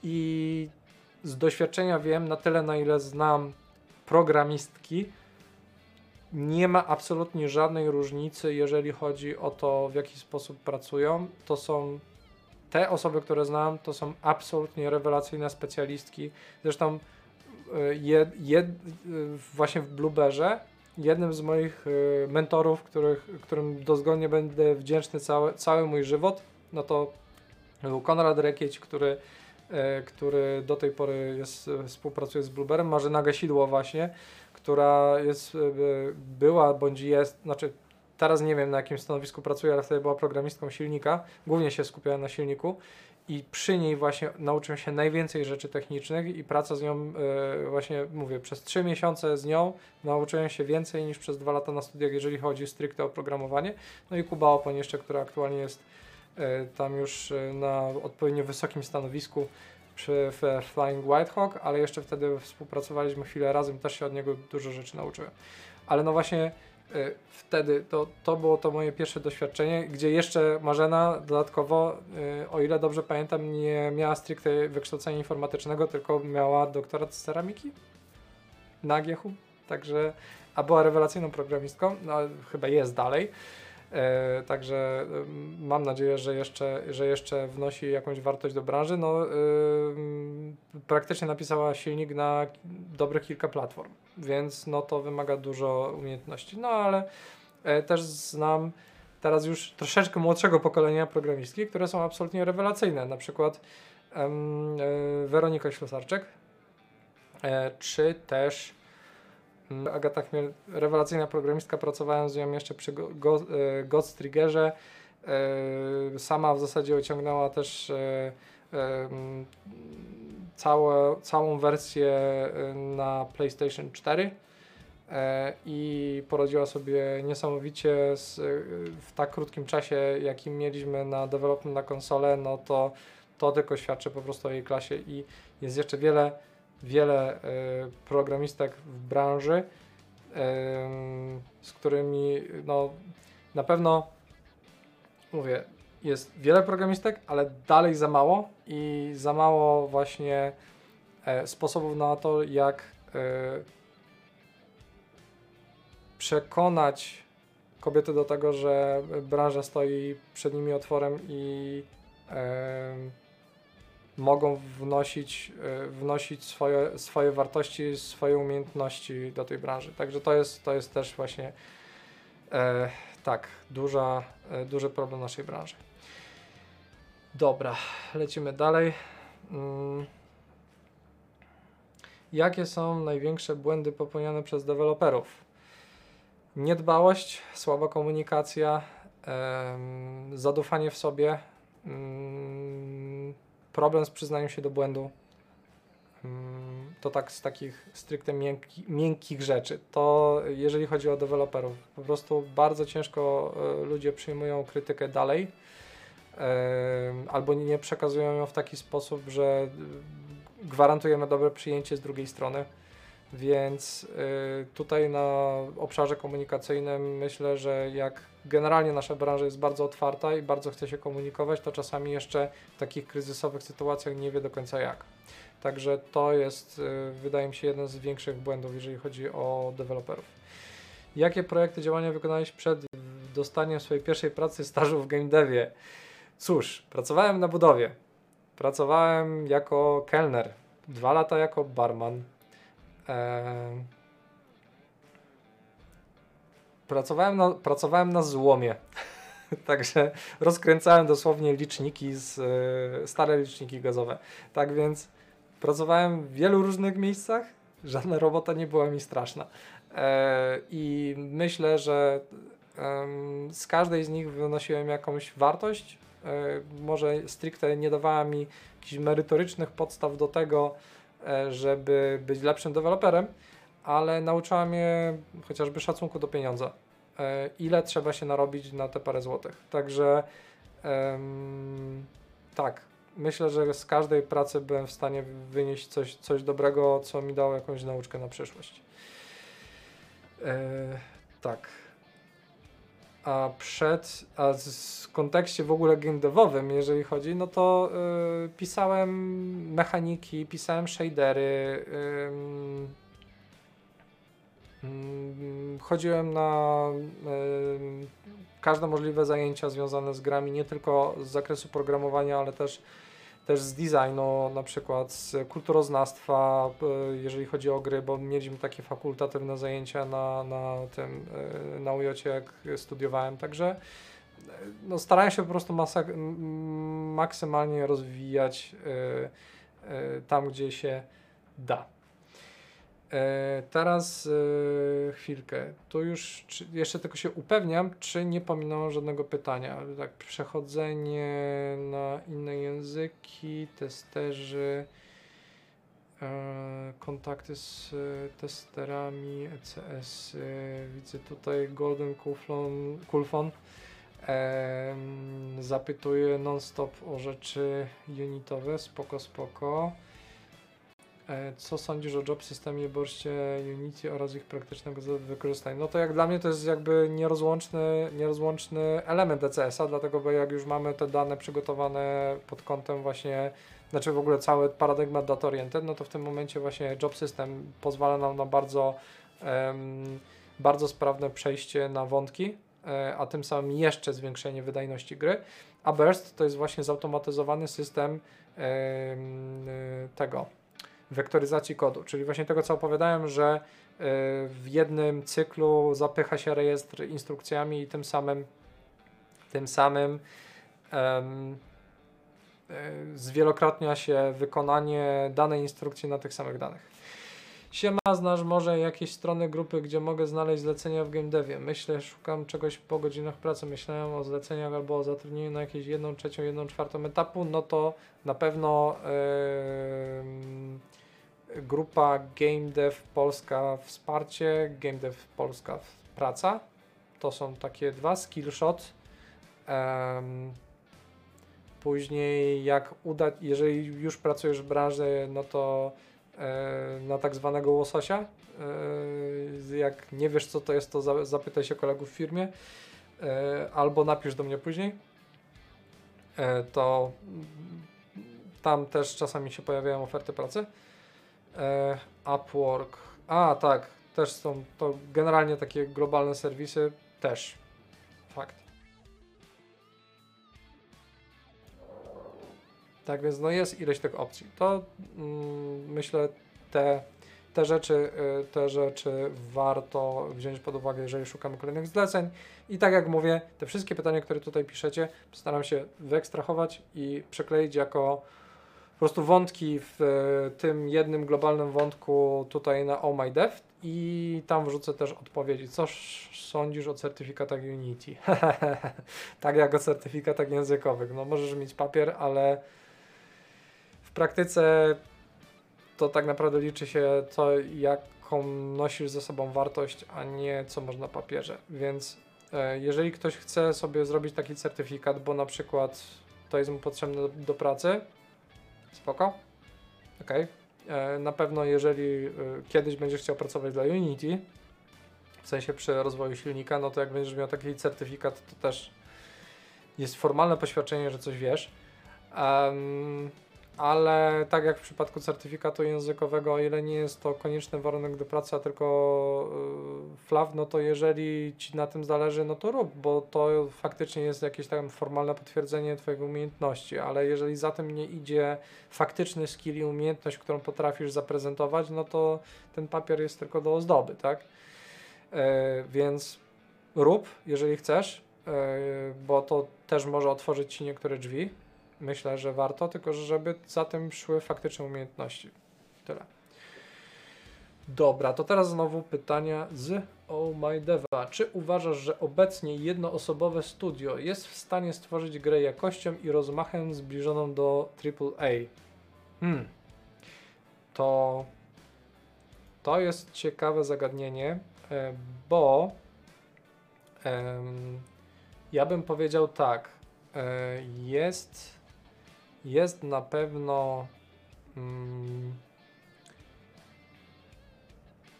I z doświadczenia wiem, na tyle na ile znam programistki, nie ma absolutnie żadnej różnicy, jeżeli chodzi o to, w jaki sposób pracują. To są te osoby, które znam, to są absolutnie rewelacyjne specjalistki. Zresztą jed, jed, właśnie w Blueberze jednym z moich e, mentorów, których, którym dozgodnie będę wdzięczny cały, cały mój żywot, no to był Konrad Rekieć, który, e, który do tej pory jest, współpracuje z Blueberem, Marzyna Gasidło właśnie, która jest, e, była bądź jest, znaczy teraz nie wiem na jakim stanowisku pracuje, ale wtedy była programistką silnika, głównie się skupiała na silniku i przy niej właśnie nauczyłem się najwięcej rzeczy technicznych i praca z nią, yy, właśnie mówię, przez trzy miesiące z nią nauczyłem się więcej niż przez dwa lata na studiach, jeżeli chodzi stricte o programowanie. No i Kuba Opoń jeszcze, która aktualnie jest tam już na odpowiednio wysokim stanowisku, przy Flying Whitehawk, ale jeszcze wtedy współpracowaliśmy chwilę razem, też się od niego dużo rzeczy nauczyłem. Ale no właśnie y, wtedy to, to było to moje pierwsze doświadczenie, gdzie jeszcze Marzena dodatkowo, y, o ile dobrze pamiętam, nie miała stricte wykształcenia informatycznego, tylko miała doktorat z ceramiki na GieHu, także, a była rewelacyjną programistką, no chyba jest dalej. E, także mam nadzieję, że jeszcze, że jeszcze wnosi jakąś wartość do branży. No, praktycznie napisała silnik na dobrych kilka platform, więc no, to wymaga dużo umiejętności. No ale e, też znam teraz już troszeczkę młodszego pokolenia programistki, które są absolutnie rewelacyjne. Na przykład e, Weronika Ślusarczyk, czy też Agata Chmiel, rewelacyjna programistka, pracowałem z nią jeszcze przy Go, e, Triggerze. E, sama w zasadzie ociągnęła też e, całe, całą wersję na PlayStation 4 i poradziła sobie niesamowicie z, w tak krótkim czasie, jakim mieliśmy na development na konsolę, no to to tylko świadczy po prostu o jej klasie i jest jeszcze wiele wiele y, programistek w branży, y, z którymi no, na pewno mówię, jest wiele programistek, ale dalej za mało i za mało właśnie e, sposobów na to, jak e, przekonać kobiety do tego, że branża stoi przed nimi otworem i mogą wnosić, e, wnosić swoje, swoje wartości, swoje umiejętności do tej branży. Także to jest, to jest też właśnie e, tak, duża, e, duży problem naszej branży. Dobra, lecimy dalej. Mm. Jakie są największe błędy popełniane przez deweloperów? Niedbałość, słaba komunikacja, e, zadufanie w sobie, mm, problem z przyznaniem się do błędu. Mm, to tak z takich stricte miękki, miękkich rzeczy. To jeżeli chodzi o deweloperów, po prostu bardzo ciężko e, ludzie przyjmują krytykę dalej albo nie przekazują ją w taki sposób, że gwarantujemy dobre przyjęcie z drugiej strony. Więc y, tutaj na obszarze komunikacyjnym myślę, że jak generalnie nasza branża jest bardzo otwarta i bardzo chce się komunikować, to czasami jeszcze w takich kryzysowych sytuacjach nie wie do końca jak. Także to jest, y, wydaje mi się, jeden z większych błędów, jeżeli chodzi o deweloperów. Jakie projekty działania wykonałeś przed dostaniem swojej pierwszej pracy stażu w game devie? Cóż, pracowałem na budowie. Pracowałem jako kelner. Dwa lata jako barman pracowałem, na, pracowałem na złomie. *laughs* Także rozkręcałem dosłownie liczniki, z, e, stare liczniki gazowe. Tak więc pracowałem w wielu różnych miejscach. Żadna robota nie była mi straszna. E, I myślę, że z każdej z nich wynosiłem jakąś wartość. E, może stricte nie dawała mi jakichś merytorycznych podstaw do tego, E, żeby być lepszym deweloperem, ale nauczyła mnie chociażby szacunku do pieniądza. E, ile trzeba się narobić na te parę złotych. Także em, tak, myślę, że z każdej pracy byłem w stanie wynieść coś, coś dobrego, co mi dało jakąś nauczkę na przyszłość. E, tak. A przed, a w kontekście w ogóle game devowym, jeżeli chodzi, no to y, pisałem mechaniki, pisałem shadery, ym, ym, chodziłem na każde możliwe zajęcia związane z grami, nie tylko z zakresu programowania, ale też, też z designu, na przykład z kulturoznawstwa, y, jeżeli chodzi o gry, bo mieliśmy takie fakultatywne zajęcia na, na tym, y, na UJ, jak studiowałem, także y, no, starałem się po prostu masak- maksymalnie rozwijać tam, gdzie się da. E, teraz e, chwilkę. Tu już czy, jeszcze tylko się upewniam, czy nie pominąłem żadnego pytania. Tak, przechodzenie na inne języki, testerzy, e, kontakty z testerami, ECS. Widzę tutaj Golden Kulfon. Kulfon. Zapytuje non-stop o rzeczy unitowe, spoko, spoko. E, Co sądzisz o job systemie Borście Unity oraz ich praktycznego wykorzystania? No to jak dla mnie to jest jakby nierozłączny, nierozłączny element DCS-a, dlatego bo jak już mamy te dane przygotowane pod kątem właśnie, znaczy w ogóle cały paradygmat data oriented, no to w tym momencie właśnie job system pozwala nam na bardzo, em, bardzo sprawne przejście na wątki, e, a tym samym jeszcze zwiększenie wydajności gry. A Burst to jest właśnie zautomatyzowany system em, tego wektoryzacji kodu, czyli właśnie tego, co opowiadałem, że y, w jednym cyklu zapycha się rejestr instrukcjami i tym samym tym samym y, zwielokrotnia się wykonanie danej instrukcji na tych samych danych. Siema, znasz może jakieś strony grupy, gdzie mogę znaleźć zlecenia w game devie? Myślę, szukam czegoś po godzinach pracy. Myślałem o zleceniach albo o zatrudnieniu na jakieś jedną trzecią, jedną czwartą etapu, no to na pewno em, grupa Game Dev Polska Wsparcie, Game Dev Polska Praca. To są takie dwa, Skillshot. Em, później jak uda, jeżeli już pracujesz w branży, no to na tak zwanego łososia. E, jak nie wiesz co to jest, to za, zapytaj się kolegów w firmie e, albo napisz do mnie później. E, to tam też czasami się pojawiają oferty pracy. E, Upwork. A, tak, też są to generalnie takie globalne serwisy, też. Fakt. Tak więc no jest ileś tych opcji. To mm, myślę te, te rzeczy, y, te rzeczy warto wziąć pod uwagę, jeżeli szukamy kolejnych zleceń. I tak jak mówię, te wszystkie pytania, które tutaj piszecie, postaram się wyekstrahować i przekleić jako po prostu wątki w e, tym jednym globalnym wątku tutaj na Oh My Dev i tam wrzucę też odpowiedzi. Co sz- sądzisz o certyfikatach Unity? *laughs* tak jak o certyfikatach językowych. No możesz mieć papier, ale praktyce to tak naprawdę liczy się to, jaką nosisz ze sobą wartość, a nie co można na papierze. Więc e, jeżeli ktoś chce sobie zrobić taki certyfikat, bo na przykład to jest mu potrzebne do, do pracy, spoko. Okej. E, Na pewno jeżeli e, kiedyś będziesz chciał pracować dla Unity, w sensie przy rozwoju silnika, no to jak będziesz miał taki certyfikat, to też jest formalne poświadczenie, że coś wiesz. Em, ale tak jak w przypadku certyfikatu językowego, o ile nie jest to konieczny warunek do pracy, a tylko y, flaw, no to jeżeli ci na tym zależy, no to rób, bo to faktycznie jest jakieś tam formalne potwierdzenie twojej umiejętności, ale jeżeli za tym nie idzie faktyczny skill i umiejętność, którą potrafisz zaprezentować, no to ten papier jest tylko do ozdoby, tak? E, więc rób, jeżeli chcesz, e, bo to też może otworzyć ci niektóre drzwi. Myślę, że warto, tylko że żeby za tym szły faktyczne umiejętności. Tyle. Dobra, to teraz znowu pytania z Oh My Deva. Czy uważasz, że obecnie jednoosobowe studio jest w stanie stworzyć grę jakością i rozmachem zbliżoną do AAA? Hmm. To to jest ciekawe zagadnienie, e, bo ja bym powiedział tak. e, jest, jest na pewno mm,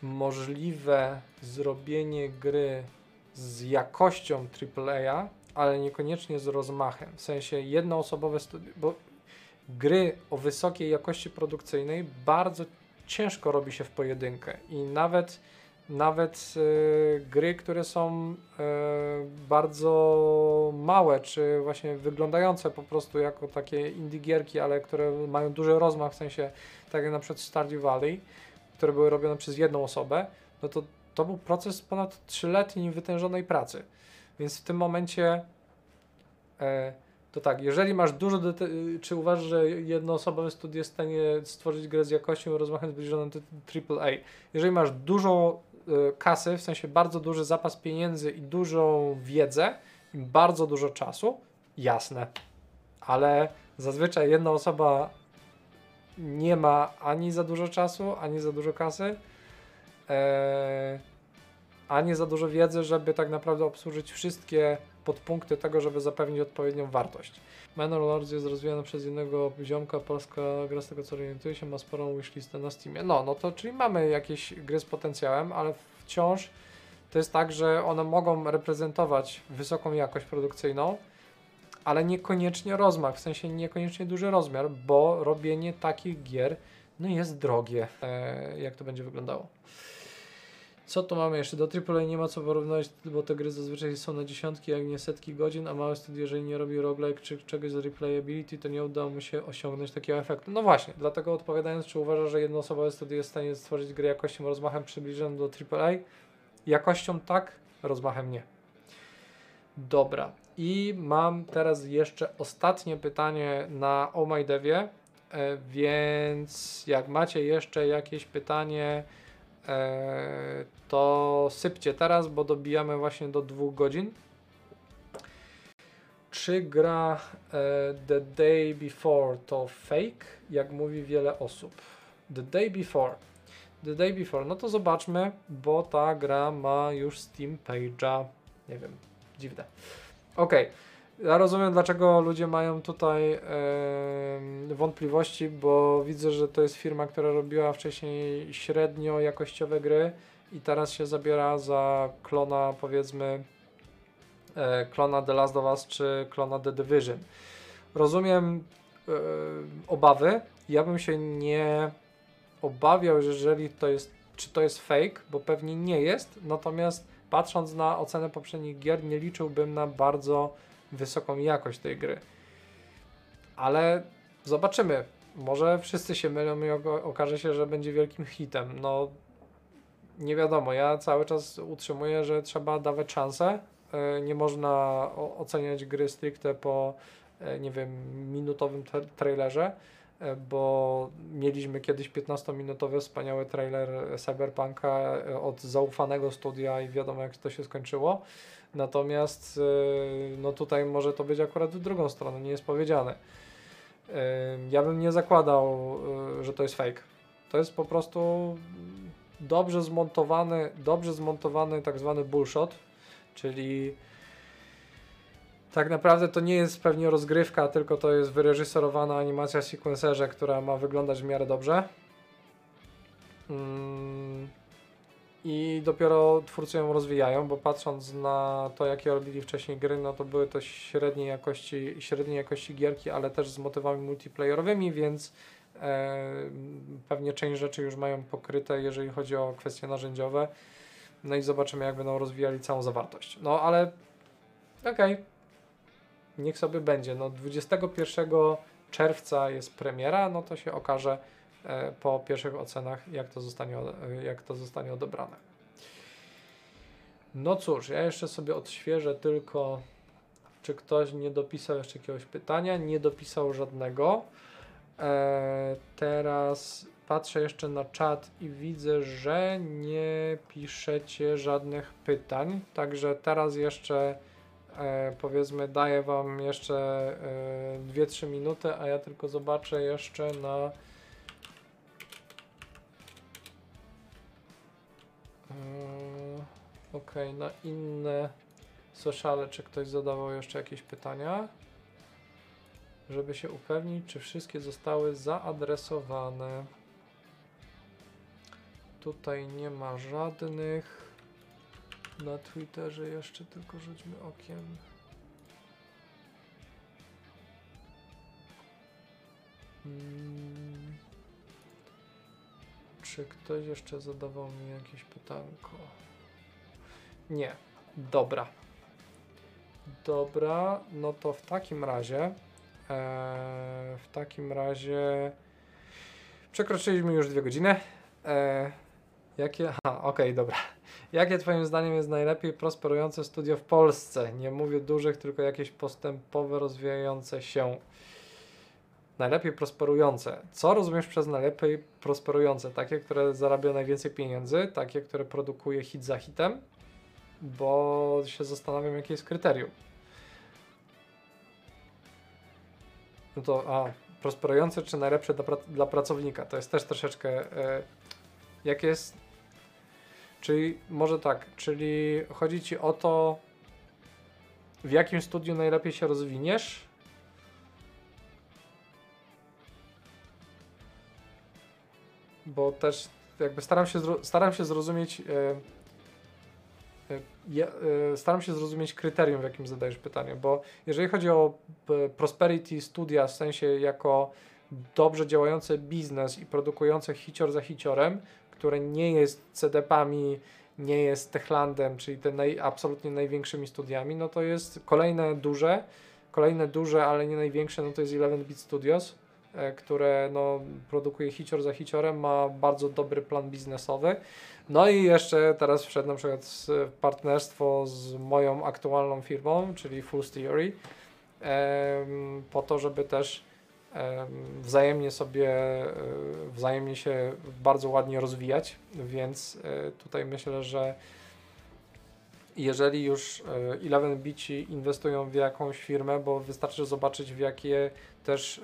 możliwe zrobienie gry z jakością AAA, ale niekoniecznie z rozmachem. W sensie jednoosobowe studia, bo gry o wysokiej jakości produkcyjnej bardzo ciężko robi się w pojedynkę i nawet nawet y, gry, które są y, bardzo małe, czy właśnie wyglądające po prostu jako takie indie gierki, ale które mają duży rozmach, w sensie tak jak na przykład Stardew Valley, które były robione przez jedną osobę, no to to był proces ponad trzyletniej wytężonej pracy. Więc w tym momencie e, to tak, jeżeli masz dużo, czy uważasz, że jednoosobowe studio jest w stanie stworzyć grę z jakością i rozmachem zbliżonym do AAA, jeżeli masz dużo y, kasy, w sensie bardzo duży zapas pieniędzy i dużą wiedzę i bardzo dużo czasu, jasne, ale zazwyczaj jedna osoba nie ma ani za dużo czasu, ani za dużo kasy, e, ani za dużo wiedzy, żeby tak naprawdę obsłużyć wszystkie podpunkty tego, żeby zapewnić odpowiednią wartość. Manor Lords jest rozwijany przez jednego ziomka, polska gra z tego co orientuję się, ma sporą wishlistę na Steamie. No, no to czyli mamy jakieś gry z potencjałem, ale wciąż to jest tak, że one mogą reprezentować wysoką jakość produkcyjną, ale niekoniecznie rozmach, w sensie niekoniecznie duży rozmiar, bo robienie takich gier no jest drogie. E, jak to będzie wyglądało? Co tu mamy jeszcze? Do AAA nie ma co porównywać, bo te gry zazwyczaj są na dziesiątki, jak nie setki godzin, a małe studio, jeżeli nie robi roguelike czy czegoś z replayability, to nie udało mu się osiągnąć takiego efektu. No właśnie, dlatego odpowiadając, czy uważa, że jednoosobowe studio jest w stanie stworzyć gry jakością, rozmachem przybliżonym do AAA? Jakością tak, rozmachem nie. Dobra. I mam teraz jeszcze ostatnie pytanie na Oh My Devie, e, więc jak macie jeszcze jakieś pytanie, to sypcie teraz, bo dobijamy właśnie do dwóch godzin. Czy gra e, The Day Before to fake, jak mówi wiele osób? The Day Before. The Day Before, no to zobaczmy, bo ta gra ma już Steam Page'a. Nie wiem, dziwne. Ok, ja rozumiem dlaczego ludzie mają tutaj wątpliwości, bo widzę, że to jest firma, która robiła wcześniej średnio jakościowe gry i teraz się zabiera za klona powiedzmy e, klona The Last of Us czy klona The Division. Rozumiem e, obawy. Ja bym się nie obawiał, że jeżeli to jest, czy to jest fake, bo pewnie nie jest, natomiast patrząc na ocenę poprzednich gier, nie liczyłbym na bardzo wysoką jakość tej gry. Ale zobaczymy. Może wszyscy się mylą i okaże się, że będzie wielkim hitem. No, nie wiadomo. Ja cały czas utrzymuję, że trzeba dawać szansę. E, nie można oceniać gry stricte po, e, nie wiem, minutowym tra trailerze E, bo mieliśmy kiedyś 15-minutowy wspaniały trailer Cyberpunka od zaufanego studia i wiadomo jak to się skończyło. Natomiast e, no tutaj może to być akurat w drugą stronę, nie jest powiedziane. Ja bym nie zakładał, że to jest fake. To jest po prostu dobrze zmontowany, dobrze zmontowany tak zwany bullshot, czyli tak naprawdę to nie jest pewnie rozgrywka, tylko to jest wyreżyserowana animacja w która ma wyglądać w miarę dobrze. Mm. I dopiero twórcy ją rozwijają, bo patrząc na to, jakie robili wcześniej gry, no to były to średniej jakości, średniej jakości gierki, ale też z motywami multiplayerowymi, więc e, pewnie część rzeczy już mają pokryte, jeżeli chodzi o kwestie narzędziowe. No i zobaczymy, jak będą rozwijali całą zawartość. No ale okej. Okay niech sobie będzie. No 21 czerwca jest premiera, no to się okaże po pierwszych ocenach, jak to zostanie, e, jak to zostanie odebrane. No cóż, ja jeszcze sobie odświeżę tylko, czy ktoś nie dopisał jeszcze jakiegoś pytania. Nie dopisał żadnego. E, teraz patrzę jeszcze na czat i widzę, że nie piszecie żadnych pytań. Także teraz jeszcze e, powiedzmy daję Wam jeszcze e, 2-3 minuty, a ja tylko zobaczę jeszcze na ok, na inne sociale, czy ktoś zadawał jeszcze jakieś pytania. żeby się upewnić, czy wszystkie zostały zaadresowane. Tutaj nie ma żadnych. Na Twitterze jeszcze tylko rzućmy okiem. Hmm. Czy ktoś jeszcze zadawał mi jakieś pytanko? Nie. Dobra. Dobra, no to w takim razie e, w takim razie przekroczyliśmy już dwie godziny. E, jakie? Aha, okej, dobra. Jakie Twoim zdaniem jest najlepiej prosperujące studio w Polsce? Nie mówię dużych, tylko jakieś postępowe, rozwijające się. Najlepiej prosperujące. Co rozumiesz przez najlepiej prosperujące? Takie, które zarabia najwięcej pieniędzy, takie, które produkuje hit za hitem? Bo się zastanawiam, jakie jest kryterium. No to, a, prosperujące czy najlepsze dla, pra dla pracownika? To jest też troszeczkę. E, jak jest. Czyli może tak, czyli chodzi ci o to, w jakim studiu najlepiej się rozwiniesz, bo też jakby staram się, staram się zrozumieć e, e, ja, e, staram się zrozumieć kryterium, w jakim zadajesz pytanie, bo jeżeli chodzi o prosperity studia w sensie jako dobrze działający biznes i produkujące hicior za hiciorem, które nie jest CDP-ami, nie jest Techlandem, czyli te naj, absolutnie największymi studiami, no to jest kolejne duże, kolejne duże, ale nie największe, no to jest 11 Bit Studios, które no, produkuje hicior za hiciorem, ma bardzo dobry plan biznesowy. No i jeszcze teraz wszedł na przykład w partnerstwo z moją aktualną firmą, czyli Full Theory, po to, żeby też wzajemnie sobie, e, wzajemnie się bardzo ładnie rozwijać, więc e, tutaj myślę, że jeżeli już 11 Bici inwestują w jakąś firmę, bo wystarczy zobaczyć w jakie też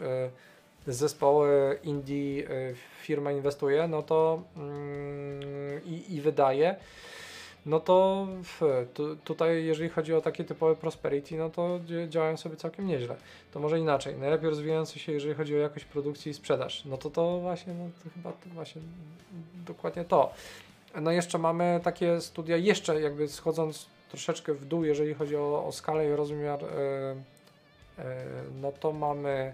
zespoły indie firma inwestuje, no to mm, i, wydaje, no to tu, tutaj jeżeli chodzi o takie typowe prosperity, no to działają sobie całkiem nieźle. To może inaczej, najlepiej rozwijający się, jeżeli chodzi o jakość produkcji i sprzedaż, no to to właśnie, no to chyba to właśnie dokładnie to. No jeszcze mamy takie studia, jeszcze jakby schodząc troszeczkę w dół, jeżeli chodzi o, o skalę i rozmiar, yy, yy, no to mamy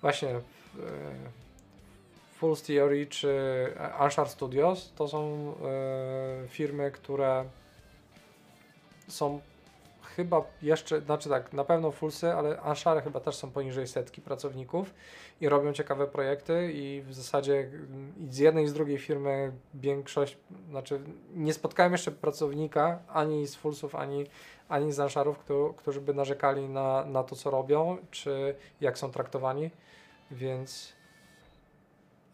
właśnie e, Full Theory czy Unsharp Studios to są e, firmy, które są chyba jeszcze, znaczy tak, na pewno Fullsy, ale Anshare chyba też są poniżej setki pracowników i robią ciekawe projekty i w zasadzie z jednej i z drugiej firmy większość, znaczy nie spotkałem jeszcze pracownika ani z Fullsów, ani, ani z Ansharów, którzy by narzekali na, na to, co robią, czy jak są traktowani. Więc.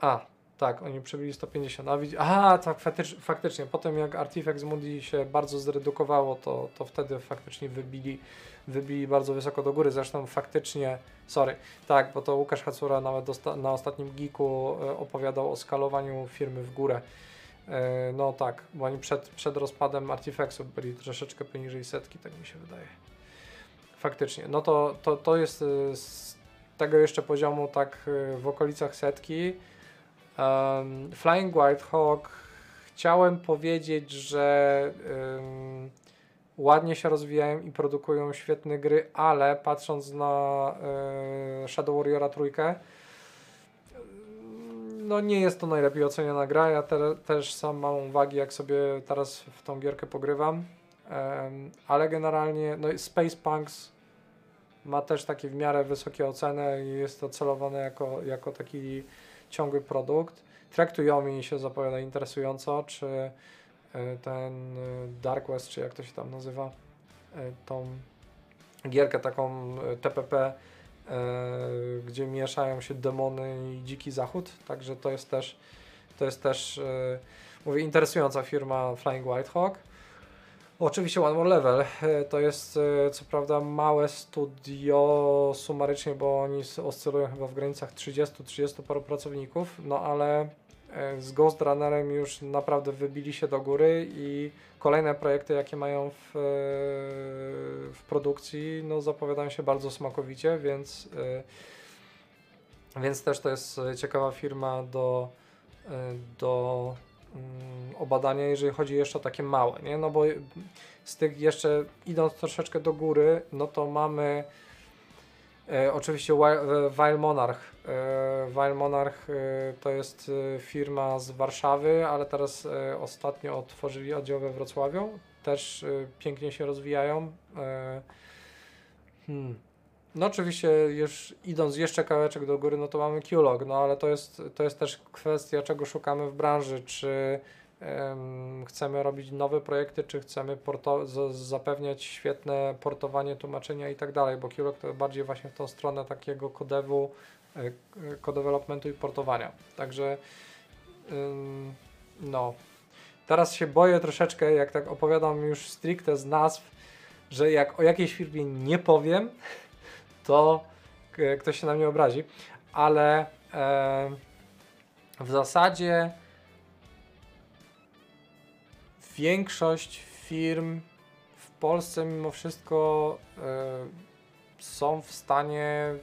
A, tak, oni przebili 150. A. Aha, tak, faktycznie. Potem jak Artifact Mundi się bardzo zredukowało, to, to wtedy faktycznie wybili, wybili bardzo wysoko do góry. Zresztą faktycznie, sorry, tak, bo to Łukasz Hacura nawet na ostatnim geeku e, opowiadał o skalowaniu firmy w górę. E, no tak, bo oni przed, przed rozpadem Artifactów byli troszeczkę poniżej setki, tak mi się wydaje. Faktycznie, no to, to, to jest e, tego jeszcze poziomu tak y, w okolicach setki. Um, Flying White Hawk chciałem powiedzieć, że um, ładnie się rozwijają i produkują świetne gry, ale patrząc na y, Shadow Warriora trójkę, no nie jest to najlepiej oceniana gra. Ja te, też sam mam uwagi, jak sobie teraz w tą gierkę pogrywam. Um, ale generalnie no Space Punks ma też takie w miarę wysokie oceny i jest to celowane jako, jako taki ciągły produkt. Yomi się zapowiada interesująco, czy e, ten e, Dark West, czy jak to się tam nazywa, e, tą gierkę taką TPP, gdzie mieszają się demony i dziki zachód, także to jest też, to jest też, mówię, interesująca firma Flying White Hawk. Oczywiście One More Level e, to jest e, co prawda małe studio sumarycznie, bo oni oscylują chyba w granicach 30-30 paru pracowników, no ale e, z Ghost Runnerem już naprawdę wybili się do góry i kolejne projekty, jakie mają w, w produkcji, no zapowiadają się bardzo smakowicie, więc, więc też to jest ciekawa firma do, do mm, obadania, jeżeli chodzi jeszcze o takie małe, nie? No bo z tych jeszcze idąc troszeczkę do góry, no to mamy E, oczywiście Wild Monarch. E, Monarch e, to jest e, firma z Warszawy, ale teraz e, ostatnio otworzyli oddział we Wrocławiu. Też e, pięknie się rozwijają. Hmm. No oczywiście już idąc jeszcze kawałeczek do góry, no to mamy Qlog, no ale to jest, to jest też kwestia czego szukamy w branży, czy chcemy robić nowe projekty, czy chcemy zapewniać świetne portowanie, tłumaczenia i tak dalej, bo Qlog to bardziej właśnie w tą stronę takiego kodewu, kodevelopmentu i portowania. Także no, teraz się boję troszeczkę, jak tak opowiadam już stricte z nazw, że jak o jakiejś firmie nie powiem, to ktoś się na mnie obrazi, ale e, w zasadzie większość firm w Polsce mimo wszystko y, są w stanie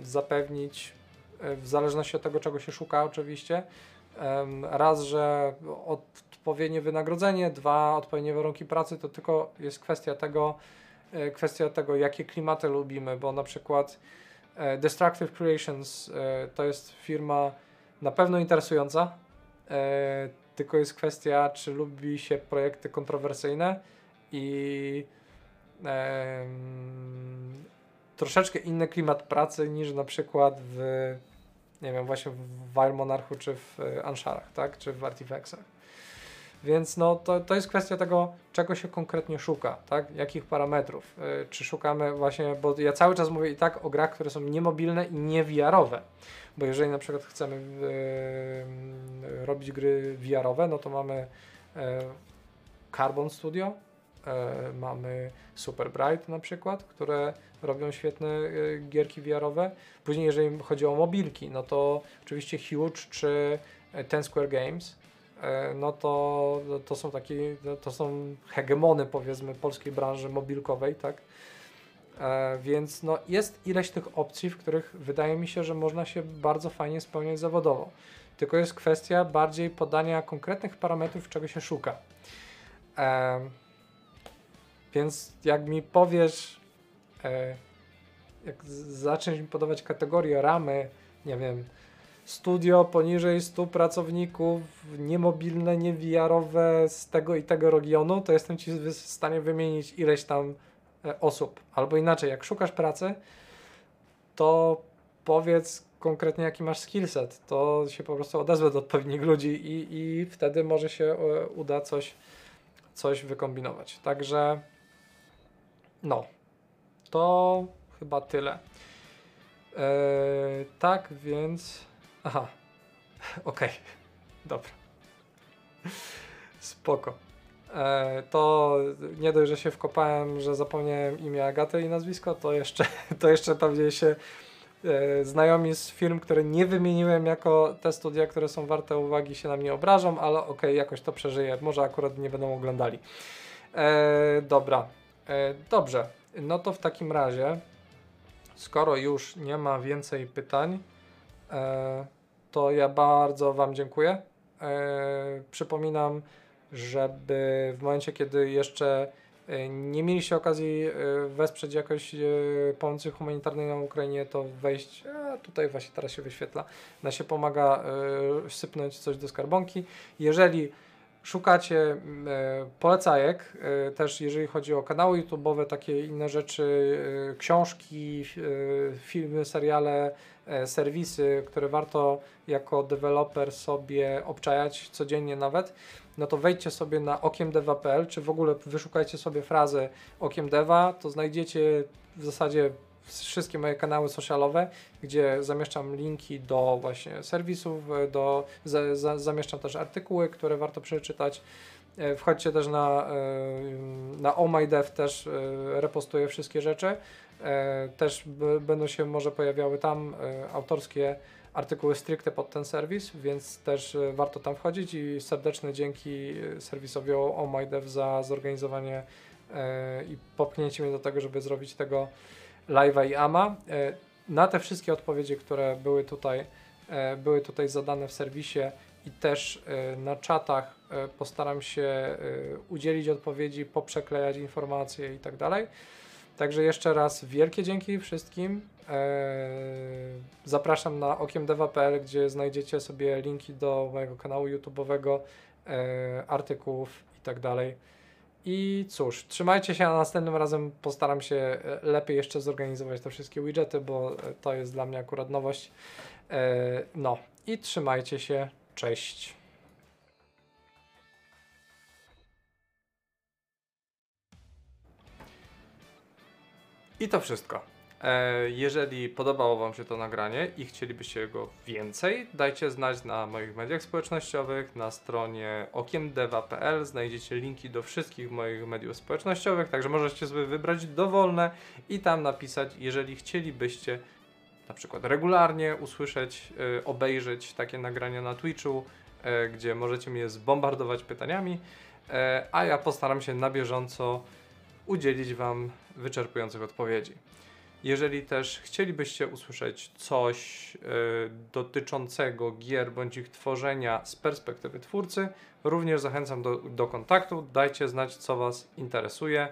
y, zapewnić, y, w zależności od tego, czego się szuka, oczywiście, raz, że odpowiednie wynagrodzenie, dwa, odpowiednie warunki pracy, to tylko jest kwestia tego, e, kwestia tego, jakie klimaty lubimy, bo na przykład e, Destructive Creations to jest firma na pewno interesująca tylko jest kwestia, czy lubi się projekty kontrowersyjne i troszeczkę inny klimat pracy niż na przykład w nie wiem, właśnie w Wild Monarchu czy w Anszarach, tak? Czy w Artifactsach. Więc no, to, to jest kwestia tego, czego się konkretnie szuka, tak? Jakich parametrów. Yy, czy szukamy właśnie, bo ja cały czas mówię i tak o grach, które są niemobilne i niewiarowe. Bo jeżeli na przykład chcemy yy, robić gry VR-owe, no to mamy yy, Carbon Studio, e, mamy Super Bright na przykład, które robią świetne gierki VR-owe. Później jeżeli chodzi o mobilki, no to oczywiście Huge czy Ten Square Games, no to, to są takie, to są hegemony powiedzmy polskiej branży mobilkowej, tak? E, więc no, jest ileś tych opcji, w których wydaje mi się, że można się bardzo fajnie spełniać zawodowo. Tylko jest kwestia bardziej podania konkretnych parametrów, czego się szuka. E, więc jak mi powiesz, e, jak zaczniesz mi podawać kategorie, ramy, nie wiem, studio poniżej 100 pracowników, niemobilne, niewiarowe z tego i tego regionu, to jestem Ci w stanie wymienić ileś tam E, osób. Albo inaczej, jak szukasz pracy, to powiedz konkretnie jaki masz skillset, to się po prostu odezwę do odpowiednich ludzi i, i wtedy może się e, uda coś, coś wykombinować. Także no, to chyba tyle. Eee, tak, więc. Aha, *laughs* okej, okay. dobra. Spoko. E, to nie dość, że się wkopałem, że zapomniałem imię Agaty i nazwisko, to jeszcze, *laughs* to jeszcze pewnie się e, znajomi z firm, które nie wymieniłem jako te studia, które są warte uwagi, się na mnie obrażą, ale okej, okay, jakoś to przeżyję. Może akurat nie będą oglądali. E, dobra, e, dobrze. No to w takim razie, skoro już nie ma więcej pytań, to ja bardzo Wam dziękuję. E, przypominam, żeby w momencie, kiedy jeszcze e, nie mieliście okazji e, wesprzeć jakoś e, pomocy humanitarnej na Ukrainie, to wejść, a tutaj właśnie teraz się wyświetla, na się pomaga sypnąć coś do skarbonki. Jeżeli szukacie polecajek, też jeżeli chodzi o kanały YouTube'owe, takie inne rzeczy, książki, filmy, seriale, serwisy, które warto jako deweloper sobie obczajać codziennie nawet, no to wejdźcie sobie na okiemdeva.pl, czy w ogóle wyszukajcie sobie frazę okiemdeva, to znajdziecie w zasadzie wszystkie moje kanały socialowe, gdzie zamieszczam linki do właśnie serwisów, do, za, za, zamieszczam też artykuły, które warto przeczytać. E, wchodźcie też na, e, na OhMyDev, też e, repostuję wszystkie rzeczy. Też będą się może pojawiały tam autorskie artykuły stricte pod ten serwis, więc też e, warto tam wchodzić i serdeczne dzięki e, serwisowi Oh My Dev za zorganizowanie e, i popchnięcie mnie do tego, żeby zrobić tego live'a i ama. E, na te wszystkie odpowiedzi, które były tutaj, e, były tutaj zadane w serwisie i też e, na czatach e, postaram się e, udzielić odpowiedzi, poprzeklejać informacje i tak dalej. Także jeszcze raz wielkie dzięki wszystkim. Eee, Zapraszam na okiemdeva.pl, gdzie znajdziecie sobie linki do mojego kanału YouTube'owego, eee, artykułów i tak. I cóż, trzymajcie się, a następnym razem postaram się e, lepiej jeszcze zorganizować te wszystkie widgety, bo e, to jest dla mnie akurat nowość. No i trzymajcie się, cześć. I to wszystko. E, Jeżeli podobało Wam się to nagranie i chcielibyście go więcej, dajcie znać na moich mediach społecznościowych, na stronie okiemdeva.pl znajdziecie linki do wszystkich moich mediów społecznościowych, także możecie sobie wybrać dowolne i tam napisać, jeżeli chcielibyście na przykład regularnie usłyszeć, e, obejrzeć takie nagrania na Twitchu, e, gdzie możecie mnie zbombardować pytaniami, a ja postaram się na bieżąco udzielić Wam wyczerpujących odpowiedzi. Jeżeli też chcielibyście usłyszeć coś e, dotyczącego gier bądź ich tworzenia z perspektywy twórcy, również zachęcam do, do kontaktu. Dajcie znać, co Was interesuje.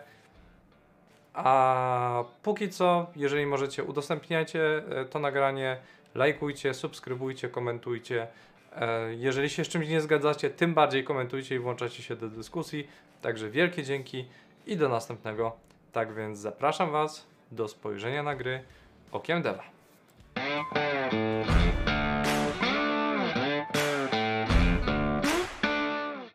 A póki co, jeżeli możecie, udostępniajcie e, to nagranie, lajkujcie, subskrybujcie, komentujcie. E, Jeżeli się z czymś nie zgadzacie, tym bardziej komentujcie i włączacie się do dyskusji. Także wielkie dzięki i do następnego. Tak więc zapraszam Was do spojrzenia na gry okiem dewa.